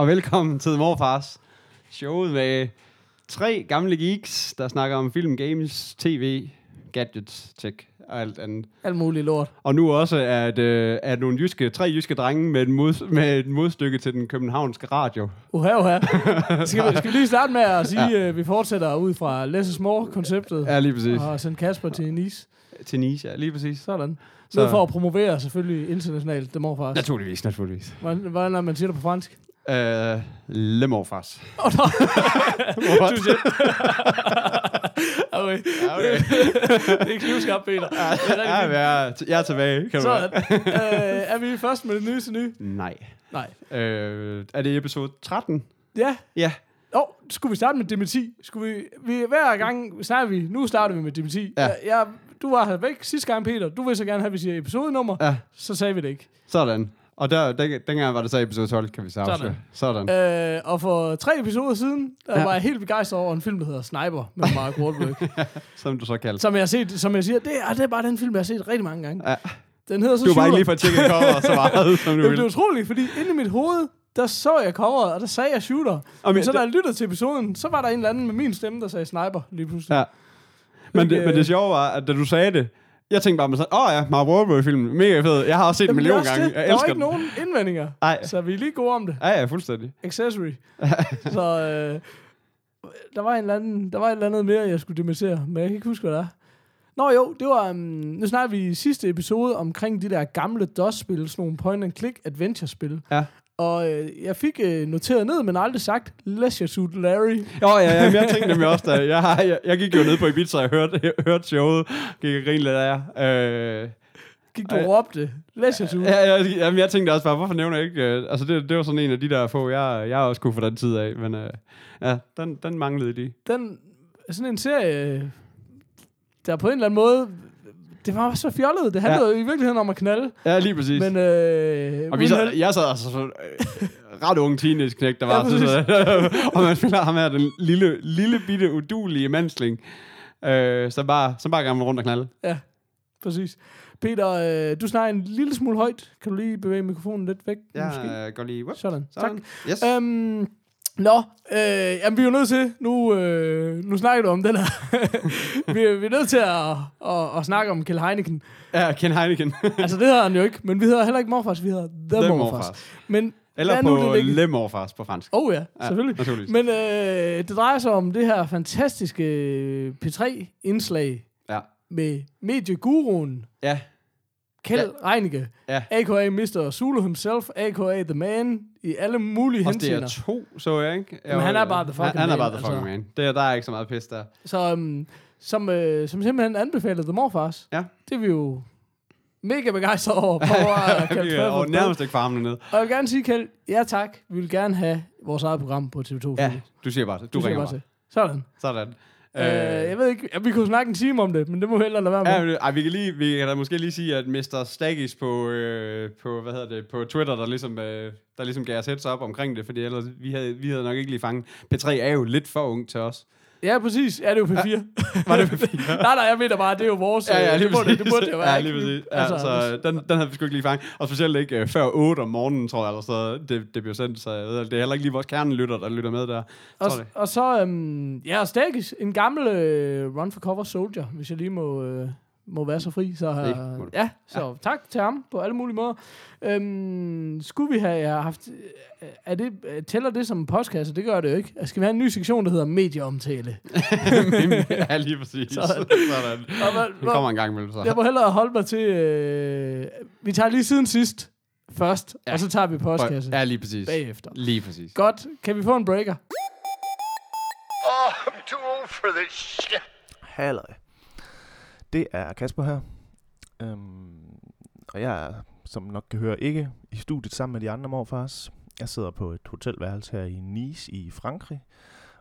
og velkommen til Morfars. Showet med tre gamle geeks, der snakker om film, games, tv, gadgets, tech og alt andet. Alt muligt lort. Og nu også at, øh, at nogle jyske, tre jyske drenge med, en mod, med et modstykke til den københavnske radio. Uha, uha. Skal vi, skal vi lige starte med at sige, ja. vi fortsætter ud fra Less is More-konceptet. Ja, lige præcis. Og sende Kasper til Nice. Til Nice, ja, lige præcis. Sådan. Så. Noget for at promovere selvfølgelig internationalt, det må faktisk. Naturligvis, naturligvis. Hvordan, hvordan er man siger det på fransk? Uh, Le Morfars. Åh, oh, no. du siger. okay. Ja, okay. det er knivskarpt, Peter. Det er Ja, jeg er, tilbage, kan Sådan. øh, er vi først med det nyeste nye? Nej. Nej. Øh, er det episode 13? Ja. Ja. Åh, oh, skulle vi starte med dementi? Skulle vi, vi, hver gang snakker vi, nu starter vi med dementi. Ja. Jeg, jeg, du var her væk sidste gang, Peter. Du vil så gerne have, at vi siger episodenummer. Ja. Så sagde vi det ikke. Sådan. Og der, den, dengang var det så episode 12, kan vi så afsløre. Sådan. Øh, og for tre episoder siden, der Ja. var jeg helt begejstret over en film, der hedder Sniper med Mark Wahlberg. Som du så kaldte. som jeg har set, som jeg siger, det er, det er bare den film, jeg har set rigtig mange gange. Ja. Den hedder så Du var ikke lige for at tjekke cover så meget, som du Jamen, det er utroligt, fordi inde i mit hoved, der så jeg coveret, og der sagde jeg shooter. Og men men så da jeg lyttede til episoden, så var der en eller anden med min stemme, der sagde sniper lige pludselig. Ja. Men det, men øh, det sjove var, at da du sagde det, jeg tænkte bare med sådan, åh oh ja, Mark Wahlberg-film, mega fed. Jeg har også set en Jamen, er million gange. Jeg der elsker ikke den. nogen indvendinger. Nej. Så vi er lige gode om det. Ja, ja, fuldstændig. Accessory. så øh, der, var en eller anden, der var et eller andet mere, jeg skulle dementere, men jeg kan ikke huske, hvad det er. Nå jo, det var, um, nu snakker vi i sidste episode omkring de der gamle DOS-spil, sådan nogle point-and-click adventure-spil. Ja. Og øh, jeg fik øh, noteret ned, men aldrig sagt, Leisure Suit Larry. Jo, ja, ja, jeg tænkte nemlig også, da jeg, jeg, jeg gik jo ned på Ibiza og hørte, hørte showet, gik og grinede lidt af jer. Øh, Gik du og råbte, Leisure Suit. ja, jeg, jamen, jeg tænkte også bare, hvorfor nævner jeg ikke... Øh, altså, det, det var sådan en af de der få, jeg, jeg også kunne få den tid af, men øh, ja, den, den manglede de. Den, sådan en serie, øh, der på en eller anden måde, det var så fjollet. Det handlede ja. i virkeligheden om at knalde. Ja, lige præcis. Men, øh, Og vi så, held. jeg sad altså sådan, øh, ret unge teenage-knæk, der Ja, var. præcis. så, og man spiller ham her, den lille, lille bitte, udulige mandsling, øh, som bare, som bare gerne rundt og knalde. Ja, præcis. Peter, øh, du snakker en lille smule højt. Kan du lige bevæge mikrofonen lidt væk? måske? Jeg går lige... Whoop, Sådan, sådan. tak. Yes. Øhm, nå, øh, jamen, vi er jo nødt til, nu, øh, nu snakker du om den her. vi, er, vi er nødt til at, at, at snakke om Kjell Heineken. Ja, Ken Heineken. Altså, det hedder han jo ikke, men vi hedder heller ikke Morfars, vi hedder The, The Morfars. Morfars. Men Eller på. Le Morfars på fransk. Oh ja, selvfølgelig. naturligvis. Men øh, det drejer sig om det her fantastiske øh, P3-indslag Ja. med medieguruen Ja. Kjeld ja. Reinicke, Ja. a.k.a. Mr. Zulu himself, a.k.a. The Man, i alle mulige Også det henseender. er to, så jeg ikke? Jamen, han er bare the fucking han, han er man, bare the altså. fucking man. Det, er- der er ikke så meget pis der. Så, um, som, øh, som simpelthen anbefalede The Morfars. Ja. Det er vi jo mega begejstrede over. På, over på. nærmest ikke farmene ned. Og jeg vil gerne sige, Kjeld, ja tak. Vi vil gerne have vores eget program på TV2. Ja, du siger bare det. Du, Du ringer bare. til. Sådan. Sådan. Øh, jeg ved ikke, vi kunne snakke en time om det, men det må vi hellere lade være med. Ja, men, ej, vi kan, lige, vi kan da måske lige sige, at Mr. Staggis på, øh, på, hvad hedder det, på Twitter, der ligesom, øh, der ligesom gav os heads up omkring det, fordi ellers, vi havde, vi havde nok ikke lige fanget. P3 er jo lidt for ung til os. Ja, præcis. Ja, det er jo P4. Var det P4? nej, nej, jeg mener bare, det er jo vores... Ja, ja, øh, lige det, burde, det burde det jo være. Ja, lige præcis. Ja, Altså, altså, så den, den havde vi sgu ikke lige fanget. Og specielt ikke øh, før 8 om morgenen, tror jeg, eller så det, det blev sendt. Så jeg ved, det er heller ikke lige vores kernelytter, der lytter med der. og, det. og så, øhm, ja, Stakis, en gammel øh, run for cover soldier, hvis jeg lige må, øh, må være så fri. Så, Det øh, ja, så ja. tak til ham på alle mulige måder. Øhm, skulle vi have haft... øh, Er det, øh, tæller det som en postkasse? Det gør det jo ikke. Skal vi have en ny sektion, der hedder medieomtale? ja, lige præcis. Sådan. Sådan. Og Det kommer en gang imellem, så. Jeg må hellere holde mig til... Øh, vi tager lige siden sidst først. Ja. og så tager vi postkasse Ja, lige præcis. bagefter. Lige præcis. Godt. Kan vi få en breaker? Oh, I'm too old for this shit. Halløj. Det er Kasper her. Øhm, og jeg er, som nok kan høre, ikke i studiet sammen med de andre morfars. Jeg sidder på et hotelværelse her i Nice i Frankrig,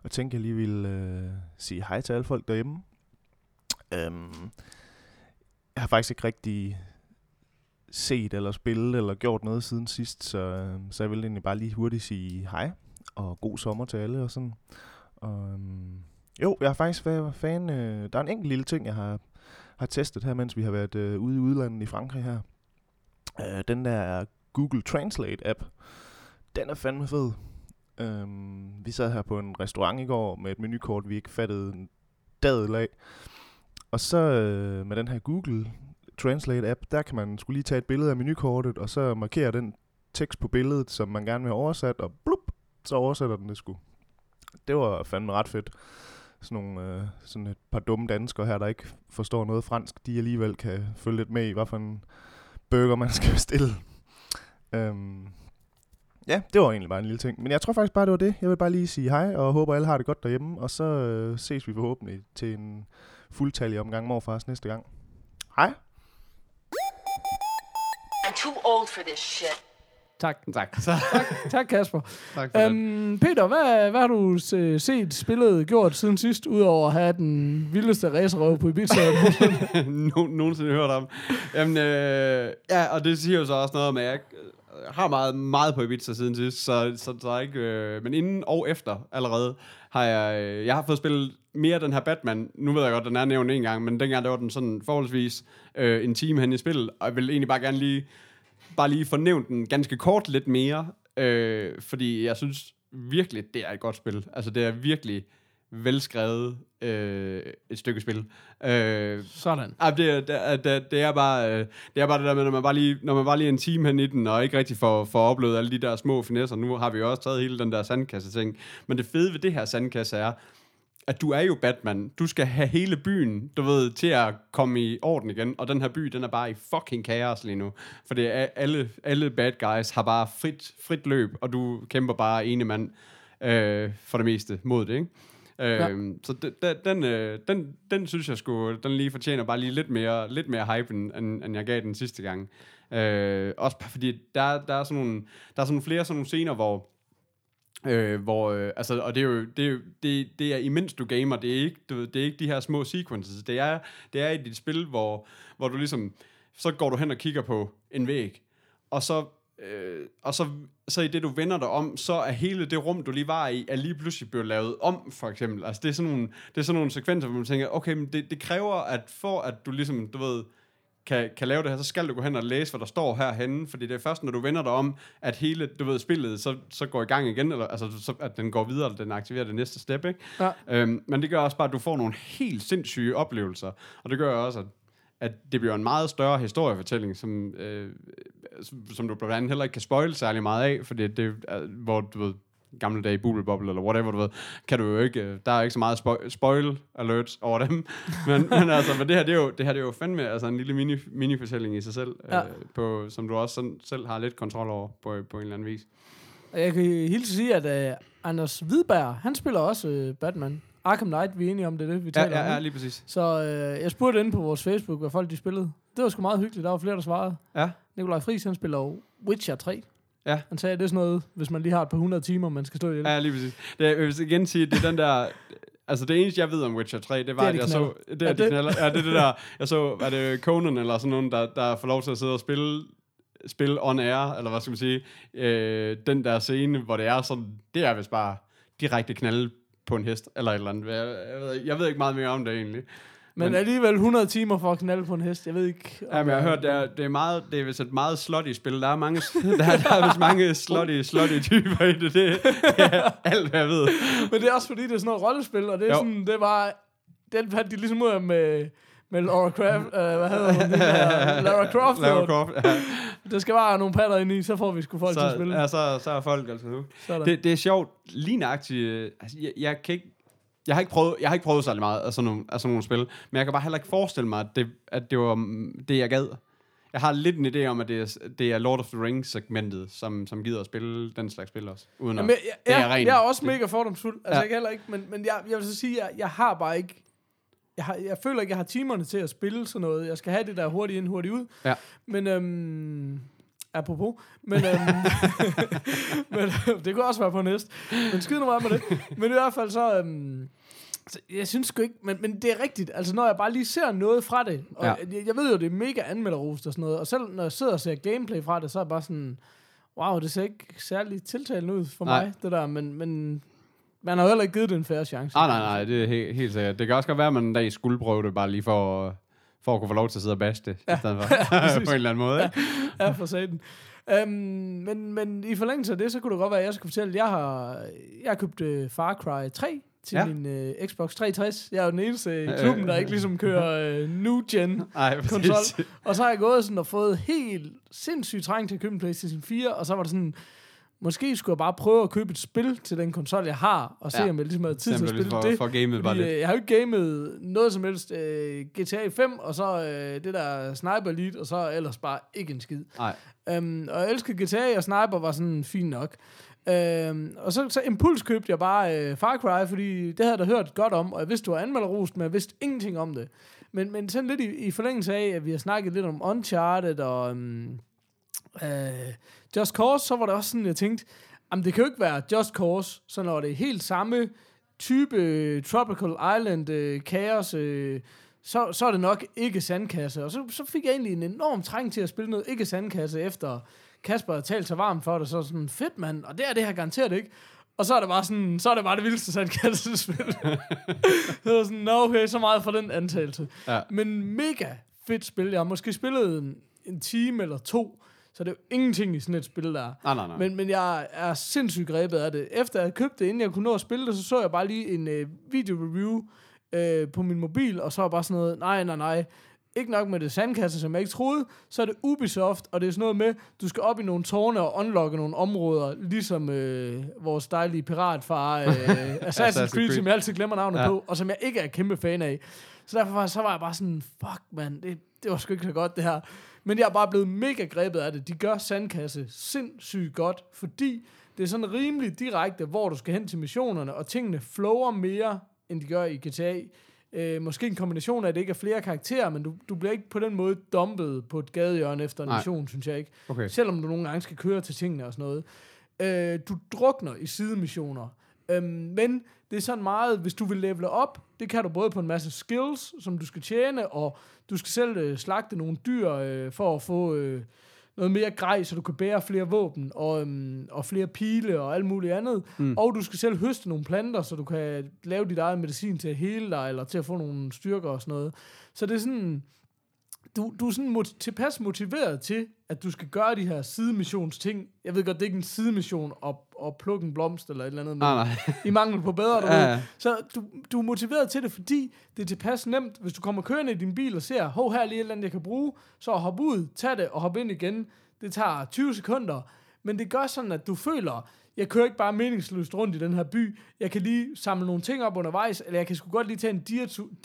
og tænker, jeg lige vil øh, sige hej til alle folk derhjemme. Øhm, jeg har faktisk ikke rigtig set eller spillet eller gjort noget siden sidst, så, øh, så jeg vil egentlig bare lige hurtigt sige hej, og god sommer til alle og sådan. Og, øhm, jo, jeg har faktisk været fan. Øh, der er en enkelt lille ting, jeg har, har testet her, mens vi har været øh, ude i udlandet i Frankrig her. Øh, den der Google Translate-app, den er fandme fed. Øhm, vi sad her på en restaurant i går med et menukort, vi ikke fattede en dadel af. Og så øh, med den her Google Translate-app, der kan man skulle lige tage et billede af menukortet, og så markere den tekst på billedet, som man gerne vil have oversat, og blup, så oversætter den det sgu. Det var fandme ret fedt. Sådan, nogle, øh, sådan et par dumme danskere her, der ikke forstår noget fransk, de alligevel kan følge lidt med i, hvad for en burger man skal bestille. Øhm, ja, det var egentlig bare en lille ting. Men jeg tror faktisk bare, det var det. Jeg vil bare lige sige hej, og håber, alle har det godt derhjemme. Og så øh, ses vi forhåbentlig til en fuldtallig omgang morfars næste gang. Hej! I'm too old for this shit. Tak. Tak. Så, Tak, Kasper. tak for Øhm, Peter, hvad, hvad har du se- set, spillet, gjort siden sidst, udover at have den vildeste racerøv på Ibiza? no, nogensinde hørt om. Jamen, øh, ja, og det siger jo så også noget om, at jeg øh, har meget, meget på Ibiza siden sidst, så, så der er ikke... Øh, men inden og efter allerede har jeg... Øh, jeg har fået spillet mere den her Batman. Nu ved jeg godt, den er nævnt en gang, men dengang der var den sådan forholdsvis øh, en time hen i spillet, og jeg vil egentlig bare gerne lige bare lige fornævnt den ganske kort lidt mere, øh, fordi jeg synes virkelig, det er et godt spil. Altså, det er virkelig velskrevet øh, et stykke spil. Øh, Sådan. Ah, det, er- det, det, det, er bare, øh, det er bare det der med, når man bare lige, når man bare lige en time hen i den, og ikke rigtig får, får oplevet alle de der små finesser. Nu har vi jo også taget hele den der sandkasse-ting. Men det fede ved det her sandkasse er, at du er jo Batman. Du skal have hele byen, du ved, til at komme i orden igen. Og den her by, den er bare i fucking kaos lige nu. For det er alle, alle bad guys har bare frit, frit løb, og du kæmper bare ene mand øh, for det meste mod det, ikke? Øh, Ja. Så den, den, den, øh, den, den synes jeg skulle, den lige fortjener bare lige lidt mere, lidt mere hype, end, end jeg gav den sidste gang. Øh, også fordi, der, der, er sådan nogle, der er sådan flere sådan nogle scener, hvor Øh, hvor, øh, altså, og det er jo, det er, jo, det, det er imens du gamer, det er ikke, du, ved, det er ikke de her små sequences, det er, det er i dit spil, hvor, hvor du ligesom, så går du hen og kigger på en væg, og så, øh, og så, så i det du vender dig om, så er hele det rum, du lige var i, er lige pludselig blevet lavet om, for eksempel. Altså det er sådan nogle, det er sådan nogle sekvenser, hvor man tænker, okay, men det, det kræver, at for at du ligesom, du ved, kan, kan lave det her, så skal du gå hen og læse, hvad der står herhenne, fordi det er først, når du vender dig om, at hele, du ved, spillet, så, så går i gang igen, eller altså, så, at den går videre, eller den aktiverer det næste step, ikke? Ja. Øhm, men det gør også bare, at du får nogle helt sindssyge oplevelser, og det gør også, at, at det bliver en meget større historiefortælling, som, øh, som, du blandt andet heller ikke kan spoil særlig meget af, fordi det er, hvor, du ved, gamle dage Bubble Bobble, eller whatever, du ved, kan du jo ikke, øh, der er ikke så meget spoil, spoil alerts over dem, men, men altså, men det her, det er jo, det her, det er jo fandme altså en lille mini, mini-fortælling i sig selv, Ja. øh, på, som du også sådan, selv har lidt kontrol over på, på en eller anden vis. Jeg kan hilse sige, at uh, Anders Hvidberg, han spiller også uh, Batman. Arkham Knight, vi er enige om, det er det, vi Ja, taler ja, om. ja, lige præcis. Så uh, jeg spurgte inde på vores Facebook, hvad folk de spillede. Det var sgu meget hyggeligt. Der var flere, der svarede. Ja, Nikolaj Friis, han spiller Witcher 3. Ja. Han sagde, at det er sådan noget, hvis man lige har et par hundrede timer, man skal stå ihjel. ja lige præcis. Det, er- jeg vil igen sige, det er den der... Altså det eneste, jeg ved om Witcher 3, det var, Det er, at de jeg så... Det er, Ja, de det- knaller. Ja, det er det der... Jeg så, er det Conan eller sådan nogen, der, der får lov til at sidde og spille spille on air, eller hvad skal man sige, øh, den der scene, hvor det er sådan, det er vist bare direkte knalde på en hest, eller et eller andet. Jeg, jeg, ved, jeg ved ikke meget mere om det egentlig. Men, men- alligevel 100 timer for at knalde på en hest. Jeg ved ikke... om Ja, men jeg har hørt, det er, det er, meget, det er vist et meget slutty spil. Der er mange, der, er- der er vist mange slutty, slutty typer i det. Det, er alt, hvad jeg ved. Men det er også fordi, det er sådan noget rollespil, og det er Jo. sådan, det var... Den fandt de ligesom ud af med, med Laura Croft, øh, hvad hedder hun? Der, Lara Croft. Lara Croft. Ja. Der skal bare nogle patter ind i, så får vi sgu folk til at Så, spille. ja, så, så er folk altså nu. Sådan. Det, det er sjovt. Lige nøjagtigt, øh, altså, jeg, jeg kan ikke jeg har, ikke prøvet, jeg har ikke prøvet særlig meget af sådan, nogle, af sådan nogle spil, men jeg kan bare heller ikke forestille mig, at det, at det var det, jeg gad. Jeg har lidt en idé om, at det er, det er Lord of the Rings-segmentet, som, som gider at spille den slags spil også. Uden Jamen, at, jeg, det er jeg, rent. jeg er også mega fordomsfuld. Altså, Ja. jeg kan heller ikke, men, men jeg, jeg vil så sige, at jeg, jeg har bare ikke... Jeg, har, jeg føler ikke, jeg har timerne til at spille sådan noget. Jeg skal have det der hurtigt ind, hurtigt ud. Ja. Men øhm, Apropos. Men, øhm, men øh, det kunne også være på næst. Men skid nu meget med det. Men i hvert fald så... Øhm, så jeg synes sgu ikke, men, men det er rigtigt. Altså, når jeg bare lige ser noget fra det, og Ja. ja. jeg, jeg ved jo, det er mega anmelderrost og sådan noget, og selv når jeg sidder og ser gameplay fra det, så er jeg bare sådan, wow, det ser ikke særlig tiltalende ud for Nej. mig, det der, men, men man har jo heller ikke givet det en færre chance. Ah, nej, nej, det er helt, helt sikkert. Det kan også godt være, at man en dag skulle prøve det, bare lige for, for at kunne få lov til at sidde og baste det, ja. i stedet for. på en eller anden måde, ikke? ja, for satan. Øhm, men, men i forlængelse af det, så kunne det godt være, at jeg skulle fortælle, at jeg har, jeg har købt uh, Far Cry 3 til Ja. min uh, Xbox 360. Jeg er jo den eneste i klubben, der ikke ligesom kører new gen Nej, præcis. konsol. Og så har jeg gået sådan og fået helt sindssygt trang til at købe en PlayStation 4, og så var det sådan, måske skulle jeg bare prøve at købe et spil til den konsol, jeg har, og se Ja. om jeg ligesom havde tid til at spille for, det. for gamet bare lidt. øh, jeg har jo ikke gamet noget som helst øh, GTA 5, og så øh, det der Sniper Elite, og så ellers bare ikke en skid. Nej. Um, og jeg elskede GTA, og Sniper var sådan fint nok. Øh, og så, så impuls købte jeg bare øh, Far Cry, fordi det havde jeg da hørt godt om, og jeg vidste, du var anmelderrost, men jeg vidste ingenting om det. Men, men sådan lidt i, i forlængelse af, at vi har snakket lidt om Uncharted og um, uh, Just Cause, så var det også sådan, jeg tænkte, jamen det kan jo ikke være Just Cause, så når det er helt samme type øh, Tropical Island øh, kaos, øh, så, så er det nok ikke sandkasse. Og så, så fik jeg egentlig en enorm træng til at spille noget ikke sandkasse, efter Kasper havde talt så varmt for det, så sådan, fedt mand, og det er det her garanteret ikke. Og så er det bare sådan, så er det bare det vildeste sandkassespil. så er sådan, nå okay, så meget for den antagelse. Ja. Men mega fedt spil. Jeg har måske spillet en, en time eller to, så det er jo ingenting i sådan et spil der. Nej, nej, nej. Men, men jeg er sindssygt grebet af det. Efter jeg købte det, inden jeg kunne nå at spille det, så så jeg bare lige en øh, video-review øh, på min mobil, og så var bare sådan noget, nej, nej, nej. Ikke nok med det sandkasse, som jeg ikke troede, så er det Ubisoft, og det er sådan noget med, du skal op i nogle tårne og unlocke nogle områder, ligesom øh, vores dejlige piratfar, øh, Assassin's, Creed, som jeg altid glemmer navnet Ja. på, og som jeg ikke er kæmpe fan af. Så derfor så var jeg bare sådan, fuck man, det, det var sgu ikke så godt det her. Men jeg er bare blevet mega grebet af det. De gør sandkasse sindssygt godt, fordi det er sådan rimelig direkte, hvor du skal hen til missionerne, og tingene flower mere, end de gør i GTA. Øh, måske en kombination af, at det ikke er flere karakterer, men du, du bliver ikke på den måde dumpet på et gadehjørne efter en Nej. mission, synes jeg ikke. Okay. Selvom du nogle gange skal køre til tingene og sådan noget. Øh, du drukner i sidemissioner. Øhm, men det er sådan meget, hvis du vil levele op, det kan du både på en masse skills, som du skal tjene, og du skal selv øh, slagte nogle dyr øh, for at få øh, noget mere grej, så du kan bære flere våben og, øhm, og flere pile og alt muligt andet. Mm. Og du skal selv høste nogle planter, så du kan lave dit eget medicin til at hele dig, eller til at få nogle styrker og sådan noget. Så det er sådan, du, du er sådan mot- tilpas motiveret til, at du skal gøre de her sidemissions-ting. Jeg ved godt, det er ikke en sidemission at, at plukke en blomst eller et eller andet, men Nej, nej. i mangel på bedre, du Ja, ja. Så du, du er motiveret til det, fordi det er tilpas nemt, hvis du kommer kørende i din bil og ser, hov, her er lige et eller andet, jeg kan bruge, så hop ud, tag det og hop ind igen. Det tager 20 sekunder, men det gør sådan, at du føler, jeg kører ikke bare meningsløst rundt i den her by, jeg kan lige samle nogle ting op undervejs, eller jeg kan sgu godt lige tage en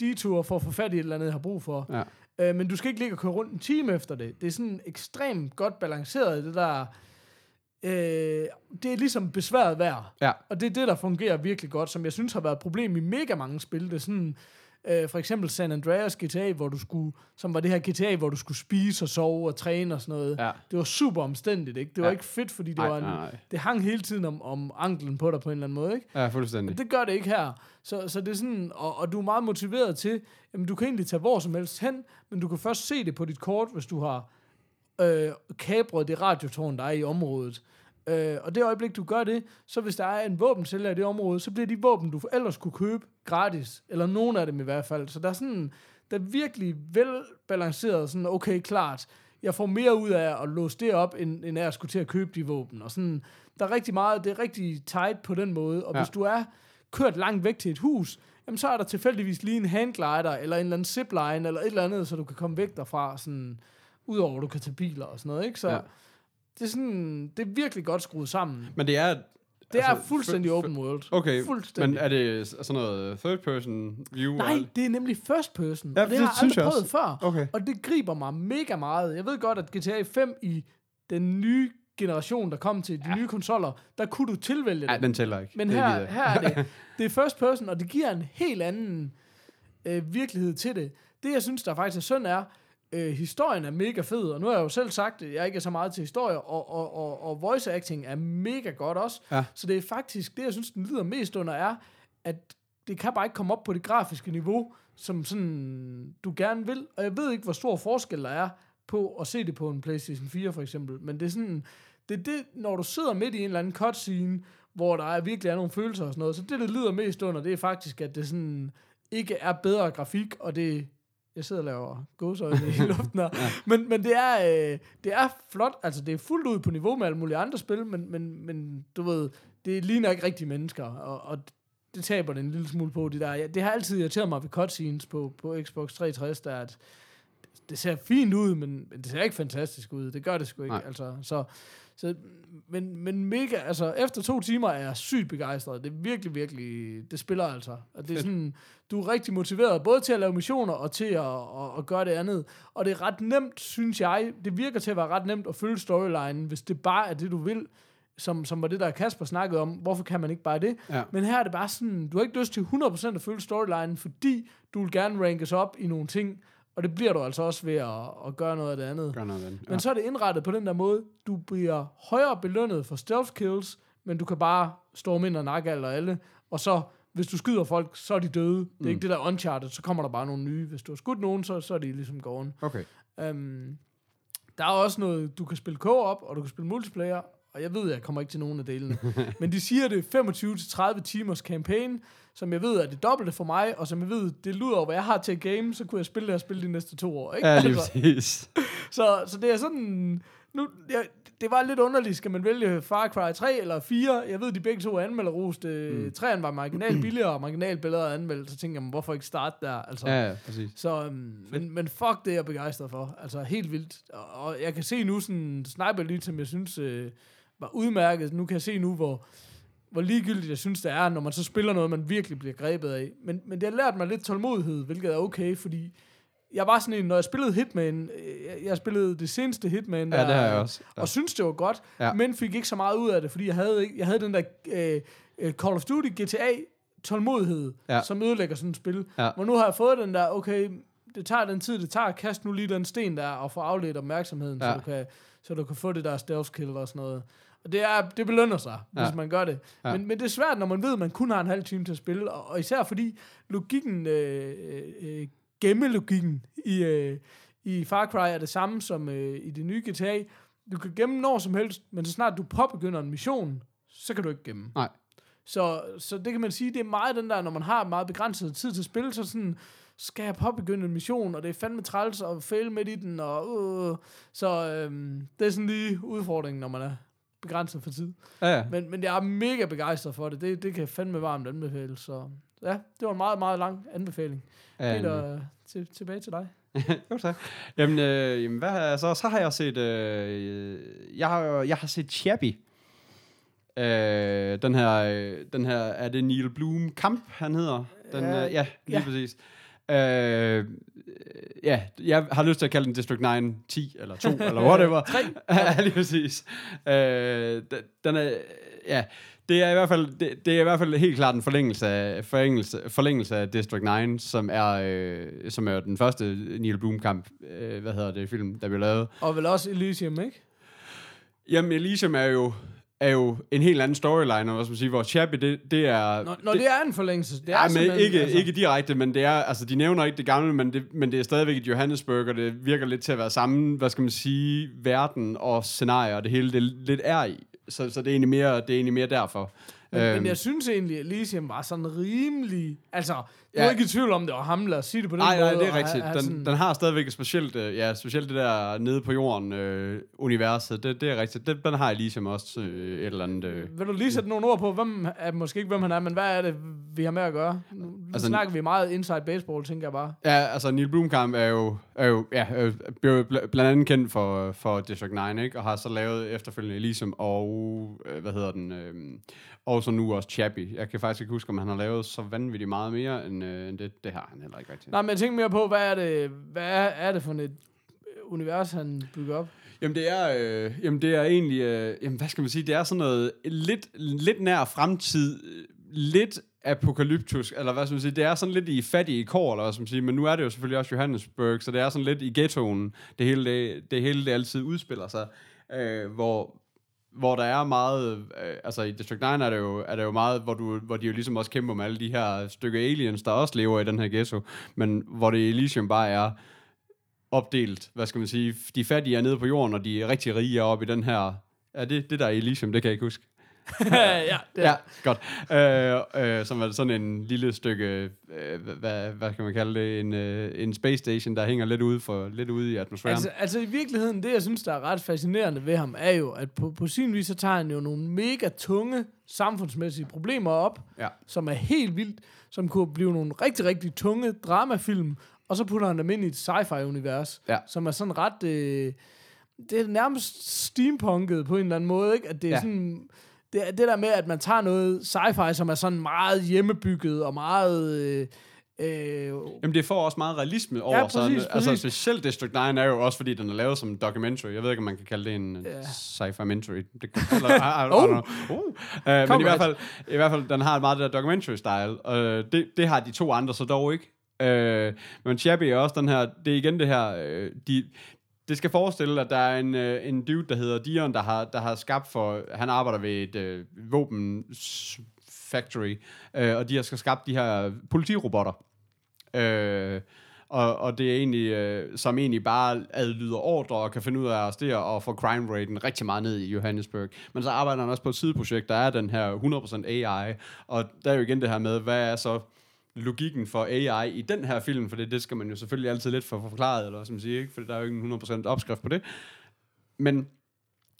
detur for at få fat i et eller andet, jeg har brug for. Ja. Øh, men du skal ikke ligge og køre rundt en time efter det. Det er sådan ekstremt godt balanceret, det der... Øh, det er ligesom besværet værd. Ja. Og det er det, der fungerer virkelig godt, som jeg synes har været et problem i mega mange spil. Det er sådan, øh, for eksempel San Andreas GTA, hvor du skulle, som var det her GTA, hvor du skulle spise og sove og træne og sådan noget. Ja. Det var super omstændigt, ikke? Det var Ja. ikke fedt, fordi det Nej, var en, nej, det hang hele tiden om, om anklen på dig på en eller anden måde, ikke? Ja, fuldstændig. Men det gør det ikke her. Så, så det er sådan, og, og du er meget motiveret til, jamen du kan egentlig tage hvor som helst hen, men du kan først se det på dit kort, hvis du har øh, kabret det radiotårn, der er i området. Øh, og det øjeblik, du gør det, så hvis der er en våbensælger i det område, så bliver de våben, du ellers kunne købe gratis. Eller nogen af dem i hvert fald. Så der er sådan, der er virkelig velbalanceret, sådan, okay, klart, jeg får mere ud af at låse det op, end, end at skulle til at købe de våben. Og sådan, der er rigtig meget, det er rigtig tight på den måde. Og ja. hvis du er kørt langt væk til et hus, jamen så er der tilfældigvis lige en handglider, eller en eller anden zipline, eller et eller andet, så du kan komme væk derfra, sådan, udover at du kan tage biler og sådan noget, ikke? Så Ja. Ja. det er sådan, det er virkelig godt skruet sammen. Men det er... Det er altså, fuldstændig f- f- open world. Okay, fuldstændig. men er det sådan noget third person view? Nej, det er nemlig first person. Ja, og det, det har jeg aldrig prøvet før. Okay. Og det griber mig mega meget. Jeg ved godt, at GTA 5 i den nye generation, der kom til de ja. nye konsoller, der kunne du tilvælge Nej, det. den tæller ikke. Men Det her, her er det, det er first person, og det giver en helt anden øh, virkelighed til det. Det, jeg synes, der faktisk er synd er, Øh, historien er mega fed, og nu har jeg jo selv sagt, at jeg ikke er så meget til historie, og, og, og, og voice acting er mega godt også. Ja. Så det er faktisk, det jeg synes, den lider mest under, er, at det kan bare ikke komme op på det grafiske niveau, som sådan, du gerne vil. Og jeg ved ikke, hvor stor forskel der er på at se det på en PlayStation 4 for eksempel. Men det er sådan, det er det, når du sidder midt i en eller anden cutscene, hvor der er virkelig er nogle følelser og sådan noget, så det, det lider mest under, det er faktisk, at det sådan ikke er bedre grafik, og det jeg sidder og laver gåsøjne i luften her. Men, men det, er, øh, det er flot, altså det er fuldt ud på niveau med alle mulige andre spil, men, men, men du ved, det ligner ikke rigtige mennesker, og, og det taber det en lille smule på. Det, der. det har altid irriteret mig ved cutscenes på, på Xbox 360, der at det ser fint ud, men, men det ser ikke fantastisk ud. Det gør det sgu ikke. Nej. Altså, så, så, men, men mega, altså efter to timer er jeg sygt begejstret. Det er virkelig, virkelig, det spiller altså. Og det er sådan, du er rigtig motiveret, både til at lave missioner og til at, at, at gøre det andet. Og det er ret nemt, synes jeg, det virker til at være ret nemt at følge storylinen, hvis det bare er det, du vil som, som var det, der Kasper snakkede om. Hvorfor kan man ikke bare det? Ja. Men her er det bare sådan, du har ikke lyst til 100% at følge storylinen, fordi du vil gerne rankes op i nogle ting, og det bliver du altså også ved at, at gøre noget af det andet. Gør noget af det. Men så er det indrettet på den der måde, du bliver højere belønnet for stealth kills, men du kan bare storme ind og nakke alle og alle, og så, hvis du skyder folk, så er de døde. Det er Mm. ikke det der uncharted, så kommer der bare nogle nye. Hvis du har skudt nogen, så, så er de ligesom gone. Okay. Um, der er også noget, du kan spille co-op, og du kan spille multiplayer, og jeg ved, jeg kommer ikke til nogen af delene. men de siger, det er 25-30 timers campaign, som jeg ved er det dobbelte for mig, og som jeg ved, det lyder hvad jeg har til at game, så kunne jeg spille det og spille de næste to år. Ikke? Ja, lige Altså, præcis. så, så det er sådan... Nu, jeg, det var lidt underligt. Skal man vælge Far Cry 3 eller 4? Jeg ved, de begge to er anmelderost. Mm. 3'eren var marginalt billigere og marginalt bedre anmeldt. Så tænker jeg, hvorfor ikke starte der? Altså, Ja, ja, præcis. så, um, men, men fuck, det er jeg begejstret for. Altså helt vildt. Og, og jeg kan se nu sådan Sniper Elite, som jeg synes øh, var udmærket. Nu kan jeg se nu, hvor, hvor ligegyldigt jeg synes, det er, når man så spiller noget, man virkelig bliver grebet af. Men, men det har lært mig lidt tålmodighed, hvilket er okay, fordi jeg var sådan en, når jeg spillede Hitman, øh, jeg, jeg spillede det seneste Hitman, Ja, det har jeg også. Ja. og synes det var godt, Ja. men fik ikke så meget ud af det, fordi jeg havde, jeg havde den der øh, øh, Call of Duty GTA tålmodighed, Ja. ja. som ødelægger sådan et spil. Ja. Men nu har jeg fået den der, okay, det tager den tid, det tager, kast nu lige den sten der, og få afledt opmærksomheden, Ja. så, du kan, så du kan få det der stealth kill og sådan noget. Det, er, det belønner sig, Ja. hvis man gør det. Ja. Men, men det er svært, når man ved, at man kun har en halv time til at spille, og, og især fordi logikken, øh, øh, gemmelogikken i, øh, i Far Cry er det samme som øh, i det nye GTA. Du kan gemme når som helst, men så snart du påbegynder en mission, så kan du ikke gemme. Nej. Så, så det kan man sige, det er meget den der, når man har meget begrænset tid til at spille, så sådan, skal jeg påbegynde en mission, og det er fandme træls at fail midt i den, og øh, så øhm, det er sådan lige udfordringen, når man er begrænset for tid. Ja, ja. Men, men jeg er mega begejstret for det. det. Det kan fandme varmt anbefale. Så ja, det var en meget, meget lang anbefaling. Ja, Peter, til, tilbage til dig. jo, tak. Jamen, øh, jamen hvad så? Så har jeg set... Øh, jeg, har, jeg har set Chappie. Øh, den her, øh, den her, er det Neil Bloom Kamp, han hedder? Den, Ja, øh, ja lige ja. præcis. Øh, ja, jeg har lyst til at kalde den District 9 10 eller 2 eller whatever. 3. ja, lige præcis. Øh, den- den er, ja, det er i hvert fald, det, det er i hvert fald helt klart en forlængelse af, forlængelse, forlængelse af District 9, som er, øh, som er den første Neil Blomkamp, øh, hvad hedder det, film, der blev lavet. Og vel også Elysium, ikke? Jamen, Elysium er jo, er jo en helt anden storyline, og hvad skal man sige, hvor Chappie, det, det er... Når, når det, det er en forlængelse. Det er Ja, men ikke, altså. ikke direkte, men det er, altså, de nævner ikke det gamle, men det, men det er stadigvæk et Johannesburg, og det virker lidt til at være samme, hvad skal man sige, verden og scenarier, og det hele det lidt er i. Så, så det, er egentlig mere, det er egentlig mere derfor. Men, Øhm, men jeg synes egentlig, at Elysium var sådan rimelig... Altså, jeg Ja. er ikke i tvivl om, det var ham, lad os sige det på den Nej, måde. nej, det er og rigtigt. Den, sådan- den har stadigvæk et specielt, øh, ja, specielt det der nede på jorden øh, universet. Det, det er rigtigt. Den, den har Elysium også øh, et eller andet. Øh. Vil du lige sætte nogle ord på, hvem er, måske ikke hvem han er, men hvad er det, vi har med at gøre? Nu Altså, snakker vi meget inside baseball, tænker jeg bare. Ja, altså Neil Blomkamp er jo, er jo ja, jo bl- blandt andet kendt for, for District 9, ikke? og har så lavet efterfølgende Elysium og, øh, hvad hedder den, øh, og så nu også Chappie. Jeg kan faktisk ikke huske, om han har lavet så vanvittigt meget mere, end, øh, end det, det har han heller ikke rigtigt. Nej, men jeg tænker mere på, hvad er det, hvad er, er det for et univers, han bygger op? Jamen det er, øh, jamen det er egentlig, øh, jamen hvad skal man sige, det er sådan noget lidt, lidt nær fremtid, øh, lidt apokalyptisk, eller hvad skal man sige, det er sådan lidt i fattige kår, eller hvad skal man sige, men nu er det jo selvfølgelig også Johannesburg, så det er sådan lidt i ghettoen, det hele det, det, hele det altid udspiller sig, øh, hvor, hvor der er meget, øh, altså i District 9 er det jo, er det jo meget, hvor, du, hvor de jo ligesom også kæmper med alle de her stykker aliens, der også lever i den her ghetto, men hvor det i Elysium bare er opdelt, hvad skal man sige, de fattige er nede på jorden, og de rigtig rige er oppe i den her, er det det der er Elysium, det kan jeg ikke huske. ja, det Ja, godt. Øh, øh, som er sådan en lille stykke, øh, hvad, hvad kan man kalde det, en, øh, en space station, der hænger lidt ude, for, lidt ude i atmosfæren. Altså, altså i virkeligheden, det jeg synes, der er ret fascinerende ved ham, er jo, at på, på sin vis, så tager han jo nogle mega tunge samfundsmæssige problemer op, Ja. som er helt vildt, som kunne blive nogle rigtig, rigtig tunge dramafilm, og så putter han dem ind i et sci-fi-univers, Ja. som er sådan ret... Øh, det er nærmest steampunket på en eller anden måde, ikke? At det er Ja. ja. sådan... Det, det der med, at man tager noget sci-fi, som er sådan meget hjemmebygget og meget... Øh, øh, Jamen, det får også meget realisme over. Ja, præcis, sådan, Altså, præcis. specielt District 9 er jo også, fordi den er lavet som en documentary. Jeg ved ikke, om man kan kalde det en Ja. ja. sci-fi-mentary. Det kan, eller, I, I, I Oh. Uh. Men i hvert, fald, i hvert fald, den har meget det der documentary-style. Uh, det, det har de to andre så dog ikke. Uh, men Chappie er også den her, det er igen det her, uh, de, det skal forestille, at der er en, øh, en dude, der hedder Dion, der har, der har skabt for... Han arbejder ved et øh, våben factory, øh, og de har skal skabt de her politirobotter. Øh, og, og det er egentlig, øh, som egentlig bare adlyder ordre og kan finde ud af at arrestere og få crime raten rigtig meget ned i Johannesburg. Men så arbejder han også på et sideprojekt, der er den her 100% AI, og der er jo igen det her med, hvad er så logikken for AI i den her film, for det, det skal man jo selvfølgelig altid lidt for forklaret, eller som man sige, ikke? for der er jo ikke en 100% opskrift på det. Men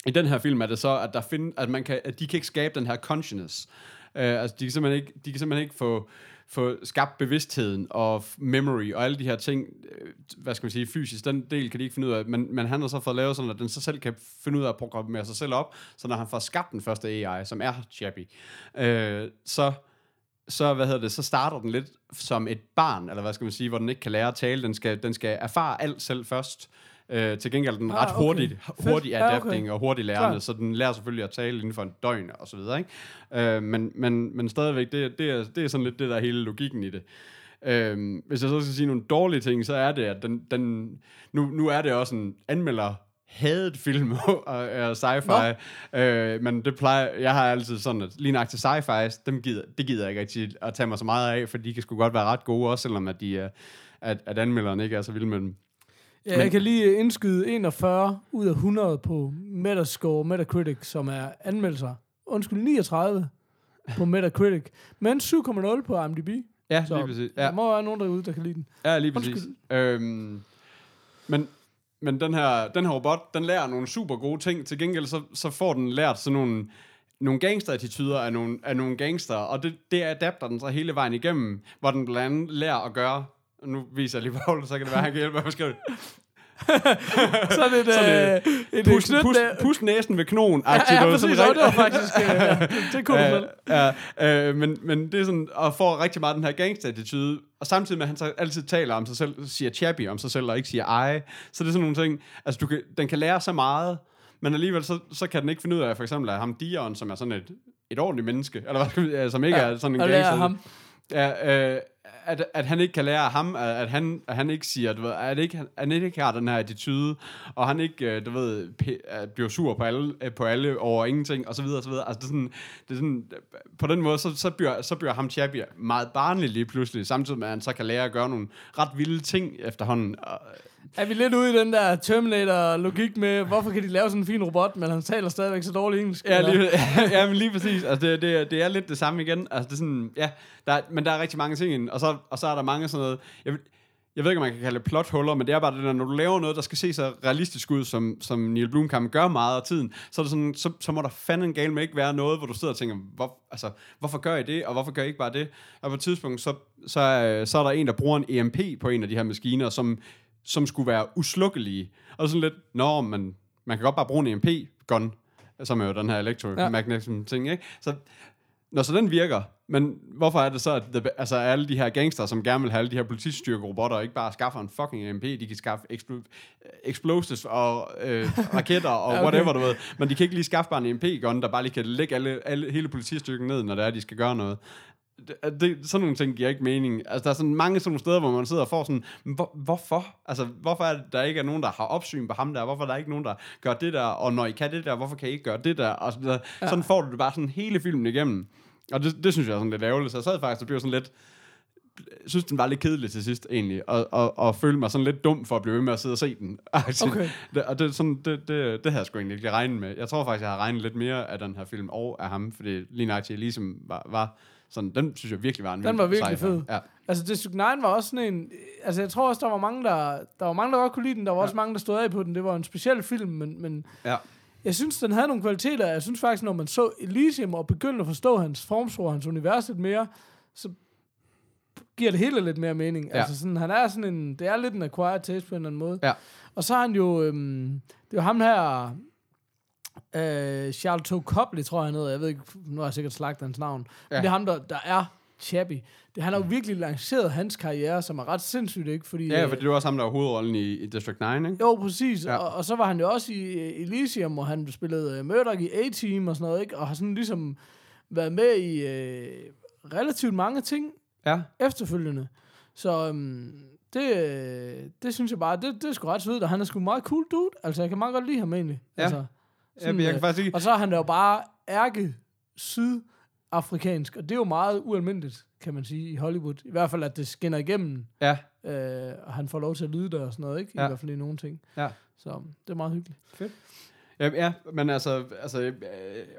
i den her film er det så, at, der find, at, man kan, at de kan ikke skabe den her consciousness. Uh, altså, de kan simpelthen ikke, de kan simpelthen ikke få, få skabt bevidstheden og memory og alle de her ting, øh, hvad skal man sige, fysisk, den del kan de ikke finde ud af, men, men han har så fået lavet sådan, at den så selv kan finde ud af at programmere sig selv op, så når han får skabt den første AI, som er Chappie, øh, så så, hvad hedder det, så starter den lidt som et barn, eller hvad skal man sige, hvor den ikke kan lære at tale. Den skal, den skal erfare alt selv først. Øh, til gengæld er den Ah, ret okay. hurtig Ja, okay. adapting og hurtig lærende, Klart. så den lærer selvfølgelig at tale inden for en døgn og så videre. Ikke? Øh, men, men, men stadigvæk, det, det, er, det er sådan lidt det der hele logikken i det. Øh, hvis jeg så skal sige nogle dårlige ting, så er det, at den, den, nu, nu er det også en anmelder hadet film og, og sci-fi, øh, men det plejer, jeg har altid sådan, at lige nok til sci-fi, dem gider, det gider jeg ikke rigtig at tage mig så meget af, for de kan sgu godt være ret gode, også selvom at, de er, at, at anmelderen ikke er så vild med dem. Ja, Men- jeg kan lige indskyde 41 ud af 100 på Metascore, Metacritic, som er anmeldelser. Undskyld, 39 på Metacritic, men 7,0 på IMDb. Ja, Så lige præcis. ja. Ja. der må være nogen derude, der kan lide den. Ja, lige præcis. Undskyld. Øhm, men men den, her, den her robot, den lærer nogle super gode ting. Til gengæld så, så får den lært sådan nogle, nogle gangster-attityder af nogle, af nogle gangster, og det, det adapter den så hele vejen igennem, hvor den blandt andet lærer at gøre og nu viser jeg lige Paul, så kan det være, at han kan hjælpe mig at beskrive det. Sådan et, Sådan øh, et Pus, knyt pus, pus næsen ved knogen. Ja, ja, præcis. Og det var faktisk... Øh, ja, det selv. Ja, ja, øh, men, men det er sådan, og får rigtig meget den her gangster-attitude, og samtidig med, at han så altid taler om sig selv, siger Chappie om sig selv, og ikke siger ej, så det er sådan nogle ting, altså du kan, den kan lære så meget, men alligevel så, så kan den ikke finde ud af, for eksempel at ham Dion, som er sådan et, et ordentligt menneske, eller hvad skal vi, ja, som ikke Ja, er sådan en og lærer gangster. ham. Ja, øh, at, at han ikke kan lære af ham, at, at, han, at han ikke siger, du ved, at, ikke, at han ikke har den her attitude, og han ikke, øh, du ved, p- øh, bliver sur på alle, øh, på alle over ingenting, og så videre, og så videre. Altså, det er sådan, det er sådan på den måde, så, så, bliver, så bliver ham Chappie meget barnlig lige pludselig, samtidig med, at han så kan lære at gøre nogle ret vilde ting efterhånden. Er vi lidt ude i den der Terminator-logik med, hvorfor kan de lave sådan en fin robot, men han taler stadigvæk så dårligt engelsk? Ja, lige, ja, men lige præcis. Altså, det, det, er- det er lidt det samme igen. Altså, det er sådan, ja, der, er- men der er rigtig mange ting og så, og så er der mange sådan noget, jeg, jeg ved ikke, om man kan kalde det plothuller, men det er bare det der, når du laver noget, der skal se så realistisk ud, som, som Neil Blomkamp gør meget af tiden, så, er det sådan, så, så må der fanden gale med ikke være noget, hvor du sidder og tænker, hvor, altså, hvorfor gør I det, og hvorfor gør I ikke bare det? Og på et tidspunkt, så, så, er- så er der en, der bruger en EMP på en af de her maskiner, som, som skulle være uslukkelige. Og sådan lidt, nå, men man kan godt bare bruge en EMP-gun, som er jo den her electromagnetism ting, ikke? Så, når så den virker, men hvorfor er det så, at the, altså alle de her gangster, som gerne vil have alle de her politistyrkerobotter, ikke bare skaffer en fucking EMP, de kan skaffe explo- explosives og øh, raketter og Ja, okay. whatever, du ved. Men de kan ikke lige skaffe bare en EMP-gun, der bare lige kan lægge alle, alle, hele politistyrken ned, når det er, de skal gøre noget. Det, det, sådan nogle ting giver ikke mening. Altså, der er sådan mange sådan nogle steder, hvor man sidder og får sådan, "Men hvor, hvorfor? Altså, hvorfor er det, der ikke er nogen, der har opsyn på ham der? Hvorfor er der ikke nogen, der gør det der? Og når I kan det der, hvorfor kan I ikke gøre det der? Og så, videre. sådan får du det bare sådan hele filmen igennem. Og det, det synes jeg er sådan lidt ærgerligt. Så jeg sad faktisk og blev sådan lidt, jeg synes, den var lidt kedelig til sidst, egentlig, og, og, og følte mig sådan lidt dum for at blive ved med at sidde og se den. Okay. det, og det, sådan, det, det, det havde jeg sgu egentlig ikke regnet med. Jeg tror faktisk, jeg har regnet lidt mere af den her film og af ham, fordi lige nøjagtigt ligesom var, var sådan, den synes jeg virkelig var en Den var virkelig sci-fi. fed. Ja. Altså, District 9 var også sådan en... Altså, jeg tror også, der var mange, der, der var mange, der godt kunne lide den. Der var ja. også mange, der stod af på den. Det var en speciel film, men, men ja. jeg synes, den havde nogle kvaliteter. Jeg synes faktisk, når man så Elysium og begyndte at forstå hans formsprog, hans univers lidt mere, så giver det hele lidt mere mening. Ja. Altså sådan, han er sådan en... Det er lidt en acquired taste på en eller anden måde. Ja. Og så er han jo... Øhm, det er jo ham her... Øh, Charles Copley, tror jeg han hedder. Jeg ved ikke, nu har jeg sikkert slagt hans navn. Ja. Men det er ham, der, der er Chappie. Det, han har jo virkelig lanceret hans karriere, som er ret sindssygt, ikke? Fordi, Ja, øh, for det var også ham, der var hovedrollen i, i District 9, ikke? jo, præcis. Ja. Og, og så var han jo også i Elysium, hvor han spillede uh, Murdoch i A-Team og sådan noget, ikke? Og har sådan ligesom været med i uh, relativt mange ting Ja. efterfølgende. Så um, det, det synes jeg bare, det, det er sgu ret svedigt, og han er sgu meget cool dude. Altså, jeg kan meget godt lide ham egentlig. Ja. Altså, ja jeg kan øh, faktisk ikke... og så er han da jo bare ærke sydafrikansk, og det er jo meget ualmindeligt, kan man sige, i Hollywood. I hvert fald, at det skinner igennem, Ja, øh, og han får lov til at lyde der og sådan noget, ikke? I Ja. hvert fald i nogle ting. ja. Så det er meget hyggeligt. Ja, ja, men altså, altså øh,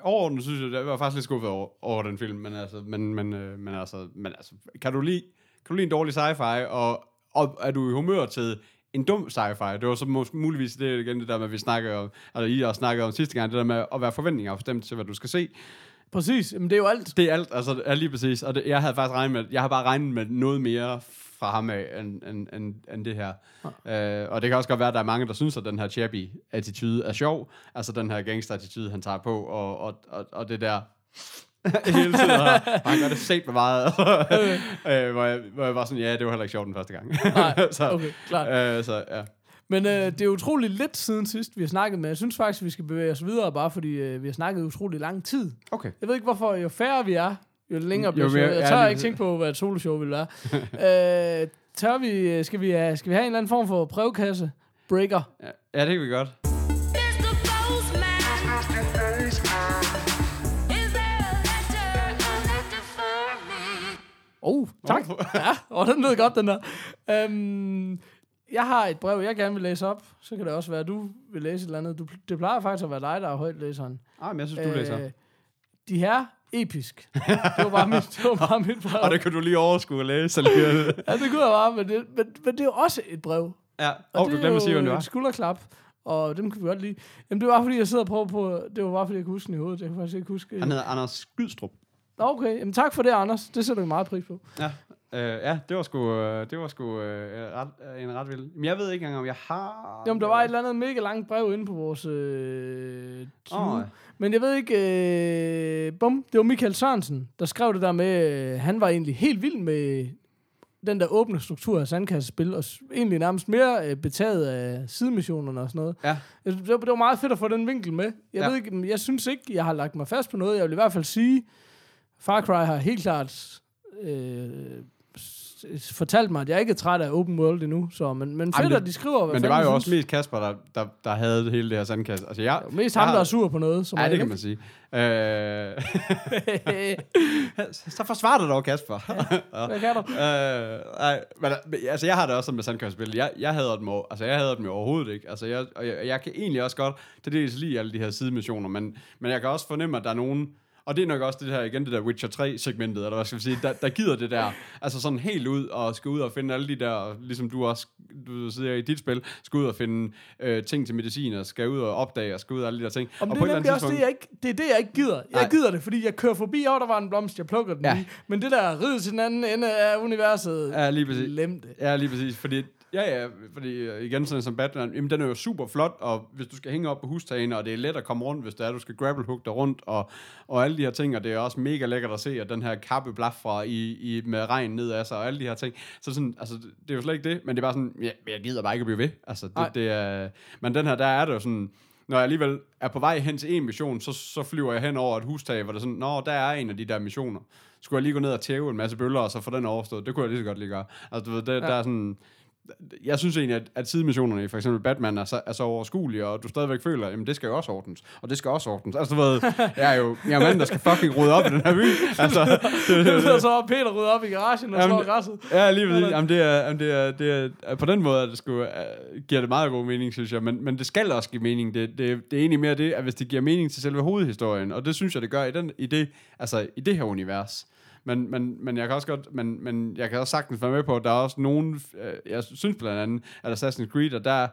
overordnet synes jeg, jeg var faktisk lidt skuffet over, over den film, men altså, men, men, øh, men altså, men altså, kan du lide, kan du lide en dårlig sci-fi, og, og er du i humør til en dum sci-fi? Det var så mås- muligvis det igen det der med, at vi snakker om, eller I også snakkede om sidste gang, det der med at være forventninger bestemt til, hvad du skal se. Præcis, men det er jo alt. Det er alt, altså er lige præcis, og det, jeg havde faktisk regnet med, jeg har bare regnet med noget mere fra ham af, end, end, end, end det her. Uh, og det kan også godt være, at der er mange, der synes, at den her Chappie-attitude er sjov. Altså den her gangster-attitude, han tager på, og, og, og, og det der hele tiden. Og han gør det med meget. uh, hvor, jeg, hvor jeg var sådan, ja, det var heller ikke sjovt den første gang. Nej, så, okay, klart. uh, så ja. Men øh, det er utroligt lidt siden sidst, vi har snakket med. Jeg synes faktisk, vi skal bevæge os videre, bare fordi øh, vi har snakket utrolig lang tid. Okay. Jeg ved ikke, hvorfor jo færre vi er, jo længere bliver showet. Jeg ja, tør lige- ikke tænke på, hvad et soloshow vil være. øh, tør vi, skal, vi have, skal vi have en eller anden form for brevkasse? Breaker. Ja, ja, det kan vi godt. Oh, tak. ja, og den lød godt, den der. Øhm, jeg har et brev, jeg gerne vil læse op. Så kan det også være, at du vil læse et eller andet. Du, det plejer faktisk at være dig, der er højt læseren. Ah, men jeg synes, du læser. Øh, de her episk. det var bare mit, det var bare mit brev. Og det kan du lige overskue at læse alligevel. Ja, det kunne jeg bare, men det, men, men det er jo også et brev. ja, Og oh, du glemte at sige, jo det var. skulderklap, og dem kan vi godt lide. Jamen, det var fordi, jeg sidder og prøver på... Det var bare fordi, jeg kunne huske den i hovedet. Jeg kan faktisk ikke huske... Han hedder Anders Skydstrup. Okay, jamen tak for det, Anders. Det sætter vi meget pris på. Ja, øh, ja det var sgu, øh, det var sgu øh, ret, øh, en ret vild. Men jeg ved ikke engang, om jeg har... Jamen, der var et eller andet mega langt brev inde på vores... Øh, oh. Men jeg ved ikke... Øh, bum, det var Michael Sørensen, der skrev det der med... Øh, han var egentlig helt vild med den der åbne struktur af sandkassespil, og egentlig nærmest mere øh, betaget af sidemissionerne og sådan noget. Ja. Jeg, det, var, det var meget fedt at få den vinkel med. Jeg Ja. ved ikke, jeg synes ikke, jeg har lagt mig fast på noget. Jeg vil i hvert fald sige, Far Cry har helt klart øh, fortalt mig, at jeg ikke er træt af open world endnu. Så, men, men fedt, at de skriver, hvad Men det var jo også mest Kasper, der, der, der havde hele det her sandkasse. Altså, jeg, Det er mest jeg ham, der er sur på noget. Som Ja, det kan ikke- man sige. Øh, så forsvar dig dog, Kasper. Hvad kan du? øh, nej, men, men, altså, jeg har det også med sandkassespil. Jeg, jeg hader dem, altså, jeg hader dem jo overhovedet ikke. Altså, jeg, og jeg, jeg kan egentlig også godt til dels lide alle de her sidemissioner, men, men jeg kan også fornemme, at der er nogen, og det er nok også det her, igen det der Witcher 3-segmentet, eller hvad skal vi sige, der, der gider det der, altså sådan helt ud, og skal ud og finde alle de der, ligesom du også, du sidder i dit spil, skal ud og finde øh, ting til medicin, og skal ud og opdage, og skal ud og alle de der ting. Om og det er nemlig også det, jeg ikke, det er det, jeg ikke gider. Jeg Nej. gider det, fordi jeg kører forbi, og der var en blomst, jeg plukker den Ja. i. Men det der ride til den anden ende af universet, Ja, lige præcis. glem det. Ja, lige præcis. Fordi, ja, ja, fordi øh, igen sådan som Batman, jamen, den er jo super flot, og hvis du skal hænge op på hustagene, og det er let at komme rundt, hvis det er, du skal grapple hook dig rundt, og, og alle de her ting, og det er også mega lækkert at se, at den her kappe blafra i, i, med regn ned af sig, og alle de her ting. Så sådan, altså, det er jo slet ikke det, men det er bare sådan, ja, jeg gider bare ikke at blive ved. Altså, det, det er, men den her, der er det jo sådan, når jeg alligevel er på vej hen til en mission, så, så flyver jeg hen over et hustag, hvor der er sådan, nå, der er en af de der missioner. Skulle jeg lige gå ned og tæve en masse bøller, og så få den overstået? Det kunne jeg lige så godt lige gøre. Altså, du ved, det, ja. der er sådan... Jeg synes egentlig, at, at sidemissionerne i for eksempel Batman er så, er så overskuelige, og du stadigvæk føler, at det skal jo også ordnes, og det skal også ordnes. Altså, du ved, jeg er jo jeg er mand, der skal fucking rydde op i den her by. Altså, det, det, Og så Peter ryddet op i garagen og Jamen, slår græsset. Ja, lige præcis. Jamen, det er, jamen, det er, det er, på den måde at det skulle, uh, giver det meget god mening, synes jeg. Men, men det skal også give mening. Det, det, det er egentlig mere det, at hvis det giver mening til selve hovedhistorien, og det synes jeg, det gør i, den, i, det, altså, i det her univers. Men, men, men jeg kan også godt, men, men jeg kan også sagtens være med på, at der er også nogen, øh, jeg synes blandt andet, at Assassin's Creed, og der,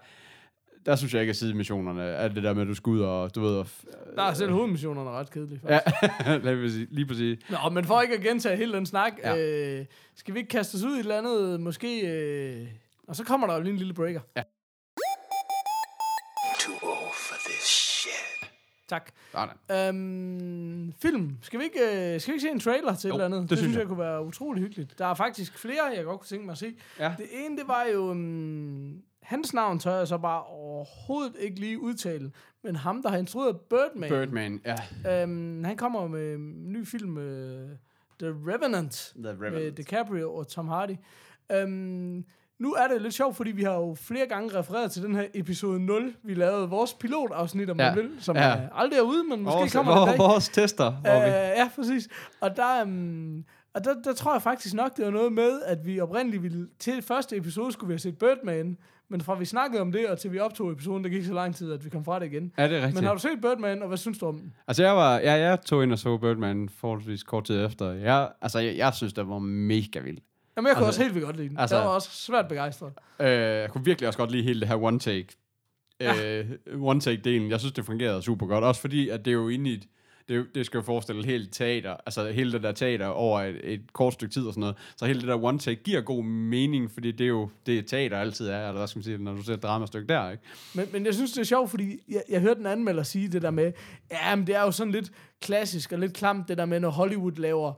der synes jeg ikke, at sidemissionerne er det der med, at du skal ud og, du ved, og, Der er selv hovedmissionerne ret kedelige, ja, faktisk. lige præcis. Lige præcis. Nå, men for ikke at gentage hele den snak, Ja. ja. øh, skal vi ikke kaste os ud i et eller andet, måske... Øh, og så kommer der jo lige en lille breaker. Ja. Tak. Sådan. Øhm, film. Skal vi, ikke, øh, skal vi ikke se en trailer til Jo, et eller andet? det Det, synes jeg. jeg. kunne være utrolig hyggeligt. Der er faktisk flere, jeg godt kunne tænke mig at se. Ja. Det ene, det var jo... Um, hans navn tør jeg så bare overhovedet ikke lige udtale. Men ham, der har instrueret Birdman. Birdman, ja. Øhm, han kommer med en ny film, uh, The Revenant. The med DiCaprio og Tom Hardy. Øhm, nu er det lidt sjovt, fordi vi har jo flere gange refereret til den her episode 0, vi lavede vores pilotafsnit, om Ja. vil, som Ja. er aldrig er ude, men måske Vores, kommer vores, dag. vores tester, hvor vi... ja, præcis. Og der, um, og der, der tror jeg faktisk nok, det var noget med, at vi oprindeligt ville, til første episode skulle vi have set Birdman, men fra vi snakkede om det, og til vi optog episoden, der gik så lang tid, at vi kom fra det igen. Ja, det er rigtigt. Men har du set Birdman, og hvad synes du om den? Altså, jeg var, ja, jeg tog ind og så Birdman forholdsvis kort tid efter. Jeg, altså, jeg, jeg synes, det var mega vildt. Jamen, jeg kunne Altså- også helt vildt godt lide den. altså- jeg var også svært begejstret. Øh, jeg kunne virkelig også godt lide hele det her one take. Øh, one take delen. Jeg synes, det fungerede super godt. Også fordi, at det er jo inde i et, det, det skal jo forestille helt teater, altså hele det der teater over et, et kort stykke tid og sådan noget. Så hele det der one take giver god mening, fordi det er jo det teater altid er, eller hvad skal man sige, når du ser et dramastykke der, ikke? Men, men jeg synes, det er sjovt, fordi jeg, jeg hørte en anmelder sige det der med, ja, men det er jo sådan lidt klassisk og lidt klamt, det der med, når Hollywood laver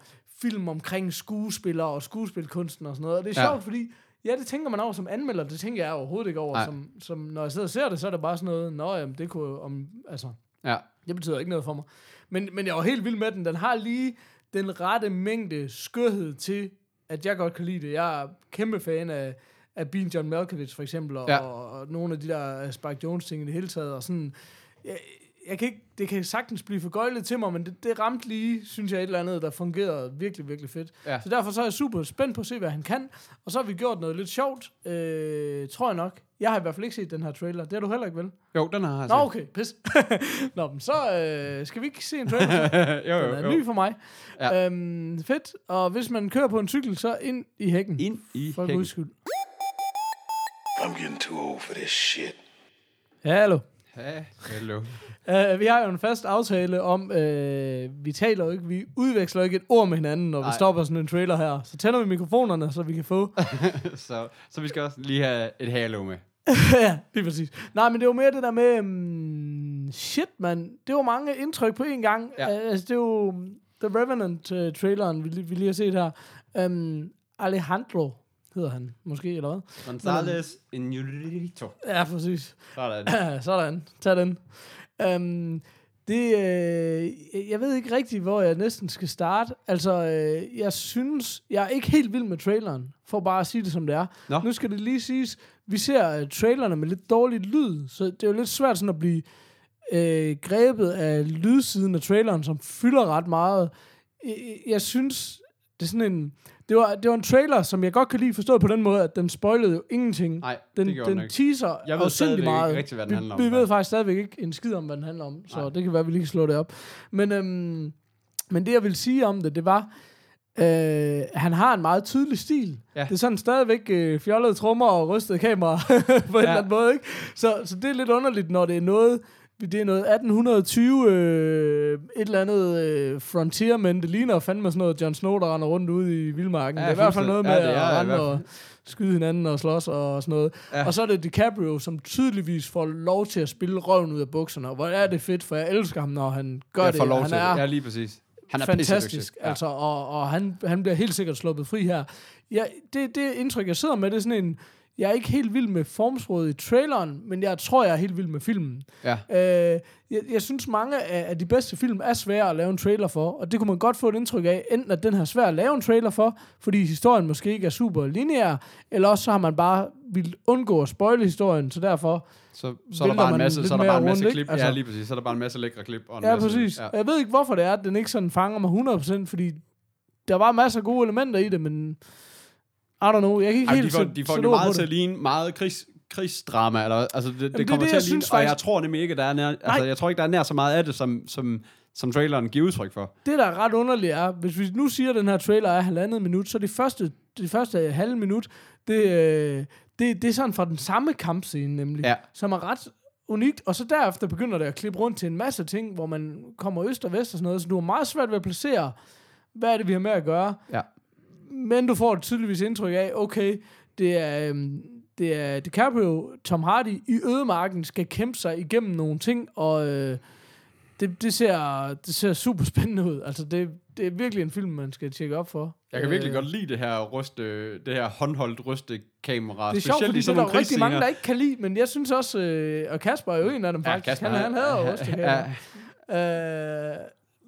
film omkring skuespillere og skuespilkunsten og sådan noget. Og det er Ja. sjovt, fordi, ja, det tænker man over som anmelder, det tænker jeg overhovedet ikke over. Som, som, når jeg sidder og ser det, så er det bare sådan noget, nå, jamen, det kunne om, altså, Ja. det betyder ikke noget for mig. Men, men jeg var helt vild med den. Den har lige den rette mængde skørhed til, at jeg godt kan lide det. Jeg er kæmpe fan af, af Bean John Malkovich for eksempel, og, Ja. ja. og, og nogle af de der Spike Jones ting i det hele taget. Og sådan, jeg, jeg kan ikke, det kan sagtens blive for gøjlet til mig, men det, det ramte lige, synes jeg, et eller andet, der fungerede virkelig, virkelig fedt. Ja. Så derfor så er jeg super spændt på at se, hvad han kan. Og så har vi gjort noget lidt sjovt, øh, tror jeg nok. Jeg har i hvert fald ikke set den her trailer. Det har du heller ikke, vel? Jo, den har jeg Nå, okay, pis. Nå, men så øh, skal vi ikke se en trailer? så? jo, Den jo, er jo. ny for mig. Ja. Øhm, fedt. Og hvis man kører på en cykel, så ind i hækken. Ind i For hækken. guds skyld. I'm getting too old for this shit. Ja, hallo. Ja, hello. Uh, vi har jo en fast aftale om, uh, vi taler jo ikke, vi udveksler ikke et ord med hinanden, når Ej. Vi stopper sådan en trailer her. Så tænder vi mikrofonerne, så vi kan få... så, så vi skal også lige have et halo med. ja, lige præcis. Nej, men det var mere det der med, um, shit, man. Det var mange indtryk på en gang. Ja. Uh, altså, det er jo um, The Revenant-traileren, vi, lige- vi lige har set her. Um, Alejandro hedder han, måske, eller hvad? González Iñárritu. Ja, præcis. Sådan. Sådan, tag den. Um, det, øh, jeg ved ikke rigtigt, hvor jeg næsten skal starte. Altså, øh, jeg synes, jeg er ikke helt vild med traileren, for bare at sige det som det er. Nå. Nu skal det lige siges, vi ser uh, trailerne med lidt dårlig lyd, så det er jo lidt svært sådan at blive øh, grebet af lydsiden af traileren, som fylder ret meget. Jeg, jeg synes, det er sådan en... Det var, det var en trailer, som jeg godt kan lide forstået på den måde, at den spoilede jo ingenting. Nej, Den, det gjorde den den ikke. teaser Jeg ved stadigvæk ikke meget. rigtig, hvad den vi, handler om, Vi ved faktisk. faktisk stadigvæk ikke en skid om, hvad den handler om, så Nej. det kan være, at vi lige kan slå det op. Men, øhm, men det, jeg vil sige om det, det var, øh, han har en meget tydelig stil. Ja. Det er sådan stadigvæk øh, fjollede trommer og rystede kamera på en Ja. eller anden måde. Ikke? Så, så det er lidt underligt, når det er noget... Det er noget 1820, øh, et eller andet øh, frontier, men det ligner fandme sådan noget Jon Snow, der render rundt ude i vildmarken. Ja, det er i hvert fald noget med. Ja, det er at rende og skyde hinanden og slås og sådan noget. Ja. Og så er det DiCaprio, som tydeligvis får lov til at spille røven ud af bukserne. Og hvor er det fedt, for jeg elsker ham, når han gør Jeg det. lov han til er det. Ja, lige præcis. Han er fantastisk, ja. altså, og, og han, han bliver helt sikkert sluppet fri her. Ja, det, det indtryk, jeg sidder med, det er sådan en, jeg er ikke helt vild med formsproget i traileren, men jeg tror, jeg er helt vild med filmen. Ja. Øh, jeg, jeg synes, mange af, af de bedste film er svære at lave en trailer for, og det kunne man godt få et indtryk af, enten at den her er svær at lave en trailer for, fordi historien måske ikke er super lineær, eller også så har man bare vil undgå at spoile historien, så derfor... Så, så er der bare en masse, så er der bare en masse rundt, klip. Altså, ja, lige præcis. Så er der bare en masse lækre klip. Og en Ja, masse, præcis. Ja. Jeg ved ikke, hvorfor det er, at den ikke sådan fanger mig 100%, fordi der var masser af gode elementer i det, men I don't know, jeg kan ikke Ej, helt de får, de får det meget til at ligne meget krigs, krigsdrama, eller, altså det, det det er kommer det, til at ligne, synes og jeg faktisk- tror nemlig ikke, der er nær, altså, Nej. jeg tror ikke, der er nær så meget af det, som, som, som traileren giver udtryk for. det, der er ret underligt, er, hvis vi nu siger, at den her trailer er halvandet minut, så det første, det første halve minut, det, øh, det, det er sådan fra den samme kampscene, nemlig, Ja. som er ret unikt, og så derefter begynder det at klippe rundt til en masse ting, hvor man kommer øst og vest og sådan noget, så du har meget svært ved at placere, hvad er det, vi har med at gøre. Ja. Men du får et tydeligvis indtryk af, okay, det er, øhm, det er DiCaprio, Tom Hardy i ødemarken skal kæmpe sig igennem nogle ting, og øh, det, det, ser, det ser super spændende ud. Altså, det, det er virkelig en film, man skal tjekke op for. Jeg kan virkelig Øh, godt lide det her, ryste, det her håndholdt rystekamera. Det er sjovt, fordi i det er sådan der nogle jo rigtig mange, der ikke kan lide, men jeg synes også, øh, og Kasper er jo en af dem faktisk, Kasper, han, han hader jo det her. ja. Øh,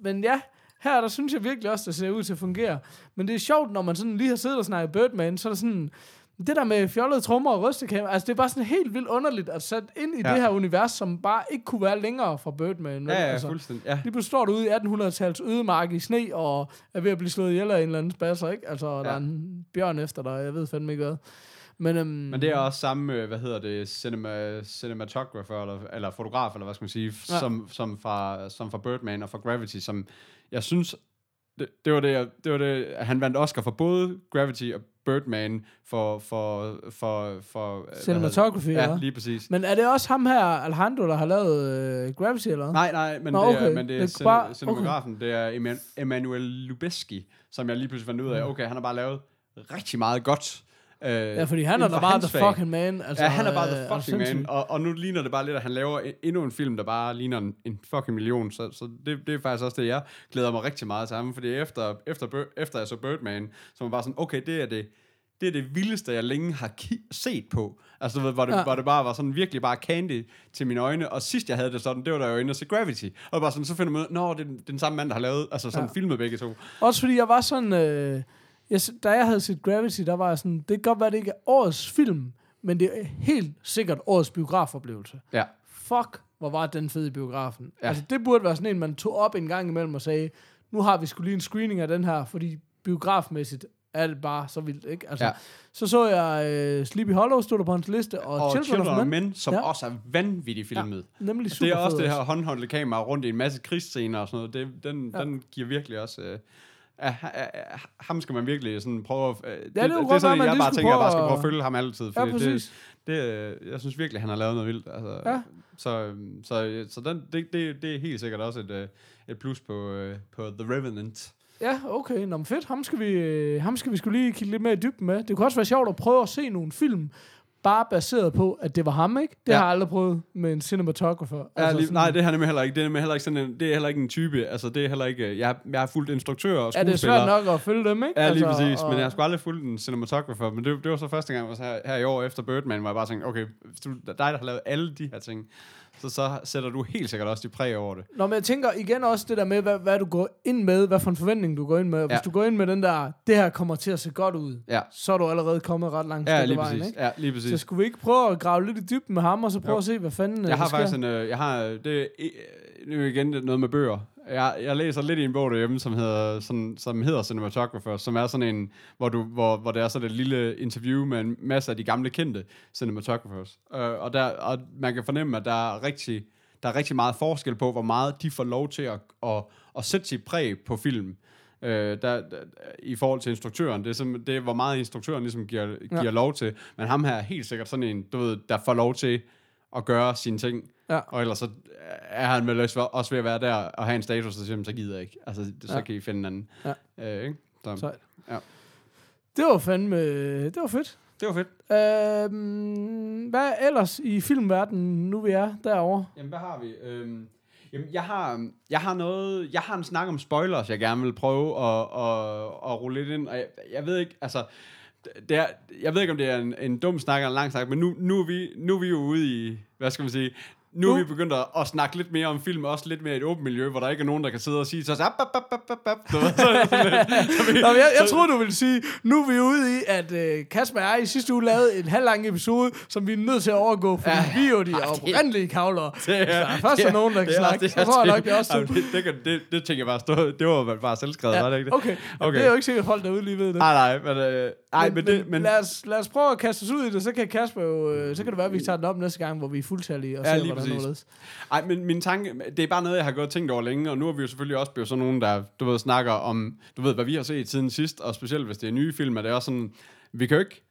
men ja, her der synes jeg virkelig også, det ser ud til at fungere. Men det er sjovt, når man sådan lige har siddet og snakket Birdman, så er der sådan, det der med fjollede trommer og rystekamera, altså det er bare sådan helt vildt underligt at sætte ind i Ja. det her univers, som bare ikke kunne være længere fra Birdman. Ja, ja, altså, fuldstændig. Ja. lige pludselig står du ude i 1800-tals ødemark i sne, og er ved at blive slået ihjel af en eller anden spasser, ikke? Altså, ja. der er en bjørn efter dig, jeg ved fandme ikke hvad. Men, øhm, Men det er også samme, øh, hvad hedder det, cinema, cinematographer, eller, eller fotograf, eller hvad skal man sige, ja. som, som, fra, som fra Birdman og fra Gravity, som jeg synes, det, det var det, jeg, det var det, han vandt Oscar for både Gravity og Birdman for, for, for, for det? Cinematography, Ja, lige præcis. Men er det også ham her, Alejandro, der har lavet øh, Gravity, eller? Nej, nej, men, Nå, det, er, men det er, Det er bare- bare, cinematografen, okay. det er Eman- Emanuel Lubezki, som jeg lige pludselig fandt ud af, okay, han har bare lavet rigtig meget godt. Øh, Ja, fordi han er da bare the fag. fucking man. Altså, Ja, han er bare øh, the du fucking man, og, og nu ligner det bare lidt, at han laver en- endnu en film, der bare ligner en, en fucking million, så, så det, det er faktisk også det, jeg glæder mig rigtig meget til ham, fordi efter, efter, efter jeg så Birdman, så var bare sådan, okay, det er det, det er det vildeste, jeg længe har set på. Altså, du ved, hvor det, Ja. hvor det bare var sådan virkelig bare candy til mine øjne. Og sidst jeg havde det sådan, det var da jeg var inde og se Gravity. Og bare sådan, så finder man ud, nå, det er den, den samme mand, der har lavet, altså sådan ja. filmet begge to. Også fordi jeg var sådan... Øh, jeg, da jeg havde set Gravity, der var jeg sådan... Det kan godt være, det ikke er årets film, men det er helt sikkert årets biografoplevelse. Ja. Fuck, hvor var den fed i biografen. Ja. Altså, det burde være sådan en, man tog op en gang imellem og sagde, nu har vi skulle lige en screening af den her, fordi biografmæssigt er det bare så vildt, ikke? Altså, ja. Så så jeg øh, Sleepy Hollow, stod der på hans liste, og, Og Children, of Men, Men, som Ja. også er vanvittigt filmet. Ja. nemlig super Det er også det her håndholdte kamera rundt i en masse krigsscener og sådan noget. Det, den, ja. den giver virkelig også... Øh, ja, ha- ha- ham skal man virkelig sådan prøve at... Øh, det, kunne det, godt det er sådan, være, jeg bare tænker, jeg bare skal prøve at- at følge ham altid. Ja, Fordi præcis. det, det, øh, jeg synes virkelig, han har lavet noget vildt. Altså, Ja. Så, så, så den, det, det, det er helt sikkert også et, øh, et plus på, øh, på The Revenant. Ja, okay. Nå, men fedt. Ham skal, vi, øh, ham skal vi skulle lige kigge lidt mere i dybden med. Det kunne også være sjovt at prøve at se nogle film, bare baseret på, at det var ham, ikke? Det Ja. har jeg aldrig prøvet med en cinematographer. Ja, Altså lige, nej, det er nemlig heller ikke. Det er nemlig heller ikke sådan en, det er heller ikke en type. Altså, det er heller ikke... øh, Jeg, jeg har fulgt instruktører og Ja, det er skuespillere. svært nok at følge dem, ikke? Ja, lige altså, præcis. og- Men jeg har sgu aldrig fulgt en cinematographer. Men det, det var så første gang, jeg var her, her i år efter Birdman, hvor jeg bare tænkte, okay, du, dig, der har lavet alle de her ting, så, så sætter du helt sikkert også de præg over det. Nå, men jeg tænker igen også det der med, hvad, hvad du går ind med, hvad for en forventning du går ind med. Hvis Ja. du går ind med den der, det her kommer til at se godt ud, Ja, så er du allerede kommet ret langt ja lige vejen, præcis. ikke? Ja, lige Så præcis. skulle vi ikke prøve at grave lidt i dybden med ham, og så prøve Jo. at se, hvad fanden øh, Jeg har der sker? faktisk en, øh, jeg har, øh, det er øh, nu igen noget med bøger. Jeg, jeg læser lidt i en bog derhjemme, som hedder, sådan, som hedder Cinematographer, som er sådan en, hvor, du, hvor, hvor det er sådan et lille interview med en masse af de gamle kendte cinematographers. Uh, og, der, og man kan fornemme, at der er rigtig, der er rigtig meget forskel på, hvor meget de får lov til at, at, at sætte sit præg på film. Uh, der, der, I forhold til instruktøren. Det er, som, det er, hvor meget instruktøren ligesom giver, giver Ja. lov til. Men ham her er helt sikkert sådan en, du ved, der får lov til at gøre sine ting. Ja. Og ellers så er han vel også også ved at være der og have en status, og så siger, "Jamen, så gider jeg ikke. Altså, så Ja. kan I finde en anden. Ja. Øh, ikke? Så, Sejt. Ja. Det var fandme, det var fedt. det var fedt. Øhm, hvad ellers i filmverdenen, nu vi er derovre? Jamen, hvad har vi? Øhm, jamen, jeg har, jeg har noget, jeg har en snak om spoilers, jeg gerne vil prøve at, at, at rulle lidt ind, og jeg, jeg ved ikke, altså, det er, jeg ved ikke, om det er en, en dum snak eller en lang snak, men nu, nu, er vi, nu er vi jo ude i, hvad skal man sige, nu er vi begyndt at, at snakke lidt mere om film, også lidt mere i et åbent miljø, hvor der ikke er nogen, der kan sidde og sige, så ap, ap, ap, ap. Du ved, så, så, så, vi- Nå, men jeg, jeg troede, du ville sige, nu er vi ude i, at øh, Kasper og jeg i sidste uge lavede en halv lang episode, som vi er nødt til at overgå, fordi ja. vi er jo de oprindelige kavlere. Hvis der er først er nogen, der kan snakke, så tror jeg nok, det er også Jamen, det, det, det, det, tænker jeg bare stå, det var bare selvskrevet, var det ikke det? Okay, okay. Okay. det er jo ikke sikkert, at folk derude lige ved det. Nej, nej, men, øh, ej, men, det, men, lad, os, lad os prøve at kaste os ud i det, så kan Kasper jo, øh, så kan det være, at vi tager den op næste gang, hvor vi er fuldtallige og Ja, ser, lige hvordan det Ej, men min tanke, det er bare noget, jeg har gået og tænkt over længe, og nu er vi jo selvfølgelig også blevet sådan nogen, der, du ved, snakker om, du ved, hvad vi har set siden sidst, og specielt hvis det er nye film, er det også sådan, vi kan jo ikke,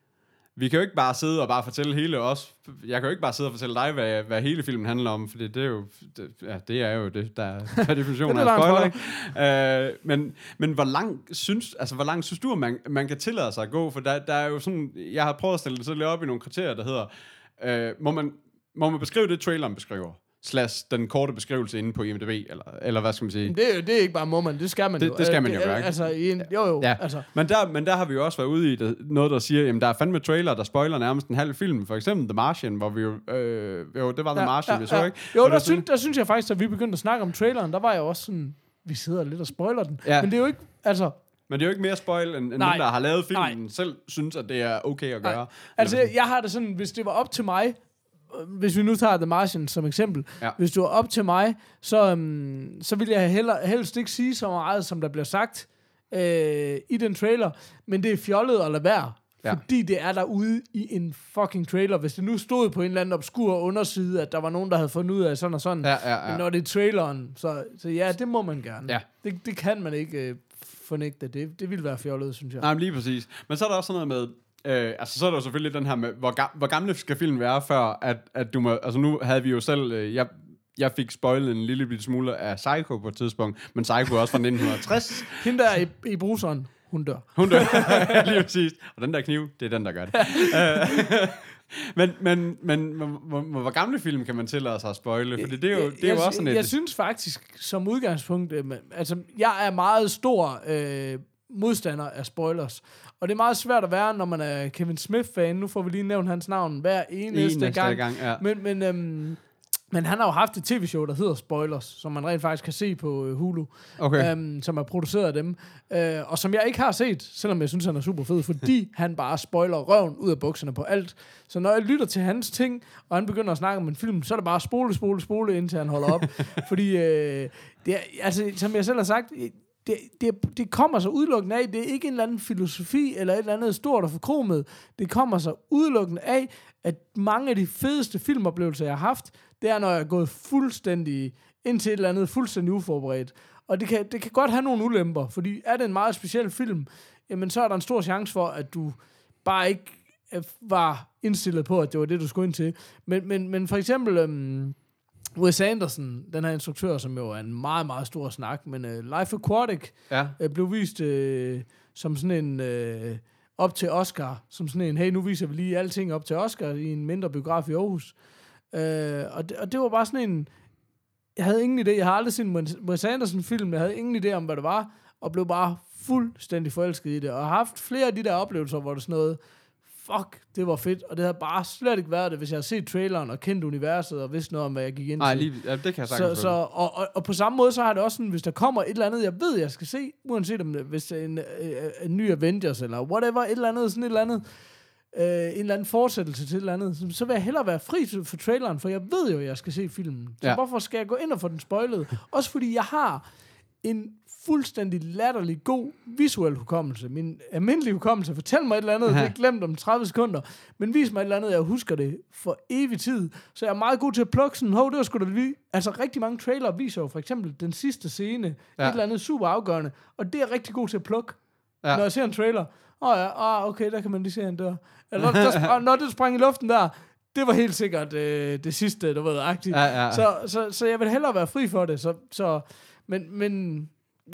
vi kan jo ikke bare sidde og bare fortælle hele os. Jeg kan jo ikke bare sidde og fortælle dig, hvad, hvad hele filmen handler om, for det, det er jo, det, ja, det er jo det, der er per definition Det af er spoiler, ikke? Øh, men, men hvor langt synes, altså hvor langt synes du, at man, man kan tillade sig at gå? For der, der er jo sådan, jeg har prøvet at stille det så lidt op i nogle kriterier, der hedder, øh, må, man, må man beskrive det, traileren beskriver? Slash den korte beskrivelse inde på IMDb, eller, eller hvad skal man sige? Det, er jo- det er ikke bare må man, det skal man Det- jo. det skal Øh, man jo gøre, ikke? Altså, i en, jo jo, Ja, altså. men, der, men der har vi jo også været ude i det, noget, der siger, jamen der er fandme trailer, der spoiler nærmest en halv film. For eksempel The Martian, hvor vi jo, øh, jo det var The Martian, vi så, ikke? Jo, der, der synes, der synes jeg faktisk, at vi begyndte at snakke om traileren, der var jeg også sådan, vi sidder lidt og spoiler den. Ja. Men det er jo ikke, altså, Men det er jo ikke mere spoil, end, end Nej. dem, der har lavet filmen, Nej. selv synes, at det er okay at gøre. Nej. altså jeg har det sådan, hvis det var op til mig, hvis vi nu tager The Martian som eksempel, Ja. hvis det var op til mig, så, um, så ville jeg heller, helst ikke sige så meget, som der bliver sagt øh, i den trailer, men det er fjollet at lade være. Ja. Fordi det er derude i en fucking trailer. Hvis det nu stod på en eller anden obskur underside, at der var nogen, der havde fundet ud af sådan og sådan. Ja, ja, ja. Men når det er traileren, så, så ja, det må man gerne. Ja. Det, det kan man ikke øh, fornægte. Det, det ville være fjollet, synes jeg. Nej, men lige præcis. Men så er der også sådan noget med, øh, altså så er der jo selvfølgelig den her med, hvor, ga- hvor gamle skal filmen være, før at, at du må, altså nu havde vi jo selv, øh, jeg, jeg fik spoilet en lille bitte smule af Psycho på et tidspunkt, men Psycho er også fra 1960. Hende der i, i bruseren, hun dør. Hun dør. lige præcis. Og den der kniv, det er den, der gør det. Øh, men, men, men hvor, hvor, gamle film kan man tillade sig at spoile? For det er jo, det er jo jeg, også sådan jeg, et... jeg synes faktisk, som udgangspunkt, øh, altså, jeg er meget stor øh, modstander af spoilers. Og det er meget svært at være, når man er Kevin Smith-fan. Nu får vi lige nævnt hans navn hver eneste, Eneste gang. gang, ja. Men, men, øhm, men han har jo haft et tv-show, der hedder Spoilers, som man rent faktisk kan se på øh, Hulu, Okay. øhm, som er produceret af dem. Øh, og som jeg ikke har set, selvom jeg synes, han er super fed, fordi han bare spoiler røven ud af bukserne på alt. Så når jeg lytter til hans ting, og han begynder at snakke om en film, så er det bare spole, spole, spole, indtil han holder op. fordi, øh, det er, altså, som jeg selv har sagt, det, det, det kommer så udelukkende af, det er ikke en eller anden filosofi, eller et eller andet stort og forkromet. Det kommer så udelukkende af, at mange af de fedeste filmoplevelser, jeg har haft, det er, når jeg er gået fuldstændig ind til et eller andet fuldstændig uforberedt. Og det kan, det kan godt have nogle ulemper, fordi er det en meget speciel film, jamen så er der en stor chance for, at du bare ikke øh, var indstillet på, at det var det, du skulle ind til. Men, men, men for eksempel øhm, Wes Anderson, den her instruktør, som jo er en meget, meget stor snak, men øh, Life Aquatic Ja. øh, blev vist øh, som sådan en... Øh, op til Oscar, som sådan en, hey, nu viser vi lige alting op til Oscar i en mindre biograf i Aarhus. Øh, og, det, og det var bare sådan en... Jeg havde ingen idé, jeg har aldrig set en Wes- Anderson-film, jeg havde ingen idé om, hvad det var, og blev bare fuldstændig forelsket i det, og har haft flere af de der oplevelser, hvor det sådan noget, fuck, det var fedt, og det havde bare slet ikke været det, hvis jeg havde set traileren og kendt universet, og vidste noget om, hvad jeg gik ind Nej, til. lige, ja, det kan jeg Så, sagtens så, og, og, og på samme måde, så har det også sådan, hvis der kommer et eller andet, jeg ved, jeg skal se, uanset om det, hvis en, øh, en ny Avengers, eller whatever, et eller andet, sådan et eller andet, øh, en eller anden fortsættelse til et eller andet, så, så vil jeg hellere være fri for traileren, for jeg ved jo, at jeg skal se filmen. Så ja. hvorfor skal jeg gå ind og få den spoilet? Også fordi jeg har en fuldstændig latterlig god visuel hukommelse. Min almindelige hukommelse. Fortæl mig et eller andet, Ja. det er glemt om 30 sekunder. Men vis mig et eller andet, jeg husker det for evig tid. Så jeg er meget god til at plukke sådan, hov, det var sgu da lige... Altså rigtig mange trailer viser jo for eksempel den sidste scene, Ja. et eller andet super afgørende. Og det er jeg rigtig god til at plukke. Ja. Når jeg ser en trailer, åh oh ja, ah, okay, der kan man lige se, han dør. Eller der, der, når det sprang i luften der, det var helt sikkert øh, det sidste, du ved, agtigt. Ja, ja. Så, så, så jeg vil hellere være fri for det. Så, så, men, men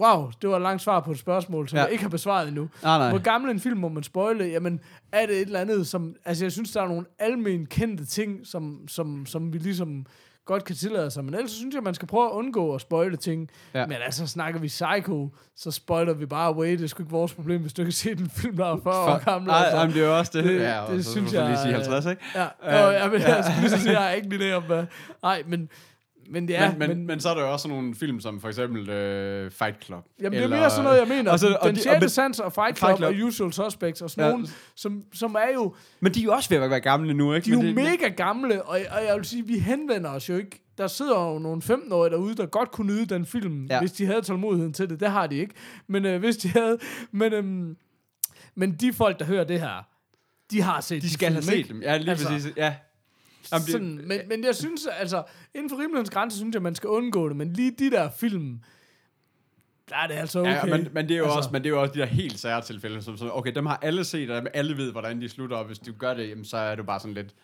wow, det var et langt svar på et spørgsmål, som Ja. ja. jeg ikke har besvaret endnu. Nej, nej. Hvor gammel en film må man spoile? Jamen, er det et eller andet, som... Altså, jeg synes, der er nogle almen kendte ting, som, som, som vi ligesom godt kan tillade sig. Men ellers synes jeg, man skal prøve at undgå at spoile ting. Ja. Ja. Men altså, snakker vi Psycho, så spoiler vi bare away. Det er sgu ikke vores problem, hvis du ikke kan se den film, der er 40 år gammel. Nej, altså. jamen, det er jo også det. Det- ja, det så, synes får lige jeg, sige øh, 50, ikke? Ja, Ja. øh, jeg, vil, jeg skulle lige sige, jeg har ikke idé om. Nej, men, men det er... men, men, men, men så er der jo også sådan nogle film, som for eksempel øh, Fight Club. Jamen, det er mere sådan noget, jeg mener. og så- den og det- og sjette sans og Fight Club, Fight Club. og Usual Suspects og sådan Ja. ja. nogle, som, som er jo... Men de er jo også ved at være gamle nu, ikke? De er jo det, mega gamle, og, og jeg vil sige, vi henvender os jo ikke. Der sidder jo nogle 15-årige derude, der godt kunne nyde den film, Ja. ja. hvis de havde tålmodigheden til det. Det har de ikke. Men øh, hvis de havde... Men, øhm, men de folk, der hører det her, de har set De skal film, have set ikke? dem. Ja, lige Altså, præcis. Ja. Jamen, det, Sådan, men, men jeg synes, altså, inden for rimelighedens grænse, synes jeg, man skal undgå det. Men lige de der film, der er det altså okay. Ja, men, men, det er jo Altså- også, men det er jo også de der helt sære tilfælde, som sådan, okay, dem har alle set, og dem alle ved, hvordan de slutter, og hvis du gør det, jamen, så er du bare sådan lidt,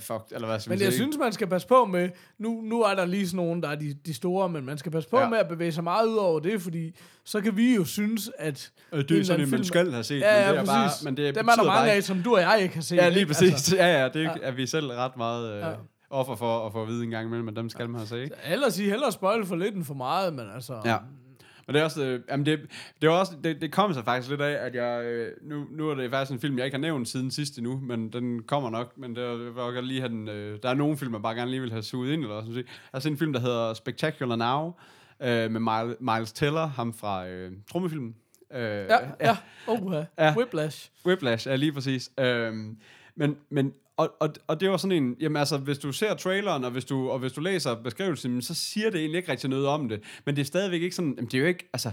fuck, eller hvad skal Men jeg sige, synes, man skal passe på med, nu, nu er der lige sådan nogle, der er de, de store, men man skal passe på Ja. ja. med at bevæge sig meget ud over det, fordi så kan vi jo synes, at... Øh, det er sådan, at man film- skal have set, Ja, men ja, det er bare, præcis. men det Dem er der bare mange af, ikke- som du og jeg ikke har set. Ja, lige ikke? præcis. Altså, ja, ja, det er, er vi selv ret meget øh, Ja. offer for at få at vide en gang imellem, men dem skal man have set. ikke? ellers sige, hellere spoil for lidt end for meget, men altså... Ja. Men det er også, øh, jamen det, det, var også, det, det kom så faktisk lidt af, at jeg, øh, nu, nu er det faktisk en film, jeg ikke har nævnt siden sidste nu, men den kommer nok, men det var, godt lige have den, øh, der er nogle film, jeg bare gerne lige vil have suget ind, eller sådan set en film, der hedder Spectacular Now, øh, med Miles, Miles Teller, ham fra øh, trommefilmen. Øh, Ja, ja. Oh, ja. Ja. Whiplash. Whiplash, ja, lige præcis. Øhm, men, men og, og, og det var sådan en, jamen altså, hvis du ser traileren, og hvis du, og hvis du læser beskrivelsen, så siger det egentlig ikke rigtig noget om det. Men det er stadigvæk ikke sådan, jamen, det er jo ikke, altså,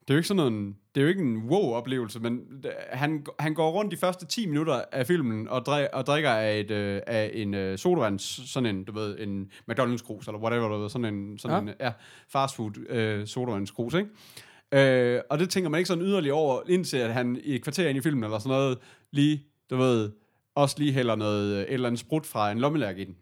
det er jo ikke sådan en, det er jo ikke en wow-oplevelse, men det, han, han går rundt de første 10 minutter af filmen og, drik, og drikker af, et, øh, af en øh, sodavand, sådan en, du ved, en McDonald's-krus, eller whatever, du ved, sådan en, sådan Ja. en ja, fast food øh, sodavandskrus, ikke? Øh, og det tænker man ikke sådan yderligere over, indtil at han i et kvarter ind i filmen, eller sådan noget, lige, du ved, også lige hælder noget, øh, et eller andet sprut fra en lommelærk i den.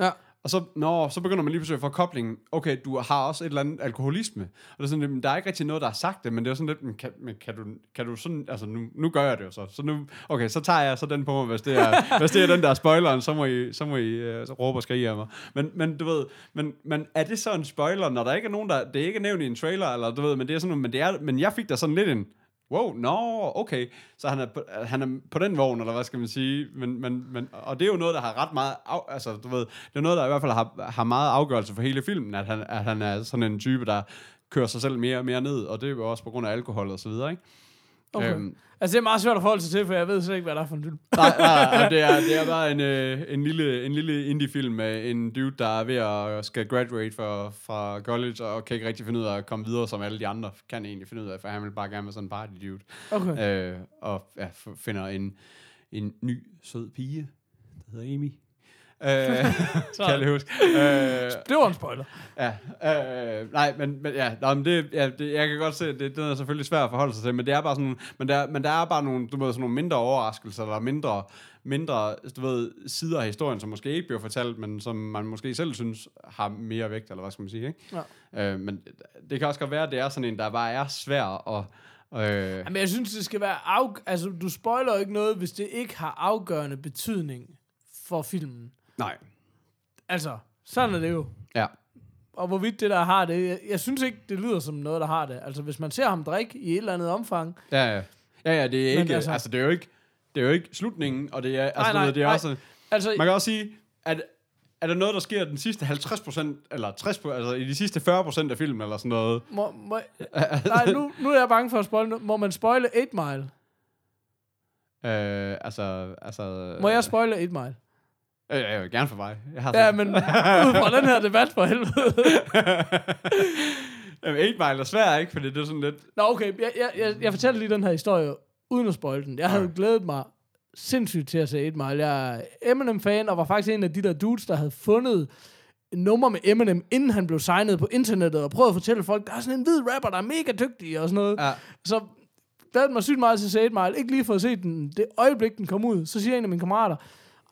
Ja. Og så, nå, så begynder man lige pludselig at få koblingen, okay, du har også et eller andet alkoholisme. Og det er sådan, lidt, der er ikke rigtig noget, der har sagt det, men det er sådan lidt, men kan, men kan, du, kan du sådan, altså nu, nu gør jeg det jo så. Så nu, okay, så tager jeg så den på mig, hvis det er, hvis det er den der er spoileren, så må I, så må I uh, råbe og skrige af mig. Men, men du ved, men, men er det så en spoiler, når der ikke er nogen, der, det er ikke nævnt i en trailer, eller du ved, men det er sådan, men det er, men jeg fik da sådan lidt en, Wow, nå, no, okay. Så han er, på, øh, han er på den vogn, eller hvad skal man sige. Men, men, men, og det er jo noget, der har ret meget... Af, altså, du ved, det er noget, der i hvert fald har, har meget afgørelse for hele filmen, at han, at han er sådan en type, der kører sig selv mere og mere ned, og det er jo også på grund af alkohol og så videre, ikke? Okay. Øhm, Altså, det er meget svært at forholde sig til, for jeg ved slet ikke, hvad der er for en film. nej, nej, nej, det er, det er bare en, øh, en, lille, en lille indie-film med en dude, der er ved at skal graduate fra, fra college, og kan ikke rigtig finde ud af at komme videre, som alle de andre kan egentlig finde ud af, for han vil bare gerne være sådan en party dude. Okay. øh, og ja, finder en, en ny, sød pige, der hedder Amy. Øh, kan jeg lige huske. Øh, Det var en spoiler. ja, øh, nej, men, men ja, nå, men det, ja det, jeg kan godt se, det, det er selvfølgelig svært at forholde sig til, men det er bare sådan, men der, men der er bare nogle, du ved, sådan nogle mindre overraskelser, eller mindre, mindre, du ved, sider af historien, som måske ikke bliver fortalt, men som man måske selv synes har mere vægt, eller hvad skal man sige, ikke? Ja. Øh, men det kan også godt være, at det er sådan en, der bare er svær at, øh, Jamen, jeg synes, det skal være af... Altså, du spoiler ikke noget, hvis det ikke har afgørende betydning for filmen. Nej, Altså, sådan er det jo. ja. Og hvorvidt det der har det... Jeg, jeg synes ikke, det lyder som noget, der har det. Altså, hvis man ser ham drikke i et eller andet omfang... Ja, ja. Ja, ja, det er ikke, altså, altså- det er jo ikke, det er jo ikke slutningen, og det er, altså, Nej, nej, ved, det er nej. også, Altså, man kan også sige, at er der noget, der sker den sidste 50%, eller 60%, altså i de sidste 40% af filmen, eller sådan noget? må, må, nej, nu, nu er jeg bange for at spoile. Må man spoile 8 Mile? Øh, altså, altså... Må jeg spoile 8 Mile? Øh, jeg vil gerne for mig. Jeg har Ja, set- men ud fra den her debat for helvede. Jamen, 8 Mile er svært, ikke? Fordi det er sådan lidt... Nå, okay. Jeg, jeg, jeg, jeg fortæller lige den her historie, uden at spoil den. Jeg havde Okay. glædet mig sindssygt til at se 8 Mile. Jeg er Eminem-fan, og var faktisk en af de der dudes, der havde fundet nummer med Eminem, inden han blev signet på internettet, og prøvede at fortælle folk, der er sådan en hvid rapper, der er mega dygtig, og sådan noget. Ja. Så glædede mig sygt meget til at se 8 Mile. Ikke lige for at se den, det øjeblik, den kom ud. Så siger en af mine kammerater,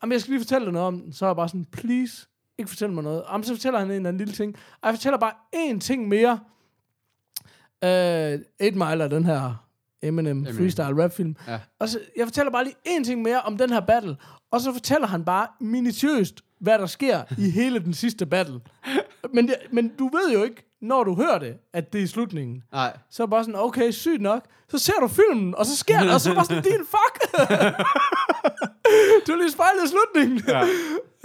jamen jeg skal lige fortælle dig noget om den. Så er jeg bare sådan, please, ikke fortæl mig noget. Jamen så fortæller han en eller anden lille ting. Og jeg fortæller bare én ting mere. Uh, 8 Mile er den her Eminem, Eminem. freestyle rap film. Ja. Og så, jeg fortæller bare lige én ting mere om den her battle. Og så fortæller han bare minutiøst, hvad der sker i hele den sidste battle. Men, det, men du ved jo ikke, når du hører det, at det er slutningen. Nej. Så er bare sådan, okay, sygt nok. Så ser du filmen, og så sker det, og så er bare sådan, din fuck! du har lige spejlet slutningen. Ja.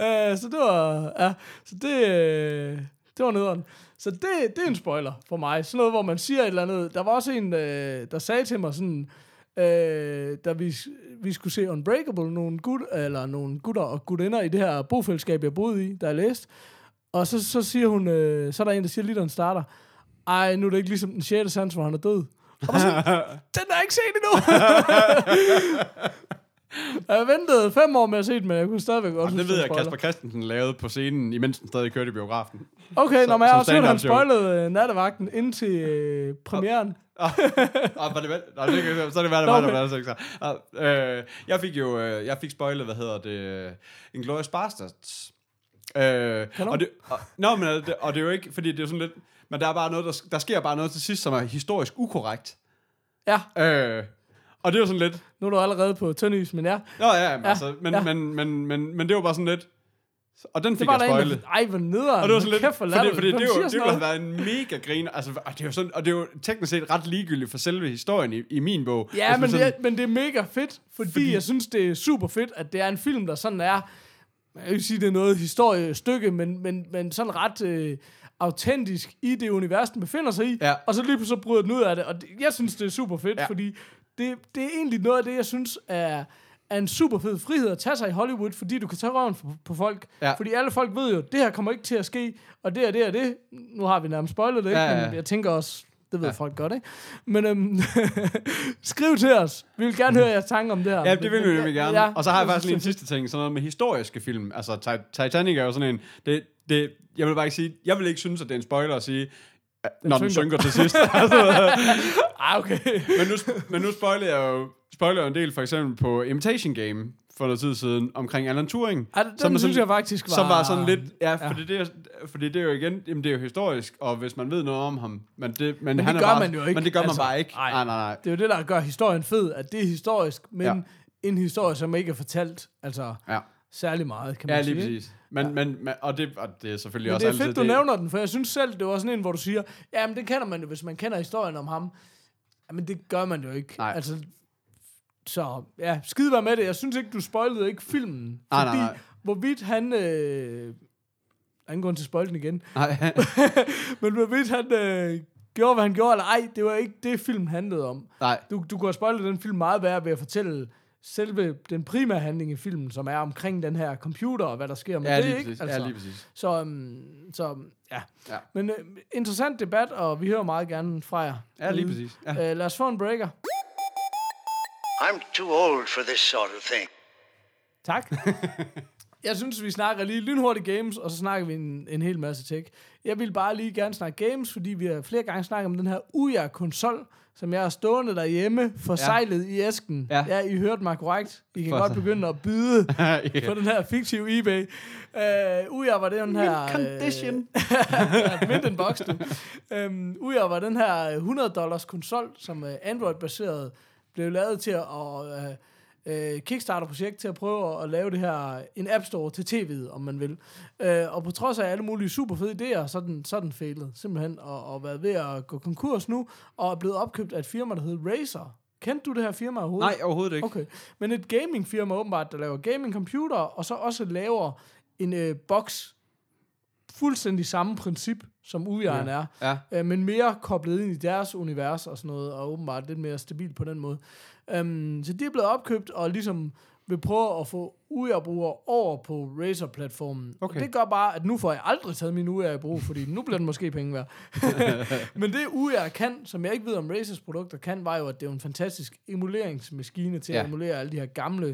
Uh, så det var, ja, så det, øh, det var nederen. Så det, det er en spoiler for mig. Sådan noget, hvor man siger et eller andet. Der var også en, øh, der sagde til mig sådan, øh, da vi, vi skulle se Unbreakable, nogle, gut, eller nogle gutter og gutinder i det her bofællesskab, jeg boede i, da jeg læste. Og så, så siger hun, øh, så er der en, der siger, literen starter. Ej, nu er det ikke ligesom den 6. sans, hvor han er død. Og så, den jeg ikke set endnu. jeg ventede fem år med at se den, men jeg kunne stadigvæk også Jamen, det ved jeg, Kasper. Christensen lavede på scenen, imens den stadig kørte i biografen. Okay, når man har også han spoilede øh, nattevagten indtil øh, premieren. Ah, var det vel? Nå, det, kan- så er det værd, okay. det, så. Ah, øh, jeg fik jo, øh, jeg fik spoilet, hvad hedder det, øh, Inglourious Bastards. Øh, og det, og, nå, men, det, og det er jo ikke, fordi det er sådan lidt, men der er bare noget, der, der sker bare noget til sidst, som er historisk ukorrekt. Ja, Øh, og det er jo sådan lidt, nu er du allerede på tyndis, men ja. nå ja, Ja, altså, men, ja. men, men, men, men det var bare sådan lidt, og den Det fik var jeg en, der, ej, hvor nederen. Og det var sådan lidt, Kæft, fordi, fordi det, er jo, det ville have været en mega griner, altså, og det er jo sådan, og det er jo teknisk set ret ligegyldigt for selve historien i, i min bog. Ja, men, sådan, det, er- men det er mega fedt, fordi, fordi jeg synes, det er super fedt, at det er en film, der sådan er, jeg vil sige, det er noget historiestykke, men, men, men sådan ret øh, autentisk i det univers, den befinder sig i, Ja. og så lige pludselig bryder den ud af det, og det, jeg synes, det er super fedt, Ja. ja. fordi det, det er egentlig noget af det, jeg synes er, er en super fed frihed at tage sig i Hollywood, fordi du kan tage røven på, på folk. Ja. Fordi alle folk ved jo, det her kommer ikke til at ske, og det er det og det. Nu har vi nærmest spoilet det, ikke? Ja, ja, ja. men jeg tænker også, det ved Ja. folk godt, ikke? Men øhm, skriv til os. Vi vil gerne høre jeres tanker om det her. Ja, det vil vi nemlig gerne. Ja, og så har jeg faktisk lige en sidste ting, sådan noget med historiske film. Altså, Ti- Titanic er jo sådan en... Det, det, jeg vil bare ikke sige... Jeg vil ikke synes, at det er en spoiler at sige, at- når den synker. synker til sidst. altså, Ah, okay. men, nu, men nu spoiler jeg jo spoiler jeg en del, for eksempel på Imitation Game for noget tid siden, omkring Alan Turing. Ej, den Som er synes sådan- jeg faktisk var... Som var sådan lidt... Ja, Ja. fordi, det er, fordi det er jo igen... Jamen, det er jo historisk, og hvis man ved noget om ham... Men det, men det han er gør bare, man jo ikke, Men det gør man altså. bare ikke. Nej. Nej, nej. Det er jo det, der gør historien fed, at det er historisk, men ja. en historie, som ikke er fortalt, altså Ja. Særlig meget, kan man Ja, sige. lige ikke? præcis. Men, men, men, og, det, og det er selvfølgelig Men også det er fedt, altid du det, nævner den, for jeg synes selv, det var sådan en, hvor du siger, jamen det kender man jo, hvis man kender historien om ham. Jamen det gør man jo ikke. Nej. Altså, så ja, skide være med det. Jeg synes ikke, du spoilede ikke filmen. Nej, fordi nej, nej. hvorvidt han... Øh, ingen grund til at spoil den igen. Nej. Men hvorvidt han øh, gjorde, hvad han gjorde, eller ej, det var ikke det, filmen handlede om. nej. Du, du kunne have spoilet den film meget værre ved at fortælle selve den primære handling i filmen, som er omkring den her computer, og hvad der sker med Ja, det, lige ikke? præcis. Ja, lige præcis. Så, um, så ja. Ja. Men uh, interessant debat, og vi hører meget gerne fra jer. Ja, lige præcis. Ja. Uh, lad os få en breaker. I'm too old for this sort of thing. Tak. Jeg synes, vi snakker lige lynhurtigt games, og så snakker vi en, en hel masse tech. Jeg vil bare lige gerne snakke games, fordi vi har flere gange snakket om den her Uja-konsol, som jeg er stående derhjemme, forsejlet ja. i æsken. Ja. ja, I hørte mig korrekt. I kan For- godt begynde at byde ja. på den her fiktive eBay. Uh, Uja var den her... condition. Uh, mint in box, du. Um, Uja var den her 100 dollars konsol, som uh, Android-baseret blev lavet til at uh, uh, Kickstarter-projekt til at prøve at, at lave det her, en App Store til tv'et, om man vil. Uh, og på trods af alle mulige super fede idéer, så er den, så er den fejlet, simpelthen, og, og været ved at gå konkurs nu, og er blevet opkøbt af et firma, der hedder Razer. Kendte du det her firma overhovedet? Nej, overhovedet ikke. Okay. Men et gamingfirma åbenbart, der laver gaming-computer, og så også laver en øh, boks, fuldstændig samme princip, som Ujaren ja. er, Ja. øh, men mere koblet ind i deres univers og sådan noget, og åbenbart lidt mere stabil på den måde. Um, så de er blevet opkøbt, og ligesom vil prøve at få UR-brugere over på Razer-platformen. Okay. Og det gør bare, at nu får jeg aldrig taget min UR i brug, fordi nu bliver den måske penge værd. Men det UR kan, som jeg ikke ved om Razers produkter kan, var jo, at det er en fantastisk emuleringsmaskine til ja. At emulere alle de her gamle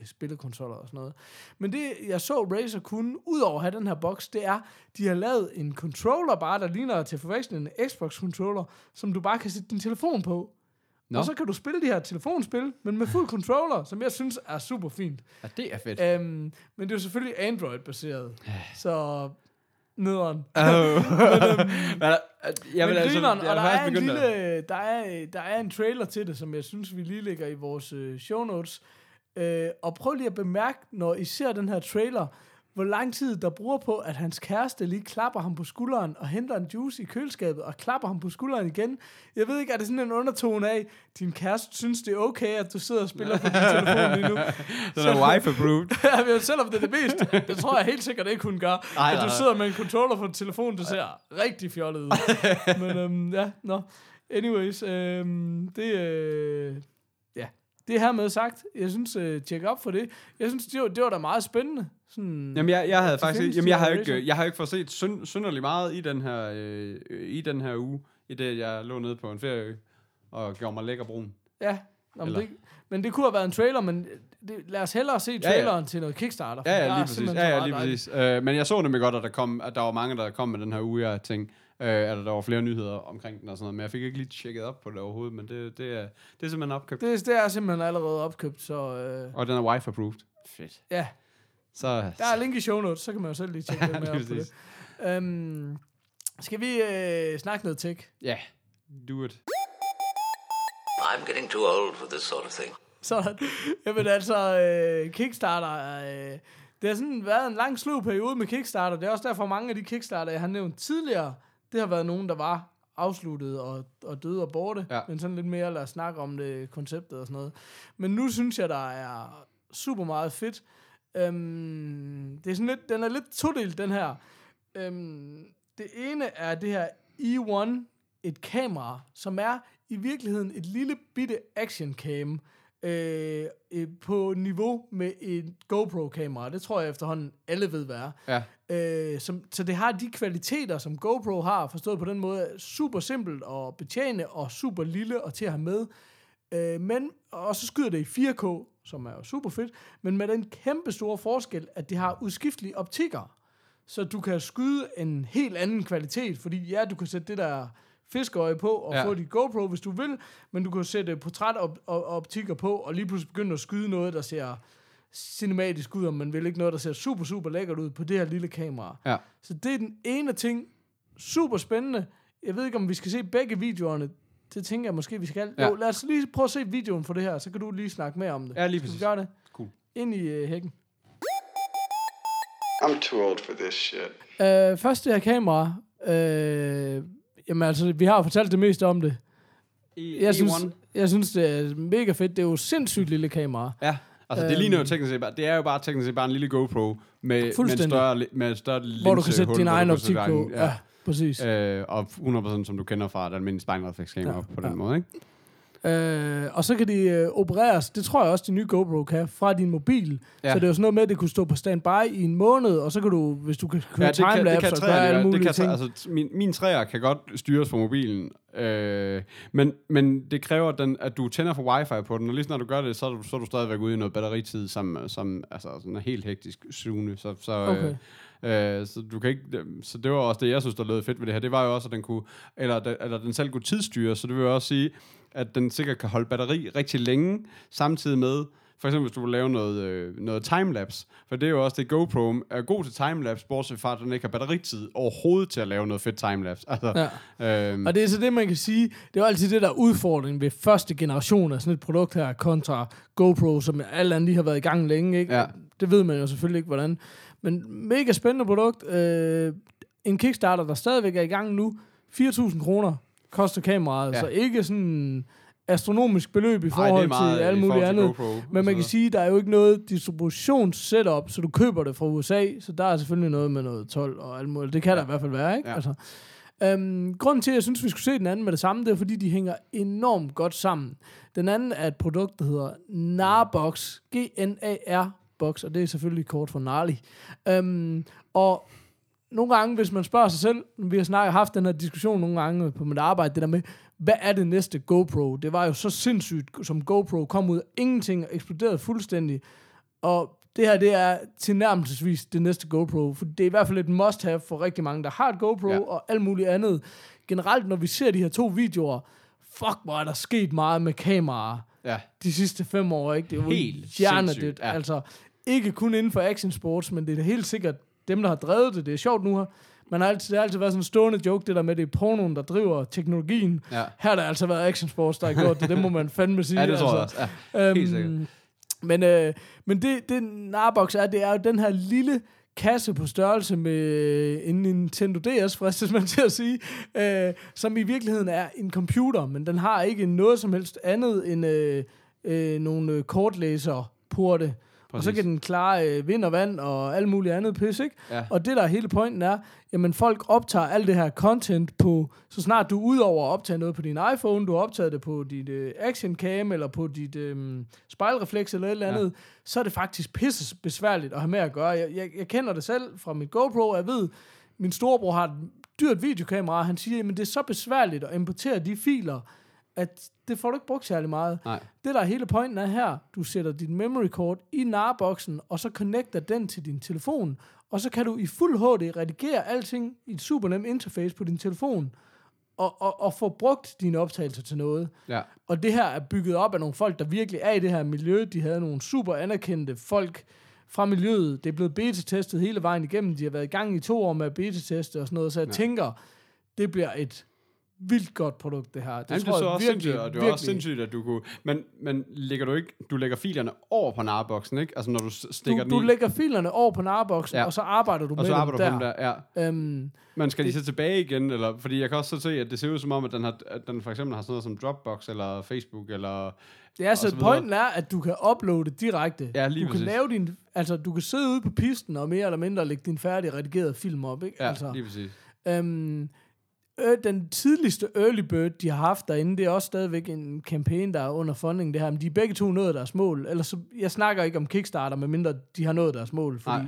øh, spillekonsoller og sådan noget. Men det, jeg så Razer kunne, udover at have den her boks, det er, de har lavet en controller bare, der ligner til forveksling en Xbox-controller, som du bare kan sætte din telefon på. Nå. Og så kan du spille de her telefonspil, men med fuld controller, som jeg synes er super fint. ja, det er fedt. Um, men det er jo selvfølgelig Android-baseret. så nederen. Oh. Men, øh, jeg vil men altså, grineren, jeg og der er, en at- lille, der, er, der er en trailer til det, som jeg synes, vi lige lægger i vores øh, show notes. Øh, og prøv lige at bemærke, når I ser den her trailer, hvor lang tid der bruger på, at hans kæreste lige klapper ham på skulderen og henter en juice i køleskabet og klapper ham på skulderen igen. Jeg ved ikke, er det sådan en undertone af, din kæreste synes, det er okay, at du sidder og spiller på din telefon lige nu. Den er wife approved. Ja, selvom det er det mest, det tror jeg helt sikkert ikke, hun gør. Ej, at du sidder med en controller på en telefon, der ser rigtig fjollet ud. men øhm, ja, nå. Anyways, øhm, det, øh, det er hermed sagt. Jeg synes, øh, tjek op for det. Jeg synes, det var, det var da meget spændende. Sådan, Jamen, jeg, jeg havde faktisk findes jamen, jeg har her jo ikke, racer. jeg har ikke fået set synd, synderligt meget i den her, øh, i den her uge, i det, jeg lå nede på en ferie og gjorde mig lækker brun. Ja, Nå, men, det, men det kunne have været en trailer, men det, lad os hellere se Ja, ja. traileren til noget Kickstarter. Ja, ja, lige præcis. Ja, ja, lige præcis. Øh, men jeg så nemlig godt, at der, kom, at der var mange, der kom med den her uge, jeg tænkte, øh, at der var flere nyheder omkring den og sådan noget, men jeg fik ikke lige tjekket op på det overhovedet, men det, det, er, det er simpelthen opkøbt. Det, det er simpelthen allerede opkøbt, så øh, Og den er wife approved. Fedt. ja. Så, Der er link i show notes, så kan man jo selv lige tjekke lidt mere op på det. Um, skal vi øh, snakke noget tech? Ja, do it. I'm getting too old for this sort of thing. Så, jamen altså, øh, Kickstarter, øh, det har sådan været en lang slug periode med Kickstarter. Det er også derfor, mange af de Kickstarter, jeg har nævnt tidligere, det har været nogen, der var afsluttet og, og døde og borte. Ja. Men sådan lidt mere, lad os snakke om det, konceptet og sådan noget. Men nu synes jeg, der er super meget fedt. Øhm, det er sådan lidt, den er lidt todelt, den her. Øhm, det ene er det her E1, et kamera, som er i virkeligheden et lille bitte action cam øh, øh, på niveau med et GoPro-kamera. Det tror jeg efterhånden alle ved, hvad er. Ja. Øh, som, så det har de kvaliteter, som GoPro har, forstået på den måde, super simpelt at betjene og super lille og til at have med. Øh, men, og så skyder det i 4K, som er jo super fedt, men med den kæmpe store forskel, at det har udskiftelige optikker. Så du kan skyde en helt anden kvalitet, fordi ja, du kan sætte det der fiskeøje på og Ja. få dit GoPro, hvis du vil, men du kan sætte portrætoptikker på og lige pludselig begynde at skyde noget, der ser cinematisk ud, om man vil ikke noget, der ser super, super lækkert ud på det her lille kamera. Ja. Så det er den ene ting. Super spændende. Jeg ved ikke, om vi skal se begge videoerne. Det tænker jeg måske, vi skal. Ja. Jo, lad os lige prøve at se videoen for det her, så kan du lige snakke mere om det. Ja, lige Skal vi gøre det? Cool. Ind i uh, hækken. I'm too old for this shit. Uh, først det her kamera. Uh, jamen altså, vi har jo fortalt det meste om det. E- Jeg E1. synes, jeg synes, det er mega fedt. Det er jo sindssygt lille kamera. Ja, altså det ligner jo teknisk set bare, det er jo bare teknisk set bare en lille GoPro med, med en Fuldstændig. større, li- med et større linse, Hvor du kan sætte din egen optik på. Ja. Ja, præcis. Øh, og 100% som du kender fra et almindeligt spejlreflekskamera Ja, på ja. den måde, ikke? Øh, og så kan de øh, opereres, det tror jeg også, de nye GoPro kan, fra din mobil. Ja. Så det er jo sådan noget med, at det kunne stå på standby i en måned, og så kan du, hvis du kan køre Ja, timelapse og gøre alle mulige det kan, ting. altså, min, min træer kan godt styres på mobilen, øh, men, men det kræver, at, den, at du tænder for wifi på den, og lige når du gør det, så er du, så er du stadigvæk ude i noget batteritid, som, som altså, sådan er helt hektisk sugende. Så, så, Okay. øh, øh, så, du kan ikke, så det var også det, jeg synes, der lød fedt ved det her. Det var jo også, at den, kunne, eller, eller den selv kunne tidsstyre, så det vil jo også sige, at den sikkert kan holde batteri rigtig længe, samtidig med, for eksempel hvis du vil lave noget, øh, noget timelapse, for det er jo også det, GoPro er god til timelapse, bortset fra, at den ikke har batteritid overhovedet til at lave noget fedt timelapse. Altså, ja. øhm, Og det er så det, man kan sige, det er altid det, der er udfordringen ved første generation af sådan et produkt her, kontra GoPro, som alle andre lige har været i gang længe, ikke? Ja. Det ved man jo selvfølgelig ikke, hvordan. Men mega spændende produkt. Øh, en Kickstarter, der stadigvæk er i gang nu, 4.000 kroner koster kameraet, Ja. så ikke sådan astronomisk beløb i Ej, forhold meget til alt muligt andet. GoPro, Men man kan sige, der er jo ikke noget distributionssetup, så du køber det fra USA, så der er selvfølgelig noget med noget 12 og alt muligt. Det kan ja. der i hvert fald være, ikke? Ja. Altså, øhm, grunden til, at jeg synes, vi skulle se den anden med det samme, det er, fordi de hænger enormt godt sammen. Den anden er et produkt, der hedder Narbox, G-N-A-R Box, og det er selvfølgelig kort for Gnarly. Øhm, og nogle gange, hvis man spørger sig selv, vi har snakket haft den her diskussion nogle gange på mit arbejde, det der med, hvad er det næste GoPro? Det var jo så sindssygt, som GoPro kom ud af ingenting og eksploderede fuldstændig. Og det her, det er tilnærmelsesvis det næste GoPro, for det er i hvert fald et must-have for rigtig mange, der har et GoPro Ja. og alt muligt andet. Generelt, når vi ser de her to videoer, fuck, hvor er der sket meget med kameraer ja. de sidste fem år, ikke? Det er jo Helt hjernedødt. ja. Altså, ikke kun inden for action sports, men det er helt sikkert dem, der har drevet det. Det er sjovt nu her. Man har altid, det har altid været sådan en stående joke, det der med, det er pornoen, der driver teknologien. Ja. Her har der altså været action sports, der har gjort det. Det må man fandme sige. ja, det tror jeg altså. også. Ja. Helt sikkert. Men, øh, men det, det Narbox er, det er jo den her lille kasse på størrelse med en Nintendo DS, fristes man til at sige, øh, som i virkeligheden er en computer, men den har ikke noget som helst andet end øh, øh, nogle øh, kortlæserporte. Og så Præcis. kan den klare øh, vind og vand og alt muligt andet pis, ikke? Ja. Og det der er hele pointen er, jamen folk optager alt det her content på, så snart du er udover at optage noget på din iPhone, du har optaget det på dit øh, action cam, eller på dit øh, spejlrefleks eller et eller andet, ja. så er det faktisk pisse besværligt at have med at gøre. Jeg, jeg, jeg kender det selv fra mit GoPro, og jeg ved, min storebror har et dyrt videokamera, og han siger, at det er så besværligt at importere de filer, at det får du ikke brugt særlig meget. Nej. Det der er hele pointen er her, du sætter dit memory card i narboksen, og så connecter den til din telefon, og så kan du i fuld HD redigere alting i et super nemt interface på din telefon, og, og, og få brugt dine optagelser til noget. Ja. Og det her er bygget op af nogle folk, der virkelig er i det her miljø. De havde nogle super anerkendte folk fra miljøet. Det er blevet beta-testet hele vejen igennem. De har været i gang i to år med at beta-teste og sådan noget. Så jeg ja. tænker, det bliver et vildt godt produkt, det her. Det Jamen, det tror er så jeg også virkelig, og det er virkelig- også sindssygt, at du kunne... Men, men lægger du ikke... Du lægger filerne over på narboksen, ikke? Altså, når du stikker du, den du i, lægger filerne over på narboksen, Ja. ja. og så arbejder du og med så arbejder du dem på der. dem der, ja. Øhm, Men skal de så tilbage igen, eller... Fordi jeg kan også så se, at det ser ud som om, at den, har, at den for eksempel har sådan noget som Dropbox, eller Facebook, eller... det er og så så pointen er, at du kan uploade direkte. Ja, lige du kan præcis. lave din, altså du kan sidde ude på pisten og mere eller mindre lægge din færdige redigerede film op, ikke? Ja, altså, lige præcis. Øhm, øh, den tidligste early bird, de har haft derinde, det er også stadigvæk en campaign, der er under funding det her, men de er begge to nået deres mål. Ellers så, jeg snakker ikke om Kickstarter, medmindre de har nået deres mål, fordi Nej.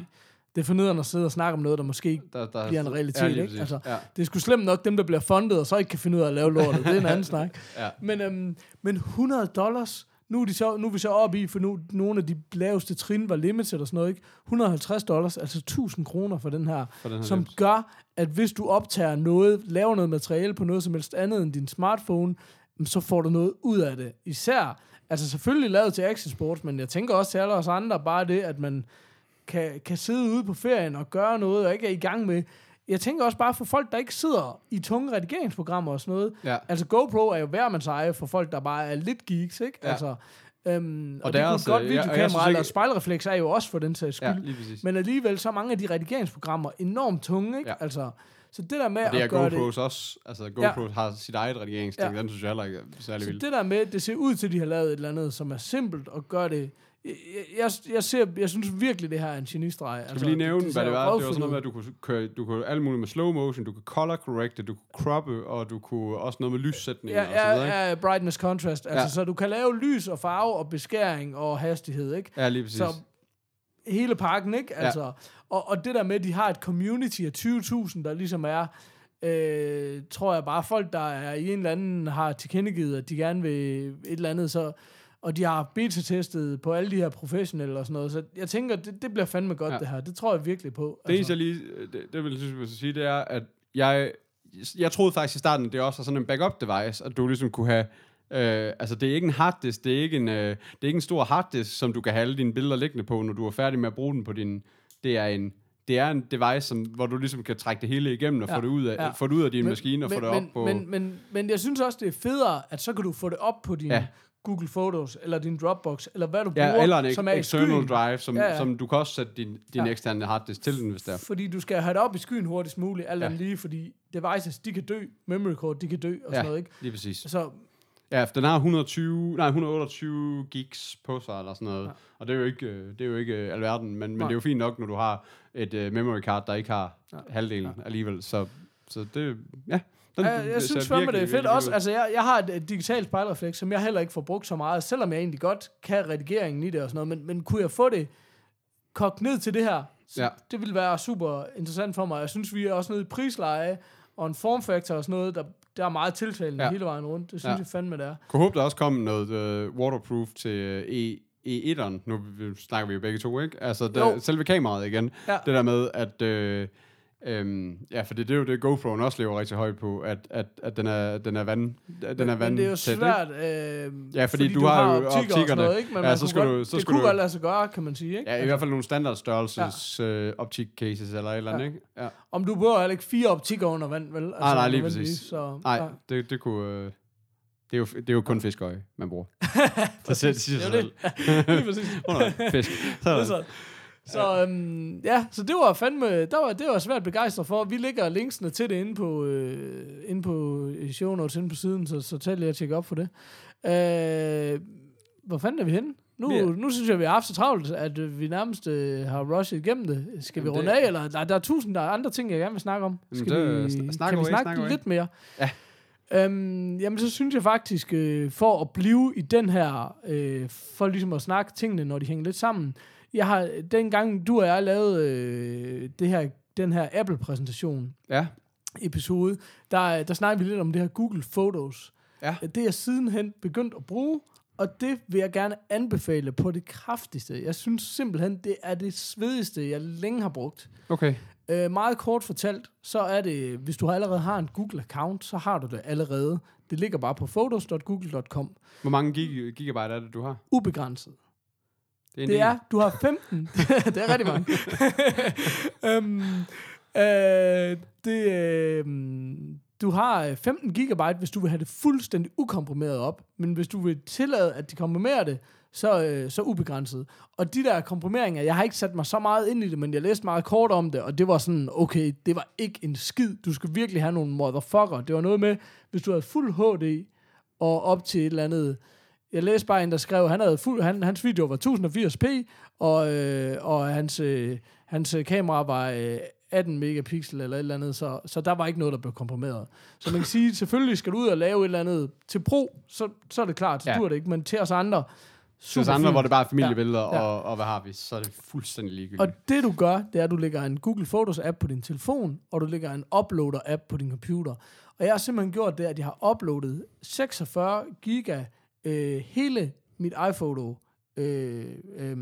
det er fornedrende at sidde og snakke om noget, der måske Der, der, bliver en realitet, ja, ikke? Altså, ja. det er sgu slemt nok dem, der bliver fundet, og så ikke kan finde ud af at lave lortet. Det er en anden snak. Ja. Men, øhm, men 100 dollars, nu er, de så, nu er vi så oppe i, for nu nogle af de laveste trin var limited og sådan noget, ikke? 150 dollars, altså 1000 kroner for den her, For den her som dims. gør, at hvis du optager noget, laver noget materiale på noget som helst andet end din smartphone, så får du noget ud af det. Især, altså selvfølgelig lavet til action sports, men jeg tænker også til alle os andre, bare det, at man kan, kan sidde ude på ferien og gøre noget, og ikke er i gang med. Jeg tænker også bare for folk, der ikke sidder i tunge redigeringsprogrammer og sådan noget. Ja. Altså GoPro er jo hver mands eje for folk, der bare er lidt geeks, ikke? Ja. Altså, øhm, og, Og og der det er kunne godt øh, videokamera synes eller ikke- spejlrefleks er jo også for den sags skyld. Ja, lige præcis. Men alligevel så mange af de redigeringsprogrammer enormt tunge, ikke? Ja. Ja. Altså, så det der med Og det er at gøre GoPros det... også. Altså, GoPro ja. har sit eget redigeringsting. Ja. Den synes jeg heller ikke er særlig Så vildt. det der med, det ser ud til, at de har lavet et eller andet, som er simpelt og gør det... Jeg, jeg, ser, jeg synes virkelig, det her er en genistreg. Altså, Skal vi lige nævne, hvad ser det var? Det var sådan noget med, at du kunne køre du kunne alt muligt med slow motion, du kunne color correcte, du kunne croppe, og du kunne også noget med lyssætninger Ja, og så videre, ja, ja, brightness contrast. Altså, Ja. så du kan lave lys og farve og beskæring og hastighed, ikke? Ja, lige præcis. Så hele pakken, ikke? Ja. Altså, og, og det der med, at de har et community af 20.000, der ligesom er, øh, tror jeg bare, folk, der er i en eller anden, har tilkendegivet, at de gerne vil et eller andet, så, og de har beta-testet på alle de her professionelle og sådan noget, så jeg tænker, det, det bliver fandme godt, Ja. det her. Det tror jeg virkelig på. Det eneste, jeg lige, det, det vil jeg synes, jeg sige, det er, at jeg, jeg troede faktisk i starten, det også var sådan en backup device, at du ligesom kunne have, øh, altså det er ikke en harddisk, det er ikke en, øh, det er ikke en stor harddisk, som du kan have alle dine billeder liggende på, når du er færdig med at bruge den på din, det er en, det er en device, som, hvor du ligesom kan trække det hele igennem og ja. Få det ud af, ja. få det ud af din men, maskine og men, få det men, op på... Men, men, men jeg synes også, det er federe, at så kan du få det op på din Ja. Google Photos, eller din Dropbox, eller hvad du bruger, ja, eller en som er external skyen. drive, som, ja, Ja, som du kan også sætte din, din ja. Eksterne harddisk til den, hvis det er. Fordi du skal have det op i skyen hurtigst muligt, alt Ja. lige, fordi devices, de kan dø, memory card, de kan dø, og Ja, sådan noget, ikke? lige præcis. Så Ja, for den har 120, nej, 128 gigs på sig, eller sådan noget. Ja. Og det er jo ikke, øh, det er jo ikke øh, alverden, men, men Nej. det er jo fint nok, når du har et uh, memory card, der ikke har. Ja. halvdelen ja. alligevel. Så, så det, ja. Den, jeg ser synes fandme, det er virkelig, fedt. virkelig Også, altså, jeg, jeg har et, et digitalt spejlrefleks, som jeg heller ikke får brugt så meget, selvom jeg egentlig godt kan redigeringen i det og sådan noget. Men, men kunne jeg få det kogt ned til det her, Ja. det ville være super interessant for mig. Jeg synes, vi er også nede i prisleje og en formfaktor og sådan noget, der, der er meget tiltalende Ja. hele vejen rundt. Det synes Ja. jeg fandme, det er. Kunne håbe, der også kom noget uh, waterproof til uh, E, E1'eren. Nu snakker vi jo begge to, ikke? Altså, der, selve kameraet igen. Ja. Det der med, at... Øh, Øhm, ja, for det, det er jo det, GoPro'en også lever rigtig højt på, at, at, at den er, den er vand, at den er men, men det er jo svært, øh, Ja, fordi du har jo optikker og sådan noget, ikke? Men Ja, så skal godt, du- så det skal kunne godt lade sig gøre, kan man sige, ikke? Ja, i Altså, hvert fald nogle standardstørrelses ja. øh, optik cases eller et eller andet, Ja. ikke? Ja. Om du behøver heller ikke fire optikker under vand, vel? Altså, Ah, nej, lige præcis. Så, Nej, ja. det, det kunne... Øh, det er, jo, det er jo kun fiskeøje, man bruger. det siger, sig selv. Lige præcis. Nej, fisk. Så, Det er så. Øhm, ja, så det var fandme, der var, det var svært begejstret for. Vi lægger linksene til det inde på, øh, inde på i show notes inde på siden, så, så tag lige at tjekke op for det. Øh, hvor fanden er vi henne? Nu, Vi er- nu synes jeg, vi har haft så travlt, at øh, vi nærmest øh, har rushet igennem det. Skal vi Jamen, runde det- af, eller? Nej, der er tusind der er andre ting, jeg gerne vil snakke om. Jamen, Skal det- vi, sn- snak kan vi snakke snak lidt mere? Ja. Øhm, jamen, så synes jeg faktisk, øh, for at blive i den her, øh, for ligesom at snakke tingene, når de hænger lidt sammen. Jeg har, dengang du og jeg lavede øh, det her, den her Apple-præsentation, Ja. episode, der, der snakkede vi lidt om det her Google Photos. Ja. Det er jeg sidenhen begyndt at bruge, og det vil jeg gerne anbefale på det kraftigste. Jeg synes simpelthen, det er det svedigste, jeg længe har brugt. Okay. Øh, meget kort fortalt, så er det, hvis du allerede har en Google-account, så har du det allerede. Det ligger bare på photos.google.com. Hvor mange gig- gigabyte er det, du har? Ubegrænset. Det er, Det er, du har 15. det er rigtig mange. øhm, øh, det, øh, du har øh, 15 gigabyte, hvis du vil have det fuldstændig ukomprimeret op. Men hvis du vil tillade, at de komprimerer det, så, øh, så ubegrænset. Og de der komprimeringer, jeg har ikke sat mig så meget ind i det, men jeg læste meget kort om det, og det var sådan, okay, det var ikke en skid. Du skal virkelig have nogle motherfucker. Det var noget med, hvis du havde fuld HD og op til et eller andet jeg læste bare en, der skrev, han havde fuld, han, hans video var 1080p, og, øh, og hans, øh, hans øh, kamera var øh, 18 megapixel eller et eller andet, så, så der var ikke noget, der blev komprimeret. Så man kan sige, selvfølgelig skal du ud og lave et eller andet til pro, så, så er det klart, så Ja. dur det ikke, men til os andre, os super andre, fint. hvor det bare er familiebilleder, Ja. ja. og, og hvad har vi, så er det fuldstændig ligegyldigt. Og det du gør, det er, at du lægger en Google Photos app på din telefon, og du lægger en uploader app på din computer. Og jeg har simpelthen gjort det, at jeg har uploadet 46 giga øh, hele mit iPhoto øh, øh,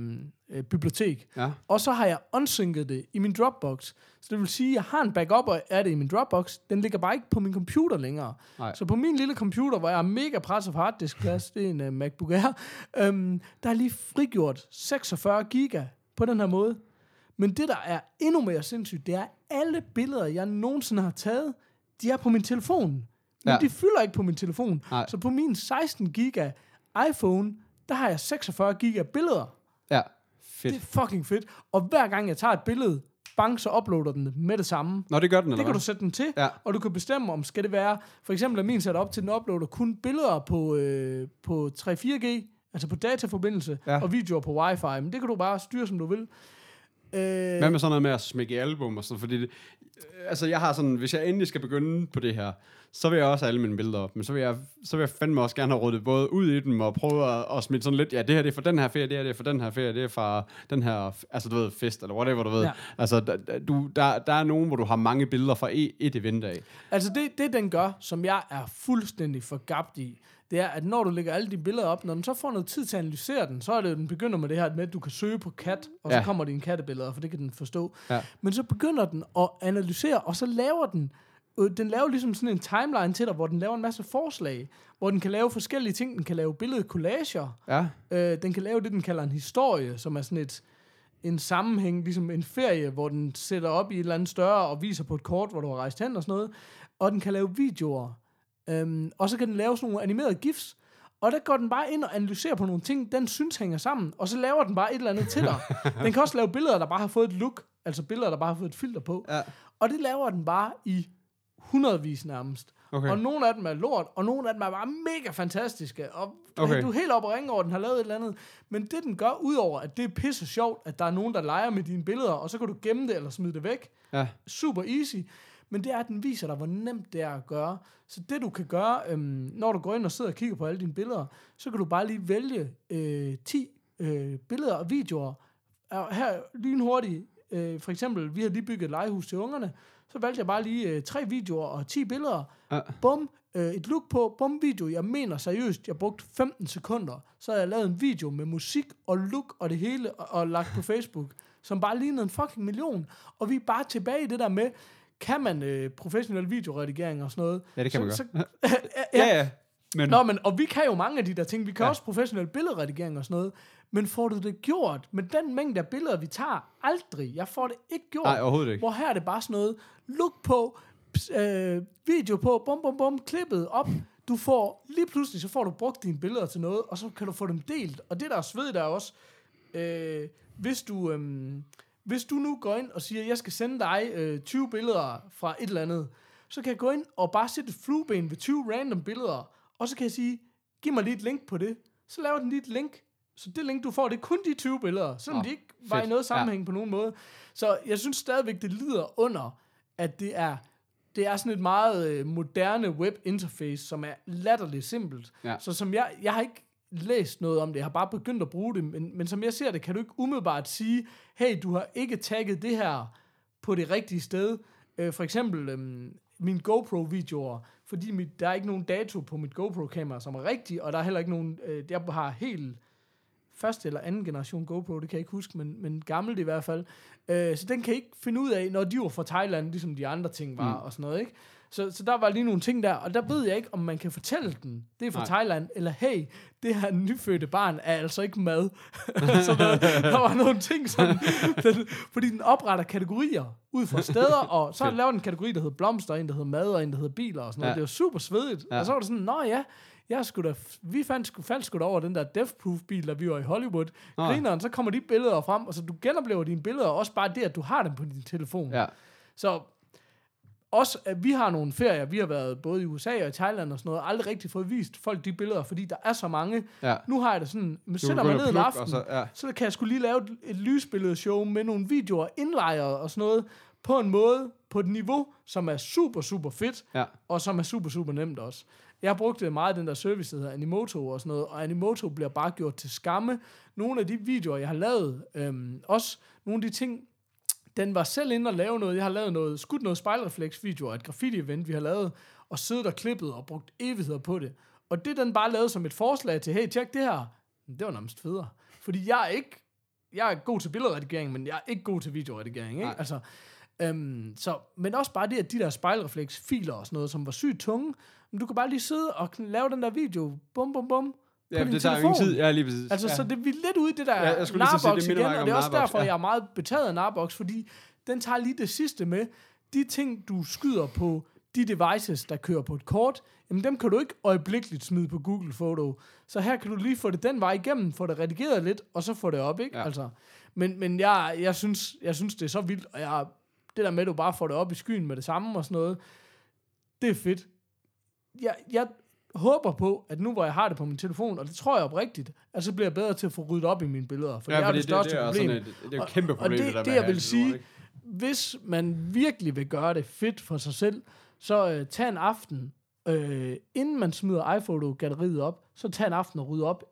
øh, bibliotek. Ja. Og så har jeg unsynket det i min Dropbox. Så det vil sige, at jeg har en backup af det i min Dropbox. Den ligger bare ikke på min computer længere. Nej. Så på min lille computer, hvor jeg har mega presset på harddiskplads, det er en uh, MacBook Air, øhm, der er lige frigjort 46 giga på den her måde. Men det, der er endnu mere sindssygt, det er, alle billeder, jeg nogensinde har taget, de er på min telefon. Men Ja. ja. de fylder ikke på min telefon. Nej. Så på min 16 giga iPhone, der har jeg 46 giga billeder. Ja, Det fedt. er fucking fedt. Og hver gang jeg tager et billede, bang, så uploader den det med det samme. Nå, det gør den, eller Det kan hvad? du sætte den til, Ja. og du kan bestemme, om skal det være, for eksempel er min sat op til, den uploader kun billeder på, øh, på 3-4G, altså på dataforbindelse, ja. og videoer på wifi, men det kan du bare styre, som du vil. Øh, Hvad med sådan noget med at smække album og sådan, fordi det, altså jeg har sådan, hvis jeg endelig skal begynde på det her, så vil jeg også have alle mine billeder op, men så vil jeg, så vil jeg fandme også gerne have ryddet både ud i dem og prøve at, at smide sådan lidt, ja, det her det er for den her ferie, det her det er for den her ferie, det er fra den her, altså du ved, fest, eller whatever, du ved. Ja. Altså, der, du, der, der er nogen, hvor du har mange billeder fra et, et event af. Altså det, det, den gør, som jeg er fuldstændig forgabt i, det er, at når du lægger alle de billeder op, når den så får noget tid til at analysere den, så er det, jo, den begynder med det her med, at du kan søge på kat, og Ja. så kommer dine kattebilleder, for det kan den forstå. Ja. Men så begynder den at analysere, og så laver den, øh, den laver ligesom sådan en timeline til dig, hvor den laver en masse forslag, hvor den kan lave forskellige ting. Den kan lave billedcollager, Ja, Øh, den kan lave det, den kalder en historie, som er sådan et, en sammenhæng, ligesom en ferie, hvor den sætter op i et eller andet større og viser på et kort, hvor du har rejst hen og sådan noget. Og den kan lave videoer. Øhm, og så kan den lave sådan nogle animerede gifs. Og der går den bare ind og analyserer på nogle ting, den synes hænger sammen, og så laver den bare et eller andet til dig. Den kan også lave billeder, der bare har fået et look, altså billeder, der bare har fået et filter på. Ja. Og det laver den bare i hundredvis nærmest. Okay. Og nogle af dem er lort, og nogle af dem er bare mega fantastiske. Og Okay. du er helt oppe og ringe over, at den har lavet et eller andet. Men det, den gør, udover at det er pisse sjovt, at der er nogen, der leger med dine billeder, og så kan du gemme det eller smide det væk. ja, Super easy. Men det er, at den viser dig, hvor nemt det er at gøre. Så det, du kan gøre, øhm, når du går ind og sidder og kigger på alle dine billeder, så kan du bare lige vælge øh, 10 øh, billeder og videoer. Og her lynhurtigt, øh, for eksempel, vi har lige bygget et legehus til ungerne, så valgte jeg bare lige øh, tre videoer og 10 billeder. Ja. Bum, øh, et look på, bum video. Jeg mener seriøst, jeg brugte 15 sekunder, så har jeg lavet en video med musik og look og det hele, og, og lagt på Facebook, som bare lignede en fucking million. Og vi er bare tilbage i det der med, kan man øh, professionel videoredigering og sådan noget? Ja, det kan så, man Så, ja, ja. Men, Nå, men, og vi kan jo mange af de der ting. Vi kan Ja. ja. også professionel billedredigering og sådan noget. Men får du det gjort med den mængde af billeder, vi tager? Aldrig. Jeg får det ikke gjort. Nej, overhovedet ikke. Hvor her er det bare sådan noget, look på, øh, video på, bum, bum, bum, klippet op. Du får, lige pludselig så får du brugt dine billeder til noget, og så kan du få dem delt. Og det der er svedigt er også, øh, hvis du... Øh, hvis du nu går ind og siger, jeg skal sende dig øh, 20 billeder fra et eller andet, så kan jeg gå ind og bare sætte et flueben ved 20 random billeder, og så kan jeg sige, giv mig lige et link på det. Så laver den lige et link. Så det link, du får, det er kun de 20 billeder, selvom Åh, de ikke var i noget sammenhæng ja. på nogen måde. Så jeg synes stadigvæk, det lider under, at det er, det er sådan et meget øh, moderne web interface, som er latterligt simpelt. Ja. Så som jeg, jeg har ikke læst noget om det, jeg har bare begyndt at bruge det, men, men som jeg ser det, kan du ikke umiddelbart sige, hey, du har ikke tagget det her på det rigtige sted. Øh, for eksempel øhm, mine GoPro-videoer, fordi mit, der er ikke nogen dato på mit GoPro-kamera, som er rigtig, og der er heller ikke nogen, øh, jeg har helt første eller anden generation GoPro, det kan jeg ikke huske, men, men gammelt i hvert fald. Øh, så den kan ikke finde ud af, når de var fra Thailand, ligesom de andre ting var, mm. og sådan noget, ikke? Så, så der var lige nogle ting der, og der ved jeg ikke, om man kan fortælle den, det er fra Nej. Thailand, eller hey, det her nyfødte barn er altså ikke mad. så der, der var nogle ting sådan, den, fordi den opretter kategorier ud fra steder, og så laver den en kategori, der hedder blomster, en der hedder mad, og en der hedder biler og sådan noget. Ja. Det var super svedigt. Ja. Og så var det sådan, nå ja, jeg skulle da, vi fandt, sgu- faldt sgu da over den der Death-proof bil, da vi var i Hollywood. Nå. Grineren, så kommer de billeder frem, og så du genoplever dine billeder, og også bare det, at du har dem på din telefon. Ja. Så også, at vi har nogle ferier, vi har været både i USA og i Thailand og sådan noget, aldrig rigtig fået vist folk de billeder, fordi der er så mange. Ja. Nu har jeg det sådan, men sætter mig ned en aften, så, ja. så kan jeg skulle lige lave et, et lysbilledshow med nogle videoer, indlejret og sådan noget, på en måde, på et niveau, som er super, super fedt, Ja. og som er super, super nemt også. Jeg har brugt det meget, den der service, der hedder Animoto og sådan noget, og Animoto bliver bare gjort til skamme. Nogle af de videoer, jeg har lavet, øhm, også nogle af de ting, den var selv inde og lave noget. Jeg har lavet noget, skudt noget spejlrefleks-videoer, et graffiti-event, vi har lavet, og siddet og klippet og brugt evigheder på det. Og det den bare lavet som et forslag til, hey, tjek det her. Det var nærmest federe. Fordi jeg er ikke, jeg er god til billedredigering, men jeg er ikke god til videoredigering, ikke? Nej. Altså, øhm, så, men også bare det, at de der spejlrefleks-filer og sådan noget, som var sygt tunge, men du kan bare lige sidde og lave den der video, bum, bum, bum, på Ja, din det tager telefon. ingen tid. Ja, lige præcis. Altså, ja. så det, vi er lidt ude i det der Ja, jeg skulle lige at sige, Narbox det igen, og det er også Narbox, derfor, ja. jeg er meget betaget af Narbox, fordi den tager lige det sidste med. De ting, du skyder på de devices, der kører på et kort, jamen dem kan du ikke øjeblikkeligt smide på Google Photo. Så her kan du lige få det den vej igennem, få det redigeret lidt, og så få det op, ikke? Ja. Altså, men men jeg, jeg, synes, jeg synes, det er så vildt, og jeg, det der med, at du bare får det op i skyen med det samme og sådan noget, det er fedt. Jeg, jeg håber på, at nu hvor jeg har det på min telefon, og det tror jeg oprigtigt, at så bliver jeg bedre til at få ryddet op i mine billeder. For Ja, det er fordi det største det, det er problem. Sådan et, det er et kæmpe problem, og det, det, det, med jeg vil sige, ikke? hvis man virkelig vil gøre det fedt for sig selv, så øh, tag en aften, øh, inden man smider iPhoto-galleriet op, så tag en aften og rydde op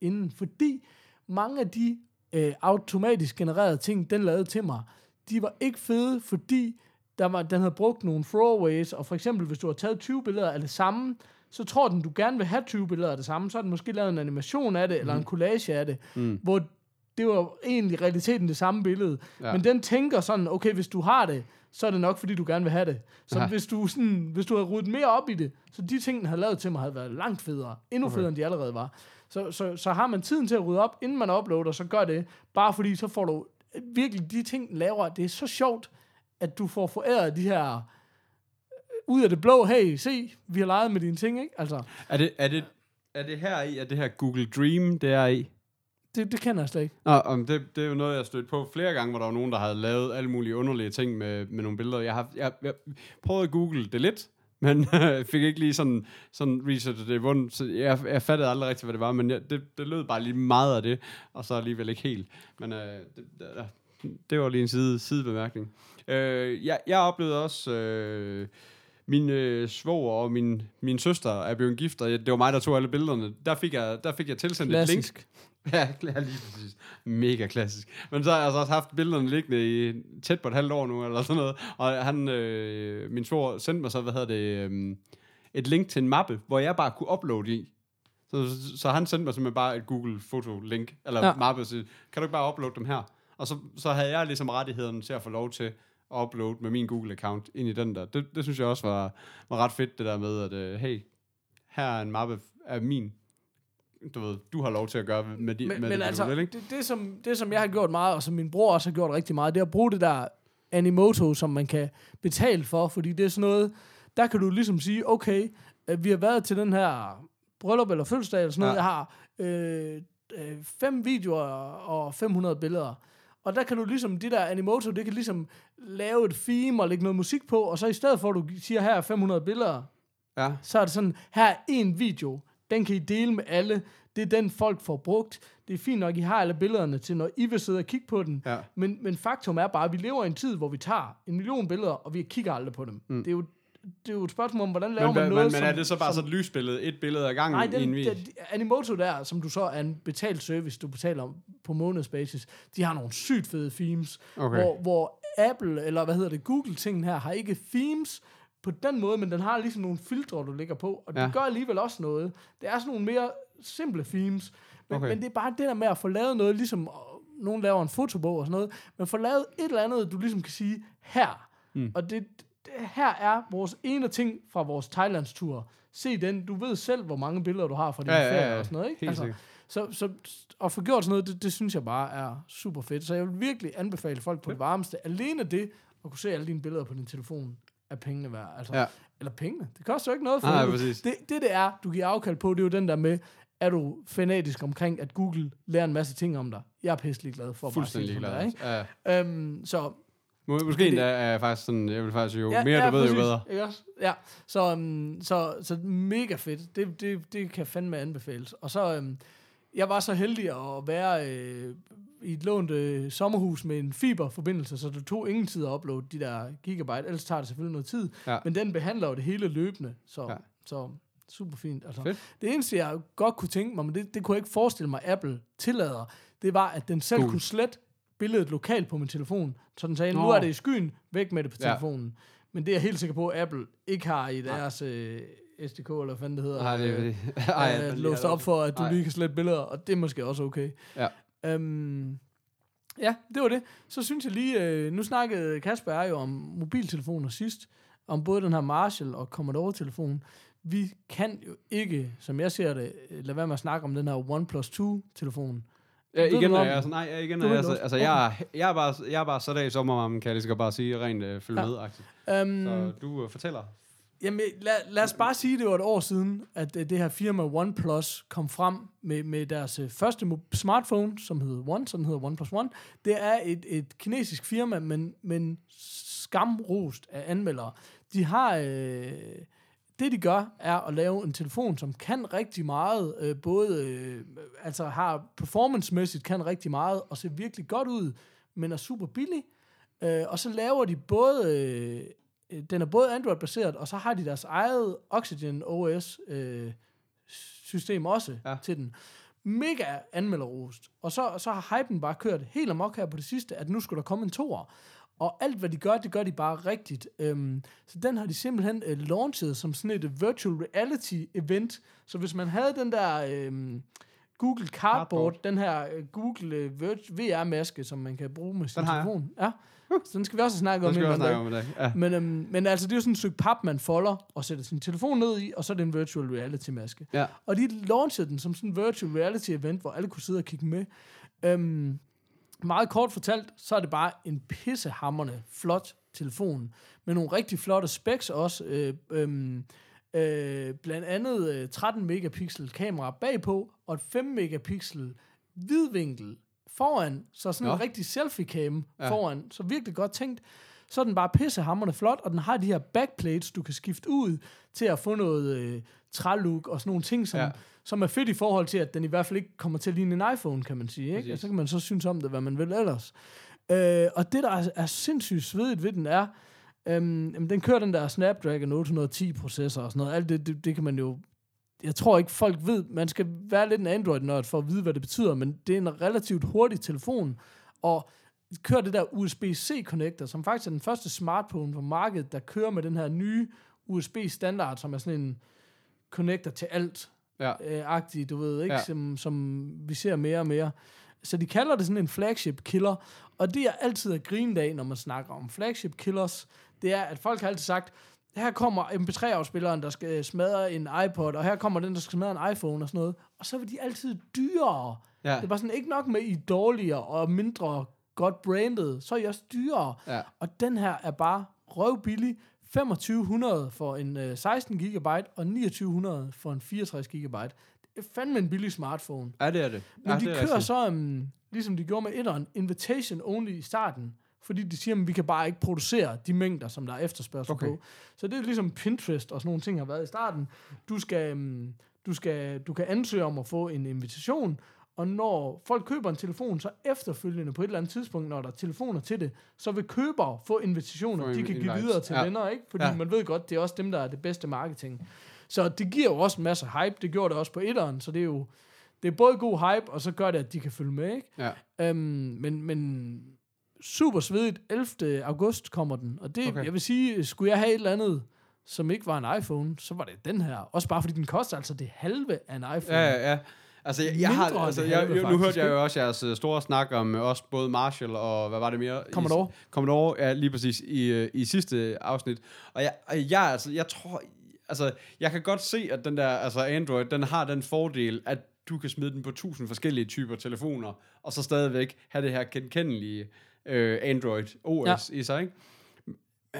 inden, fordi mange af de øh, automatisk genererede ting, den lavede til mig, de var ikke fede, fordi der var, den havde brugt nogle throwaways, og for eksempel, hvis du har taget 20 billeder af det samme, så tror den, du gerne vil have 20 billeder af det samme, så har den måske lavet en animation af det, eller en collage af det, mm. hvor det var egentlig realiteten det samme billede. Ja. Men den tænker sådan, okay, hvis du har det, så er det nok, fordi du gerne vil have det. Så Ja. hvis du, sådan, hvis du havde ryddet mere op i det, så de ting, den havde lavet til mig, havde været langt federe. Endnu federe, end de allerede var. Så, så, så har man tiden til at rydde op, inden man uploader, så gør det. Bare fordi, så får du virkelig de ting, den laver. Det er så sjovt, at du får foræret de her ud af det blå, hey, se, vi har leget med dine ting, ikke? Altså, Er det, er det, er det her i, at det her Google Dream, det er i? det, det kender jeg slet ikke. Nå, om det, det er jo noget, jeg har stødt på flere gange, hvor der var nogen, der havde lavet alle mulige underlige ting med, med nogle billeder. Jeg har jeg, jeg prøvet at google det lidt, men fik ikke lige sådan, sådan researchet det bunden, så jeg, jeg fattede aldrig rigtigt, hvad det var, men jeg, det, det lød bare lige meget af det, og så alligevel ikke helt. Men øh, det, det, det var lige en side, sidebemærkning. Øh, jeg, jeg oplevede også... Øh, min øh, svoger og min, min søster er blevet gift, og jeg- det var mig, der tog alle billederne. Der fik jeg, der fik jeg tilsendt et link. Klassisk. Ja, lige præcis. Mega klassisk. Men så har jeg altså også haft billederne liggende i tæt på et halvt år nu, eller sådan noget. Og han, øh, min svor sendte mig så, hvad hedder det, øh, et link til en mappe, hvor jeg bare kunne uploade i. Så, så, så han sendte mig simpelthen bare et Google Foto-link, eller Ja. mappe, og sige, kan du ikke bare uploade dem her? Og så, så havde jeg ligesom rettigheden til at få lov til at uploade med min Google-account ind i den der. Det, det synes jeg også var, var ret fedt, det der med, at øh, hey, her er en mappe af min du ved, du har lov til at gøre med, de, Men, med men det, altså, du vil, ikke? det, det, som, det, som jeg har gjort meget, og som min bror også har gjort rigtig meget, det er at bruge det der Animoto, som man kan betale for, fordi det er sådan noget, der kan du ligesom sige, okay, øh, vi har været til den her bryllup eller fødselsdag eller sådan noget, Ja. jeg har øh, øh, fem videoer og 500 billeder. Og der kan du ligesom, de der Animoto, det kan ligesom lave et theme og lægge noget musik på, og så i stedet for, at du siger, her er 500 billeder, Ja. så er det sådan, her er en video, den kan I dele med alle, det er den folk får brugt, det er fint nok, I har alle billederne til, når I vil sidde og kigge på den, Ja. men, men faktum er bare, at vi lever i en tid, hvor vi tager en million billeder, og vi kigger aldrig på dem. Mm. Det, er jo, det er jo et spørgsmål om, hvordan laver Men, man men, noget, men som, er det så bare som, så et lysbillede, et billede ad gangen Nej, i en den, den, Animoto der, som du så er en betalt service, du betaler om på månedsbasis, de har nogle sygt fede themes, Okay. hvor, hvor Apple, eller hvad hedder det, Google-tingen her, har ikke themes på den måde, men den har ligesom nogle filtre, du lægger på, og Ja. det gør alligevel også noget. Det er sådan nogle mere simple themes, men, Okay. men det er bare det der med at få lavet noget, ligesom nogen laver en fotobog og sådan noget, men få lavet et eller andet, du ligesom kan sige, her. Mm. Og det, her er vores ene ting fra vores Thailands-tur. Se den, du ved selv, hvor mange billeder du har fra din Ja, ja, ferie ja. og sådan noget, ikke? Helt sikkert. så, så at få gjort sådan noget, det, det synes jeg bare er super fedt. Så jeg vil virkelig anbefale folk på det varmeste. Alene det, at kunne se alle dine billeder på din telefon, er pengene værd. Altså, Ja. Eller pengene. Det koster jo ikke noget for Nej, det. det. Det, det er, du giver afkald på, det er jo den der med, er du fanatisk omkring, at Google lærer en masse ting om dig. Jeg er pisselig glad for at bare Fuldstændig sige det, glad. som det er, Ja. ikke? Øhm, så måske Det- endda er jeg faktisk sådan, jeg vil faktisk jo, mere du ved, jo præcis. bedre. Ikke også? Ja, så, um, så, så mega fedt. Det, det, det kan fandme anbefales. Og så, um, jeg var så heldig at være øh, i et lånt øh, sommerhus med en fiberforbindelse, så det tog ingen tid at uploade de der gigabyte. Ellers tager det selvfølgelig noget tid. Ja. Men den behandler jo det hele løbende. Så, Ja. ja. så super fint. Altså, Fedt. Det eneste, jeg godt kunne tænke mig, men det, det kunne jeg ikke forestille mig, Apple tillader, det var, at den selv Cool. kunne slette billedet lokalt på min telefon. Så den sagde, nu Nå. er det i skyen, væk med det på Ja. telefonen. Men det er jeg helt sikker på, at Apple ikke har i deres øh, SDK, eller hvad fanden det hedder, Nej, det er øh. Ej, øh, låst op for, at du Ej. lige kan slette billeder, og det er måske også okay. Ja. Øhm, ja, det var det. Så synes jeg lige, øh, nu snakkede Kasper jo om mobiltelefoner sidst, om både den her Marshall og Commodore-telefon. Vi kan jo ikke, som jeg ser det, øh, lade være med at snakke om den her OnePlus 2-telefon. Ja, Ved igen du er om jeg sådan, nej, igen er jeg det så, også? altså, jeg, er, jeg, er bare, jeg er bare så dag i sommervarmen, kan jeg lige så godt bare sige, rent øh, følge Ja. med -agtigt. Øhm, Så du øh, fortæller. Jamen, lad, lad os bare sige, det var et år siden, at øh, det her firma OnePlus kom frem med, med deres øh, første smartphone, som hedder One, den hedder OnePlus One. Det er et, et kinesisk firma, men, men skamrost af anmeldere. De har... Øh, det de gør, er at lave en telefon, som kan rigtig meget, øh, både øh, altså har performancemæssigt kan rigtig meget, og ser virkelig godt ud, men er super billig. Øh, og så laver de både, øh, den er både Android-baseret, og så har de deres eget Oxygen OS øh, system også ja. til den. Mega anmelderrost. Og så, så har hypen bare kørt helt amok her på det sidste, at nu skulle der komme en toer. Og alt, hvad de gør, det gør de bare rigtigt. Øhm, så den har de simpelthen øh, launchet som sådan et virtual reality event. Så hvis man havde den der øhm, Google Cardboard, Cardboard. den her øh, Google øh, VR-maske, som man kan bruge med sin Den telefon. Ja. Så den skal vi også snakke om. skal en vi også snakke om i dag. Ja. Men, øhm, men altså, det er jo sådan et stykke pap, man folder og sætter sin telefon ned i, og så er det en virtual reality-maske. Ja. Og de launchede den som sådan en virtual reality-event, hvor alle kunne sidde og kigge med. Øhm, meget kort fortalt, så er det bare en pissehammerende flot telefon, med nogle rigtig flotte specs også. Øh, øhm, øh, blandt andet øh, 13 megapixel kamera bagpå, og et 5 megapixel vidvinkel foran, så sådan Nå. en rigtig selfie-cam Ja. ja. foran, så virkelig godt tænkt. Så er den bare pissehammerende flot, og den har de her backplates, du kan skifte ud til at få noget øh, trælook og sådan nogle ting, som, Ja. som er fedt i forhold til, at den i hvert fald ikke kommer til at ligne en iPhone, kan man sige. Ikke? Præcis. Og så kan man så synes om det, hvad man vil ellers. Øh, og det, der er, er sindssygt svedigt ved den, er, øhm, den kører den der Snapdragon 810-processor og sådan noget. Alt det, det, det kan man jo jeg tror ikke, folk ved, man skal være lidt en Android-nørd for at vide, hvad det betyder, men det er en relativt hurtig telefon, og kører det der USB-C-connector, som faktisk er den første smartphone på markedet, der kører med den her nye USB-standard, som er sådan en connector til alt, Ja. øh, agtig, du ved, ikke? Ja. Som, som vi ser mere og mere. Så de kalder det sådan en flagship killer, og det er altid at grine af, når man snakker om flagship killers, det er, at folk har altid sagt, her kommer MP3-afspilleren, der skal smadre en iPod, og her kommer den, der skal smadre en iPhone og sådan noget. Og så vil de altid dyrere. Ja. Det er bare sådan, ikke nok med, I er dårligere og mindre godt branded, så er I også dyrere. Ja. Og den her er bare røvbillig. 2500 for en øh, 16 GB og 2900 for en 64 GB. Det fandme en billig smartphone. Ja, det er det. Men ja, de det er kører rigtigt. så, um, ligesom de gjorde med etteren, invitation only i starten. Fordi de siger, at vi kan bare ikke producere de mængder, som der er efterspørgsel Okay. på. Så det er ligesom Pinterest og sådan nogle ting har været i starten. Du skal, um, du skal, du kan ansøge om at få en invitation, og når folk køber en telefon, så efterfølgende på et eller andet tidspunkt, når der er telefoner til det, så vil købere få invitationer, Få de kan give videre til Ja. venner, ikke? Fordi Ja. man ved godt, det er også dem, der er det bedste marketing. Så det giver jo også en masse hype. Det gjorde det også på etteren, så det er jo det er både god hype, og så gør det, at de kan følge med, ikke? Ja. Øhm, men, men super svedigt. 11. august kommer den. Og det, okay. jeg vil sige, skulle jeg have et eller andet, som ikke var en iPhone, så var det den her. Også bare fordi den koster altså det halve af en iPhone. Ja, ja, ja. Altså, jeg, jeg har, altså, jeg, halve, jeg, nu hørte jeg jo også jeres øh, store snak om øh, også både Marshall og hvad var det mere? Commodore. I, Commodore, ja, lige præcis, i, øh, i sidste afsnit. Og jeg, jeg, altså, jeg tror, altså, jeg kan godt se, at den der, altså Android, den har den fordel, at du kan smide den på tusind forskellige typer telefoner, og så stadigvæk have det her genkendelige øh, Android OS ja. i sig, ikke?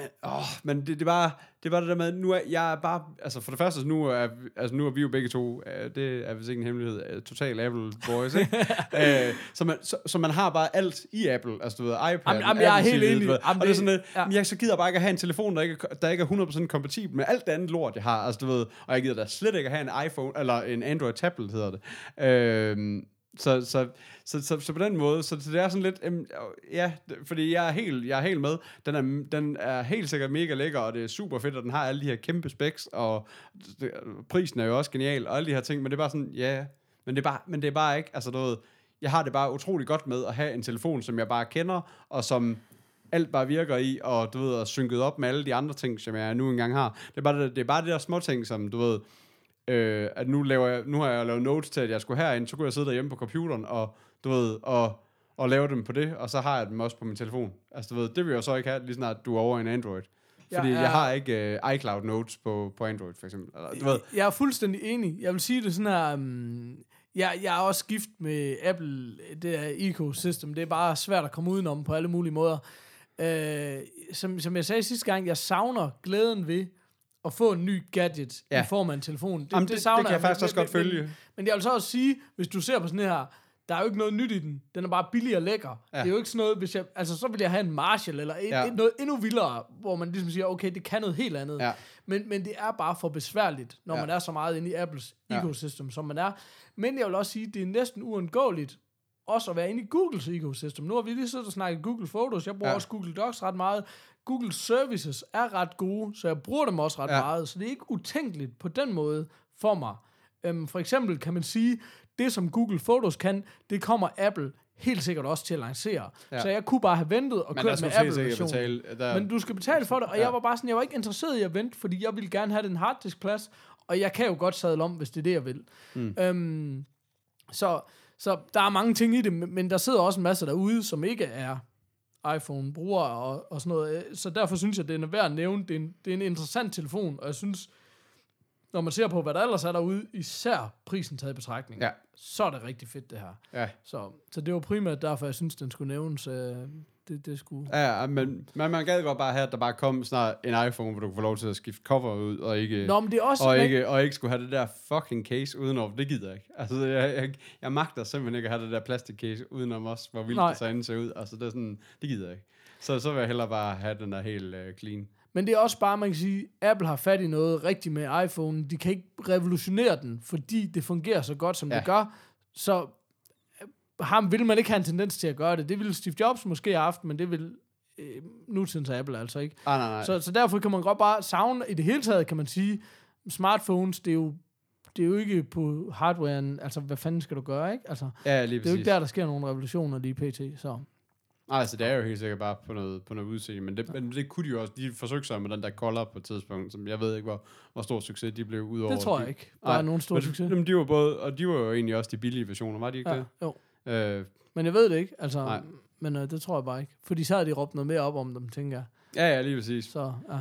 Men, åh, men det, det, var, det var det der med, nu er jeg er bare, altså for det første, nu er, altså nu er vi jo begge to, øh, det er vist ikke en hemmelighed, øh, total Apple boys, ikke? øh, så, man, så, så, man har bare alt i Apple, altså du ved, iPad, Jamen, jamen, jeg er helt enig. ved, Jamen, og det er det- sådan lidt, ja. ja. jeg så gider bare ikke at have en telefon, der ikke, er, der ikke er 100% kompatibel med alt det andet lort, jeg har, altså du ved, og jeg gider da slet ikke at have en iPhone, eller en Android tablet hedder det. Øh, så, så, så, så, så, på den måde, så, så det er sådan lidt, øhm, ja, fordi jeg er helt, jeg er helt med. Den er, den er helt sikkert mega lækker, og det er super fedt, og den har alle de her kæmpe specs, og det, prisen er jo også genial, og alle de her ting, men det er bare sådan, ja, men det er bare, men det er bare ikke, altså noget, jeg har det bare utrolig godt med at have en telefon, som jeg bare kender, og som alt bare virker i, og du ved, er synket op med alle de andre ting, som jeg nu engang har. Det er bare det, det, er bare det der små ting, som du ved, øh, at nu, laver jeg, nu har jeg lavet notes til, at jeg skulle herind, så kunne jeg sidde derhjemme på computeren, og du ved, og, og lave dem på det, og så har jeg dem også på min telefon. Altså du ved, det vil jeg så ikke have, lige snart du er over en Android. Fordi jeg, er- jeg har ikke uh, iCloud Notes på, på Android, for eksempel. Eller, du ved, Jeg er fuldstændig enig. Jeg vil sige det sådan her... Um, jeg, jeg er også gift med Apple, det er ecosystem. Det er bare svært at komme udenom på alle mulige måder. Uh, som, som jeg sagde sidste gang, jeg savner glæden ved at få en ny gadget ja. I form af en telefon. Det, Jamen, det- det savner kan jeg faktisk også godt følge. Men, men jeg vil så også sige, hvis du ser på sådan her, der er jo ikke noget nyt i den. Den er bare billig og lækker. Ja. Det er jo ikke sådan noget, hvis jeg, altså så vil jeg have en Marshall, eller et, Ja. et, noget endnu vildere, hvor man ligesom siger, okay, det kan noget helt andet. Ja. Men, men det er bare for besværligt, når. Ja. man er så meget inde i Apples Ja. ecosystem, som man er. Men jeg vil også sige, det er næsten uundgåeligt også at være inde i Googles ecosystem. Nu har vi lige siddet og snakket Google Photos. Jeg bruger ja. Også Google Docs ret meget. Google Services er ret gode, så jeg bruger dem også ret ja. Meget. Så det er ikke utænkeligt på den måde for mig. Øhm, for eksempel kan man sige, det som Google Photos kan, det kommer Apple helt sikkert også til at lancere. Ja. Så jeg kunne bare have ventet og kørt med Apple-versionen. betale. Der, Men du skal betale for det, og. Ja. jeg var bare sådan, jeg var ikke interesseret i at vente, fordi jeg ville gerne have den harddisk-plads, og jeg kan jo godt sadle om, hvis det er det, jeg vil. Mm. Øhm, så, så der er mange ting i det, men der sidder også en masse derude, som ikke er iPhone-brugere og, og sådan noget. Så derfor synes jeg, det er værd at nævne. Det er, en, det er en interessant telefon, og jeg synes, når man ser på, hvad der ellers er derude, især prisen taget i betragtning, Ja. så er det rigtig fedt, det her. ja. Så, så det var primært derfor, jeg synes, den skulle nævnes. Øh, det, det skulle... Ja, men, men man gad godt bare have, at der bare kom snart en iPhone, hvor du kunne få lov til at skifte cover ud, og ikke, Nå, men det er også... og man- ikke, og ikke skulle have det der fucking case udenom. Det gider jeg ikke. Altså, jeg, jeg, jeg magter simpelthen ikke at have det der plastik case udenom os, hvor vildt Nej. det så end ser ud. Altså, det er sådan, det gider jeg ikke. Så, så vil jeg hellere bare have den der helt uh, clean. Men det er også bare, man kan sige, Apple har fat i noget rigtigt med iPhone. De kan ikke revolutionere den, fordi det fungerer så godt, som ja. Det gør. Så øh, ham vil man ikke have en tendens til at gøre det. Det ville Steve Jobs måske have haft, men det vil øh, nutidens Apple altså ikke. Ah, nej, nej. Så, så derfor kan man godt bare savne, i det hele taget kan man sige, smartphones, det er jo, det er jo ikke på hardwaren, altså hvad fanden skal du gøre, ikke? Altså, ja, lige det er jo præcis. ikke der, der sker nogle revolutioner lige pt. Så. Nej, altså, det er jo helt sikkert bare på noget, på noget udseende, men det, men det kunne de jo også, de forsøgte sig med den der collar på et tidspunkt, som jeg ved ikke, hvor, hvor stor succes de blev ud over. Det tror de, jeg ikke. Der er nogen stor men, succes. Jamen, de var både, og de var jo egentlig også de billige versioner, var de ikke Ja, det? jo. Øh, Men jeg ved det ikke, altså, Nej. men øh, det tror jeg bare ikke. Fordi så har de råbt noget mere op om dem, tænker jeg. ja, ja, lige præcis. Så, ja.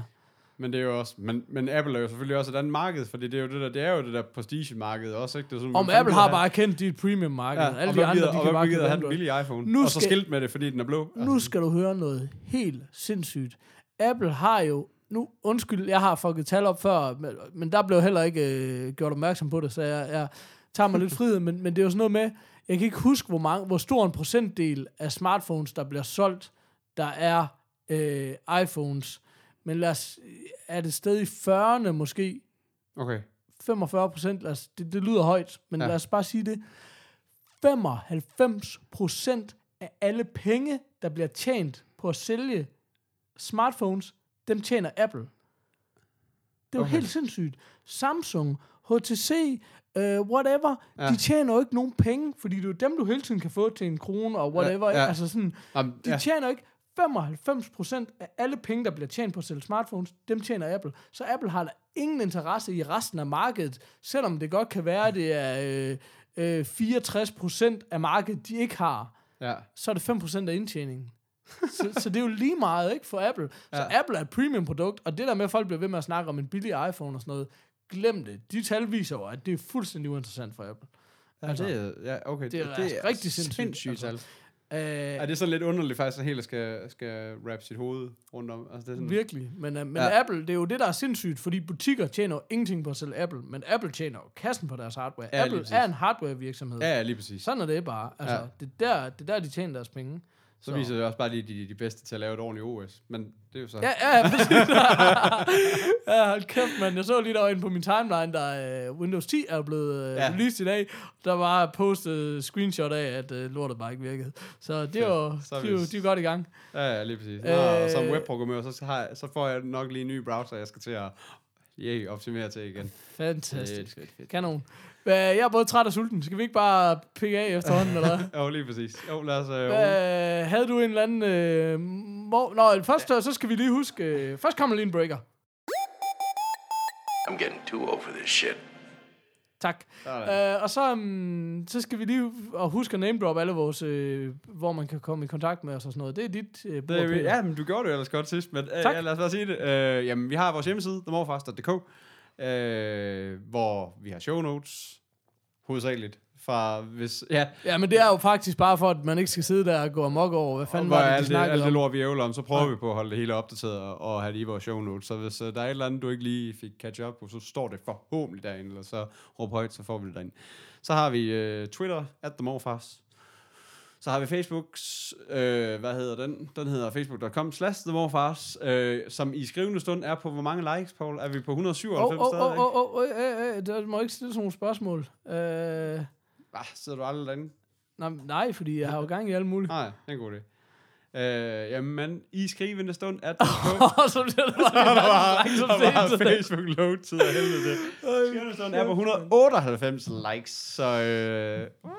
Men det er jo også, men, men Apple er jo selvfølgelig også et andet marked, fordi det er jo det der, det er jo det der prestige-marked også, ikke? Det er sådan, Om Apple har bare kendt dit premium-marked. ja, Alle de andre, gider, de kan bare gider have den billige iPhone, Nu og så skal- skilt med det, fordi den er blå. Nu skal du høre noget helt sindssygt. Apple har jo, nu undskyld, jeg har fucket tal op før, men, men der blev heller ikke øh, gjort opmærksom på det, så jeg, jeg tager mig lidt frihed, men, men det er jo sådan noget med, jeg kan ikke huske, hvor, mange, hvor stor en procentdel af smartphones, der bliver solgt, der er øh, iPhones. Men lad os, er det sted i 40'erne måske, Okay. 45 procent, det, det lyder højt, men Ja. lad os bare sige det. 95 procent af alle penge, der bliver tjent på at sælge smartphones, dem tjener Apple. Det er jo Okay. helt sindssygt. Samsung, HTC, uh, whatever, Ja. de tjener jo ikke nogen penge, fordi det er jo dem, du hele tiden kan få til en krone og whatever. Ja, Ja. Altså sådan, Jamen, de ja. tjener ikke 95% af alle penge, der bliver tjent på at sælge smartphones, dem tjener Apple. Så Apple har da ingen interesse i resten af markedet, selvom det godt kan være, at det er øh, øh, 64% af markedet, de ikke har. Ja. Så er det 5% af indtjeningen. så, så det er jo lige meget ikke for Apple. Så Ja. Apple er et premium produkt, og det der med, at folk bliver ved med at snakke om en billig iPhone og sådan noget, glem det. De tal viser jo, at det er fuldstændig uinteressant for Apple. Ja, Altså, det er, ja, okay. det er altså rigtig sindssygt, sindssygt altså. altså. Øh, Er det sådan lidt underligt faktisk, at helt skal, skal wrap sit hoved rundt om? Altså, det er sådan, Virkelig. Men, uh, men Ja. ja. Apple, det er jo det, der er sindssygt, fordi butikker tjener jo ingenting på at sælge Apple, men Apple tjener jo kassen på deres hardware. Ja, Ja, Apple er en hardware-virksomhed. Ja, ja, lige præcis. Sådan er det bare. Altså, Ja. ja. det, er der, det er der, de tjener deres penge. Så viser det også bare lige, de er de bedste til at lave et ordentligt OS. Men det er jo så... Ja, ja, ja, præcis. ja, hold kæft, mand. Jeg så lige der inde på min timeline, der uh, Windows 10 er blevet uh, Ja. released i dag. Der var postet screenshot af, at uh, lortet bare ikke virkede. Så det er jo, Så er de, er de er godt i gang. Ja, ja, lige præcis. Nå, Øh, og som webprogrammør, så, har så får jeg nok lige en ny browser, jeg skal til at yeah, optimere til igen. Fantastisk. Fedt, fedt, fedt. Kanon. Jeg er både træt og sulten. Skal vi ikke bare pikke af efterhånden, eller hvad? Jo, lige præcis. Jo, lad os... Øh, havde du en eller anden... Øh, må, nå, først så skal vi lige huske... Øh, først kommer lige en breaker. I'm getting too old for this shit. Tak. Øh, og så, um, så skal vi lige og huske at name drop alle vores... Øh, hvor man kan komme i kontakt med os og sådan noget. Det er dit øh, Det bord, er, vi- Peter. ja, men du gjorde det jo ellers godt sidst, men øh, Tak. ja, lad os bare sige det. Øh, jamen, vi har vores hjemmeside, themorfast.dk, øh, hvor vi har show notes, hovedsageligt, fra hvis... Ja, Ja, men det er jo faktisk bare for, at man ikke skal sidde der og gå amok over, hvad og fanden hvor var det, de snakkede alt det lort, vi ævler om, så prøver vi på at holde det hele opdateret og, og have det i vores show notes. Så hvis uh, der er et eller andet, du ikke lige fik catch up på, så står det forhåbentlig derinde, eller så råb højt, så får vi det derinde. Så har vi uh, Twitter, at themorfast. Så har vi Facebooks, øh, hvad hedder den? Den hedder facebook.com slash themorfars, øh, som i skrivende stund er på hvor mange likes, Paul? Er vi på 197 Åh, åh, stadigvæk? åh, åh, åh, øh, øh, der må ikke stille sådan nogle spørgsmål. Øh, Ah, sidder du aldrig derinde? nej, nej, fordi jeg har jo gang i alt muligt. Nej, det er en god idé. Øh, jamen, i skrivende stund at Og så bliver det bare der var, langsomt der var set. Facebook load tid af helvede. Skrivende stund er på 198 likes, så øh, uh,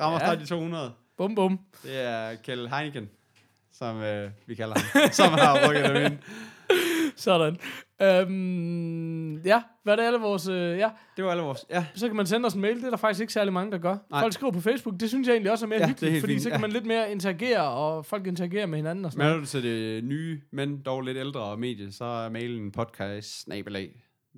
rammer Ja. snart de 200. Bum, bum. Det er Kjell Heineken, som øh, vi kalder ham, som har rykket dem ind. Sådan. Øhm, ja, hvad er det alle vores... Øh, ja, Det var alle vores... Ja, så kan man sende os en mail. Det er der faktisk ikke særlig mange, der gør. Nej. Folk skriver på Facebook. Det synes jeg egentlig også er mere Ja, er hyggeligt, helt fordi fint, så kan ja. man lidt mere interagere, og folk interagerer med hinanden og sådan men er du til det nye, men dog lidt ældre medie, så er mailen podcast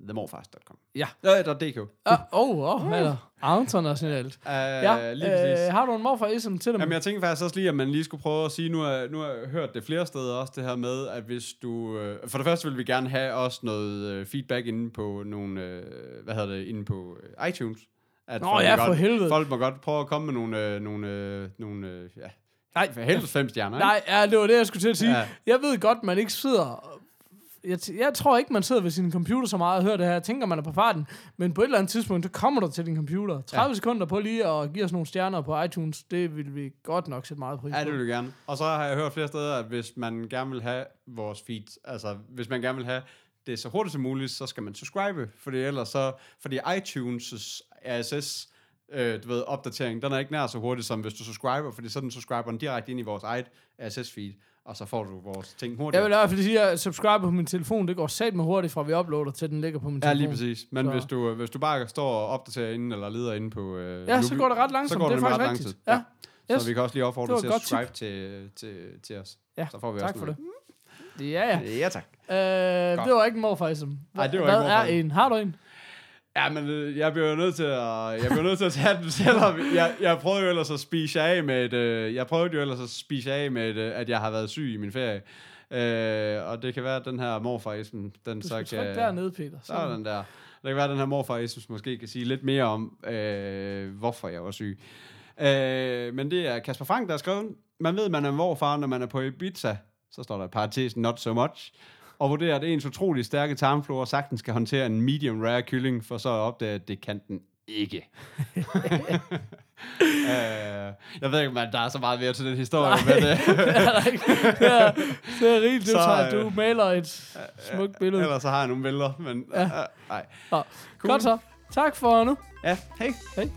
themorfast.com. Ja. Ja, der er DK. Uh, Åh, oh, oh, eller internationalt. Ja, ja, lige præcis. øh, har du en morfar-ism til dem? Jamen, jeg tænker faktisk også lige, at man lige skulle prøve at sige, nu har, nu har jeg hørt det flere steder også, det her med, at hvis du... Øh, for det første vil vi gerne have også noget øh, feedback inde på nogle, øh, hvad hedder det, inde på øh, iTunes. At Nå folk ja, må for godt, helvede. Folk må godt prøve at komme med nogle, øh, nogle, øh, nogle øh, ja, Nej, for helvede fem stjerner, ikke? nej, ja, det var det, jeg skulle til at sige. Ja. Jeg ved godt, man ikke sidder... Jeg, jeg tror ikke, man sidder ved sin computer så meget og hører det her. Jeg tænker, man er på farten. Men på et eller andet tidspunkt, så kommer du til din computer. 30 ja. sekunder på lige at give os nogle stjerner på iTunes, det vil vi godt nok sætte meget pris på. Ja, det vil jeg gerne. Og så har jeg hørt flere steder, at hvis man gerne vil have vores feed, altså hvis man gerne vil have det så hurtigt som muligt, så skal man subscribe, fordi ellers så, fordi iTunes' RSS, øh, du ved, opdatering, den er ikke nær så hurtigt, som hvis du subscriber, fordi så den subscriber den direkte ind i vores eget RSS-feed, og så får du vores ting Jeg hurtigt. vil i hvert fald sige, at subscribe på min telefon, det går sat med hurtigt, fra vi uploader til den ligger på min Ja, telefon. lige præcis. Men Så- hvis du, hvis du bare står og opdaterer inden, eller leder inde på... Øh, Ja, så går det ret langsomt. Så går det det, er ret faktisk lang rigtigt. Ja. Så Yes. vi kan også lige opfordre til at subscribe til, til, til os. Ja, Så får vi tak også for noget. det. Ja, ja. Ja, tak. Øh, det var ikke en morfaism. Nej, det var Hvad ikke er morfaism. en? Har du en? Ja, men øh, jeg bliver jo nødt til at, jeg bliver nødt til at tage den selvom jeg, jeg prøvede jo ellers at spise af med et, øh, jeg prøvede jo ellers at spise af med et, øh, at jeg har været syg i min ferie. Øh, og det kan være, at den her morfarismen, den Du så kan... trykke dernede, Peter. Så er den der. Det kan være, at den her morfarismen måske kan sige lidt mere om, øh, hvorfor jeg var syg. Øh, men det er Kasper Frank, der har skrevet, man ved, man er morfar, når man er på Ibiza, så står der parentes, not so much, og vurderer, at ens utrolig stærke tarmflora sagtens skal håndtere en medium rare kylling, for så at opdage, at det kan den ikke. øh, jeg ved ikke, om der er så meget mere til den historie, Nej, men øh, det er der ikke. Det er, det er rigeligt, Så, tager, du øh, maler et smukt billede. ellers så har jeg nogle billeder, men Ja. øh, nej. Nå, Godt så. Tak for nu. Ja, hej. Hej.